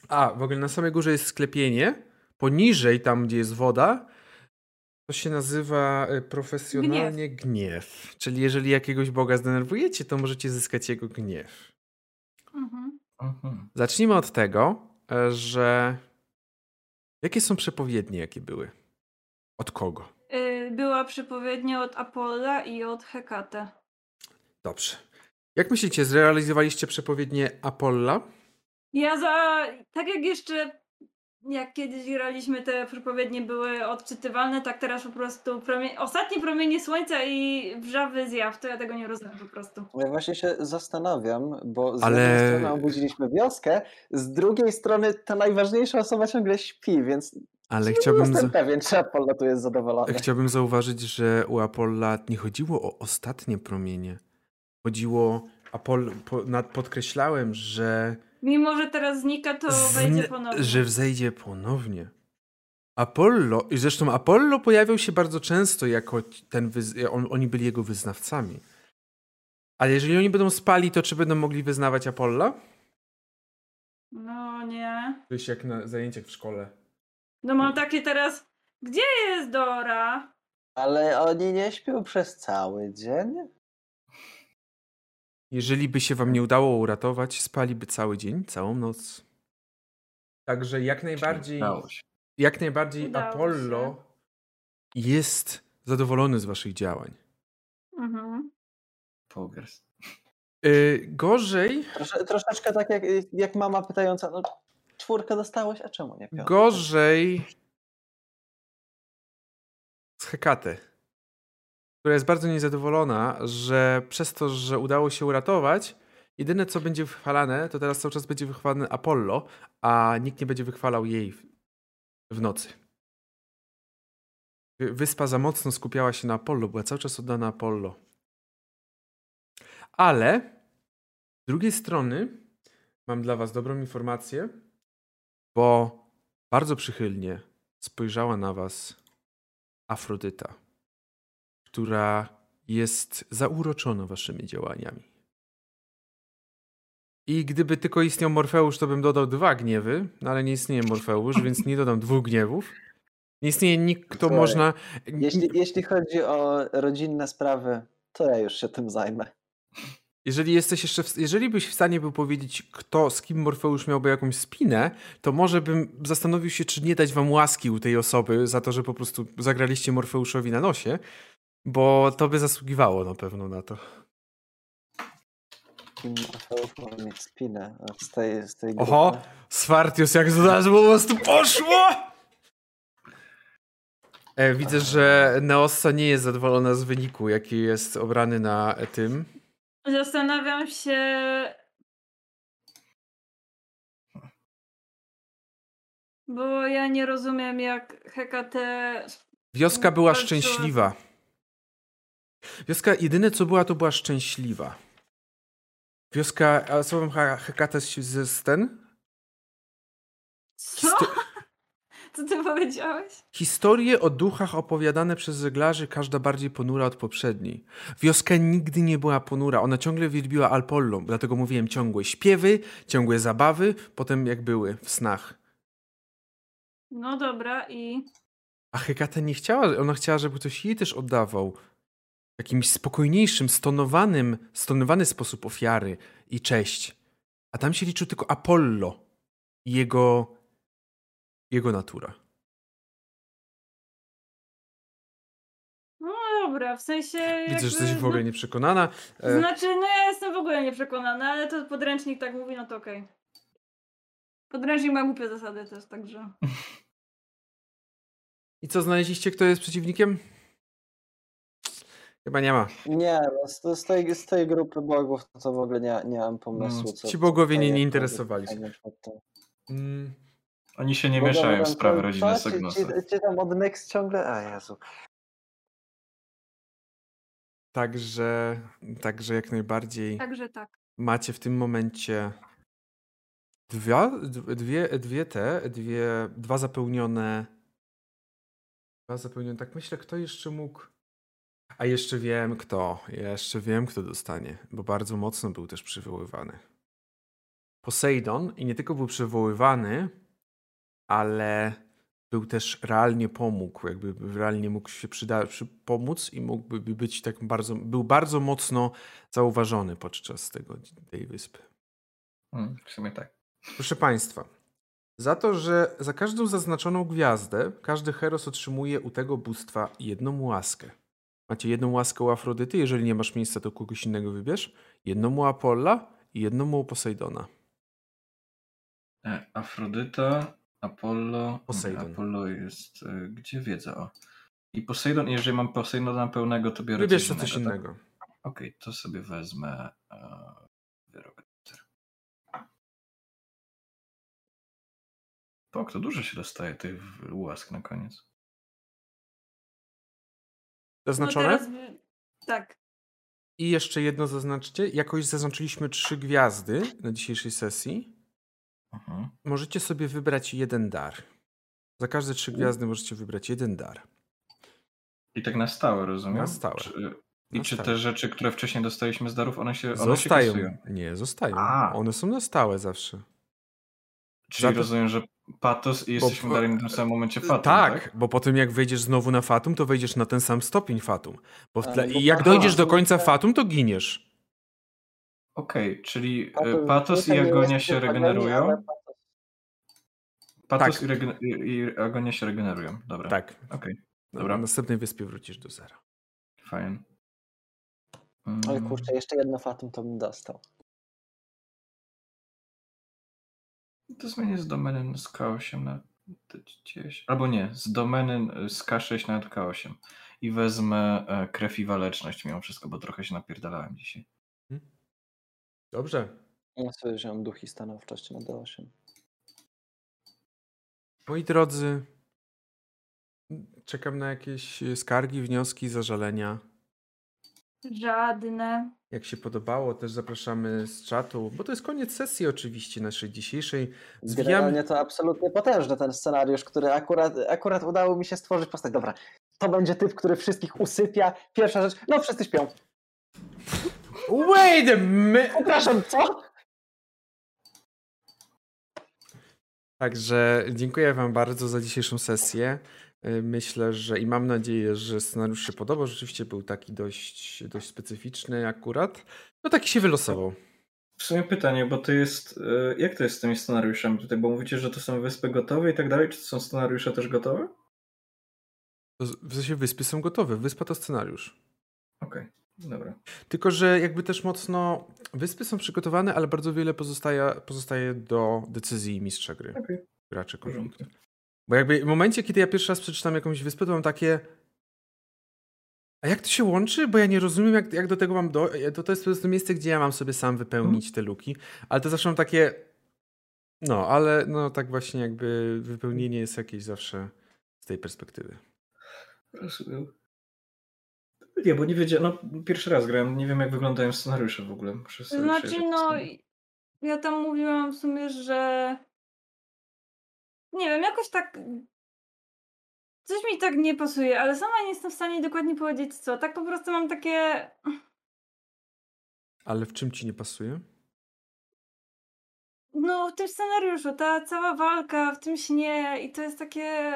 A, w ogóle na samej górze jest sklepienie. Poniżej, tam gdzie jest woda, to się nazywa e, profesjonalnie gniew. Czyli jeżeli jakiegoś boga zdenerwujecie, to możecie zyskać jego gniew. Mhm. Mhm. Zacznijmy od tego, e, że. Jakie są przepowiednie, jakie były? Od kogo? Y, Była przepowiednia od Apolla i od Hekate. Dobrze. Jak myślicie, zrealizowaliście przepowiednię Apolla? Ja za. Tak jak jeszcze. Jak kiedyś graliśmy, te przepowiednie były odczytywalne, tak teraz po prostu promie... ostatnie promienie słońca i wrzawy zjaw, to ja tego nie rozumiem po prostu. Ja właśnie się zastanawiam, bo z Ale- jednej strony obudziliśmy wioskę, z drugiej strony ta najważniejsza osoba ciągle śpi, więc Ale nie chciałbym, jestem za... pewien, czy Apollo tu jest zadowolony. chciałbym zauważyć, że u Apolla nie chodziło o ostatnie promienie. Chodziło. Apol... Po... Podkreślałem, że. Mimo, że teraz znika, to wejdzie Zn- ponownie. Że wzejdzie ponownie. Apollo, i zresztą Apollo pojawiał się bardzo często jako ten, wyz- on, oni byli jego wyznawcami. Ale jeżeli oni będą spali, to czy będą mogli wyznawać Apolla? No, nie. To jest jak na zajęciach w szkole. No mam takie teraz. Gdzie jest Dora? Ale oni nie śpią przez cały dzień? Jeżeli by się wam nie udało uratować, spaliby cały dzień, całą noc. Także jak najbardziej, się. jak najbardziej Udało Apollo jest zadowolony z waszych działań. Mhm. Pogers. Yy, gorzej, Trosze, troszeczkę tak jak, jak mama pytająca, no czwórkę dostałeś, a czemu nie piątkę? gorzej z Hekatę, która jest bardzo niezadowolona, że przez to, że udało się uratować, jedyne co będzie wychwalane, to teraz cały czas będzie wychwalany Apollo, a nikt nie będzie wychwalał jej w, w nocy. Wy- Wyspa za mocno skupiała się na Apollo, była cały czas oddana Apollo. Ale z drugiej strony mam dla was dobrą informację, bo bardzo przychylnie spojrzała na was Afrodyta, która jest zauroczona waszymi działaniami. I gdyby tylko istniał Morfeusz, to bym dodał dwa gniewy, no ale nie istnieje Morfeusz, [laughs] więc nie dodam dwóch gniewów. Nie istnieje nikt, kto Słuchaj, można. Jeśli, jeśli chodzi o rodzinne sprawy, to ja już się tym zajmę. Jeżeli jesteś jeszcze, w, jeżeli byś w stanie był powiedzieć, kto, z kim Morfeusz miałby jakąś spinę, to może bym zastanowił się, czy nie dać wam łaski u tej osoby za to, że po prostu zagraliście Morfeuszowi na nosie, bo to by zasługiwało na pewno na to. Mieć spinę z tej, z tej Oho? Swartius jak znalazł, po prostu poszło! E, widzę, że Neossa nie jest zadowolona z wyniku, jaki jest obrany na tym. Zastanawiam się. Bo ja nie rozumiem, jak Hekate. Wioska była szczęśliwa. Wioska, jedyne co była, to była szczęśliwa. Wioska, a słowem Hekata z ten? Co? Histo- [laughs] Co ty powiedziałeś? Historie o duchach opowiadane przez żeglarzy, każda bardziej ponura od poprzedniej. Wioska nigdy nie była ponura, ona ciągle wielbiła Alpollą, dlatego mówiłem ciągłe śpiewy, ciągłe zabawy, potem jak były w snach. No dobra, i. A Hekata nie chciała, ona chciała, żeby ktoś jej też oddawał. Jakimś spokojniejszym, stonowanym, stonowany sposób ofiary i cześć. A tam się liczył tylko Apollo i jego, jego natura. No dobra, w sensie. Widzę, że jakby, jesteś w ogóle nieprzekonana. No, E, znaczy, no ja jestem w ogóle nieprzekonana, ale to podręcznik tak mówi, no to okej. Podręcznik ma głupie zasady też, także. I co, znaleźliście, kto jest przeciwnikiem? Chyba nie ma. Nie, no z, z, tej, z tej grupy bogów to, to w ogóle nie, nie mam pomysłu. No, Co, ci bogowie co nie- nie interesowali się. Mm, Oni się nie mieszają w sprawy rodziny co? Ci- Sognosa. Ci, ci tam od Nyx ciągle, a Jezu. także, także jak najbardziej Także tak. macie w tym momencie dwie, dwie, dwie te, dwie, dwa zapełnione. Dwa zapełnione. Tak myślę, kto jeszcze mógł. A jeszcze wiem kto. Jeszcze wiem, kto dostanie, bo bardzo mocno był też przywoływany. Poseidon i nie tylko był przywoływany, ale był też realnie pomógł, jakby realnie mógł się przyda- przy, pomóc i mógłby być tak bardzo, był bardzo mocno zauważony podczas tego, tej wyspy. Hmm, w sumie tak. Proszę Państwa, za to, że za każdą zaznaczoną gwiazdę każdy heros otrzymuje u tego bóstwa jedną łaskę. Macie jedną łaskę u Afrodyty, jeżeli nie masz miejsca, to kogoś innego wybierz. Jedną u Apolla i jedną u Posejdona. E, Afrodyta, Apollo. Posejdon. Apollo jest. e, Gdzie wiedza? O. I Posejdon, jeżeli mam Posejdona pełnego, to biorę Wybierz coś co coś innego. tak? innego. Okej, to sobie wezmę. E, wyrok. Pok, to dużo się dostaje tych łask na koniec. Zaznaczone? No teraz... Tak. I jeszcze jedno zaznaczcie. Jakoś zaznaczyliśmy trzy gwiazdy na dzisiejszej sesji. Mhm. Możecie sobie wybrać jeden dar. Za każde trzy gwiazdy możecie wybrać jeden dar. I tak na stałe, rozumiem? Na stałe. Czy, I Na czy stałe. te rzeczy, które wcześniej dostaliśmy z darów, one się, one Zostają. się? Nie, zostają. A. One są na stałe zawsze. Czyli Za to- rozumiem, że patos i jesteśmy Bo- dalej na tym samym momencie fatum, tak, tak? bo po tym jak wejdziesz znowu na fatum, to wejdziesz na ten sam stopień fatum. Bo tle, Ale bo I jak dojdziesz do końca fatum, to giniesz. Okej, czyli Patos e, patos i agonia się regenerują. ale patos- Tak. i, regen- i, agonia się regenerują. Dobra. Tak. Okej, Na Dobra. następnej wyspie wrócisz do zera. fajnie. Oj Mm, kurczę, jeszcze jedno fatum to bym dostał. To zmienię z domeny z K8 na D10. Albo nie, z domeny z K6 na K8. I wezmę e, krew i waleczność mimo wszystko, bo trochę się napierdalałem dzisiaj. Dobrze. Ja sobie wziąłem duch i stanowczość na D8. Moi drodzy, czekam na jakieś e, skargi, wnioski, zażalenia. Żadne. Jak się podobało, też zapraszamy z czatu, bo to jest koniec sesji oczywiście naszej dzisiejszej. Zwijamy- Generalnie to absolutnie potężny ten scenariusz, który akurat, akurat udało mi się stworzyć postać. Dobra, to będzie typ, który wszystkich usypia. Pierwsza rzecz, no wszyscy śpią. Wait a minute! Przepraszam, co? Także dziękuję Wam bardzo za dzisiejszą sesję. Y, Myślę, że i mam nadzieję, że scenariusz się podobał. Rzeczywiście był taki dość, dość specyficzny akurat. No taki się wylosował. W sumie pytanie, bo to jest. e, Jak to jest z tymi scenariuszami tutaj? Bo mówicie, że to są wyspy gotowe i tak dalej. Czy to są scenariusze też gotowe? W sensie wyspy są gotowe. Wyspa to scenariusz. Okej, dobra. Tylko, że jakby też mocno wyspy są przygotowane, ale bardzo wiele pozostaje, pozostaje do decyzji mistrza gry, Okej, graczy konfliktu. Bo jakby w momencie, kiedy ja pierwszy raz przeczytam jakąś wyspę, to mam takie. A jak to się łączy? Bo ja nie rozumiem, jak, jak do tego mam do. To, to jest po prostu miejsce, gdzie ja mam sobie sam wypełnić te luki. Ale to zawsze mam takie. No, ale no tak właśnie jakby wypełnienie jest jakieś zawsze z tej perspektywy. Rozumiem. Nie, bo nie wiedziałem. No, pierwszy raz grałem. Nie wiem, jak wyglądają scenariusze w ogóle. Znaczy, no, ja tam mówiłam w sumie, że nie wiem, jakoś tak coś mi tak nie pasuje, ale sama nie jestem w stanie dokładnie powiedzieć co. Tak po prostu mam takie Ale w czym ci nie pasuje? no w tym scenariuszu, ta cała walka w tym śnie i to jest takie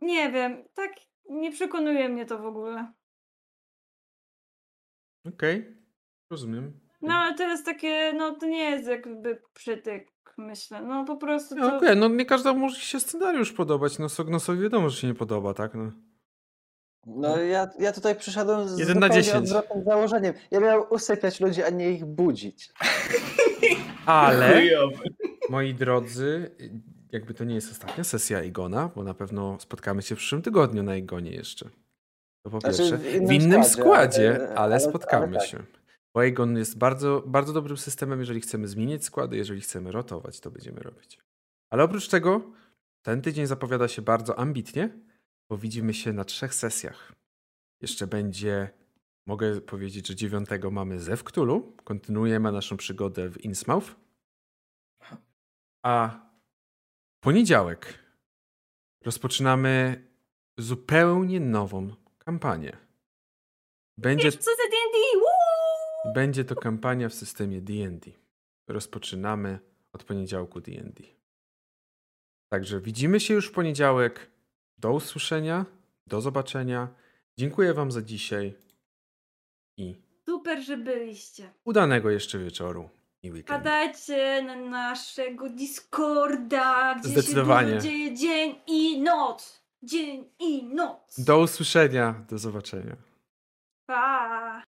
nie wiem, tak nie przekonuje mnie to w ogóle. Okej, rozumiem. No ale to jest takie, no to nie jest jakby przytyk, myślę. No po prostu No, to... Okej, no nie każdemu może się scenariusz podobać. No, Sognosowi wiadomo, że się nie podoba, tak? No. No ja, ja tutaj przyszedłem z Jeden na zupełnie 10. odwrotnym założeniem. Ja miałem usypiać ludzi, a nie ich budzić. [laughs] Ale, moi drodzy, jakby to nie jest ostatnia sesja Igona, bo na pewno spotkamy się w przyszłym tygodniu na Igonie jeszcze. To po Znaczy, pierwsze. w w innym innym składzie, składzie, ale- ale, ale- spotkamy ale tak. się. Bo Igon jest bardzo, bardzo dobrym systemem, jeżeli chcemy zmieniać składy, jeżeli chcemy rotować, to będziemy robić. Ale oprócz tego, ten tydzień zapowiada się bardzo ambitnie, bo widzimy się na trzech sesjach. Jeszcze będzie, mogę powiedzieć, że dziewiątego mamy Zew Cthulhu, kontynuujemy naszą przygodę w Innsmouth. A poniedziałek rozpoczynamy zupełnie nową kampanię. Będzie, Co za D&D? Będzie to kampania w systemie D&D. Rozpoczynamy od poniedziałku D&D. Także widzimy się już w poniedziałek. Do usłyszenia, do zobaczenia. Dziękuję Wam za dzisiaj i Super, że byliście. udanego jeszcze wieczoru i weekendu. Wpadajcie na naszego Discorda, gdzie Zdecydowanie. się dzieje dzień i noc. Dzień i noc. Do usłyszenia, do zobaczenia. Pa!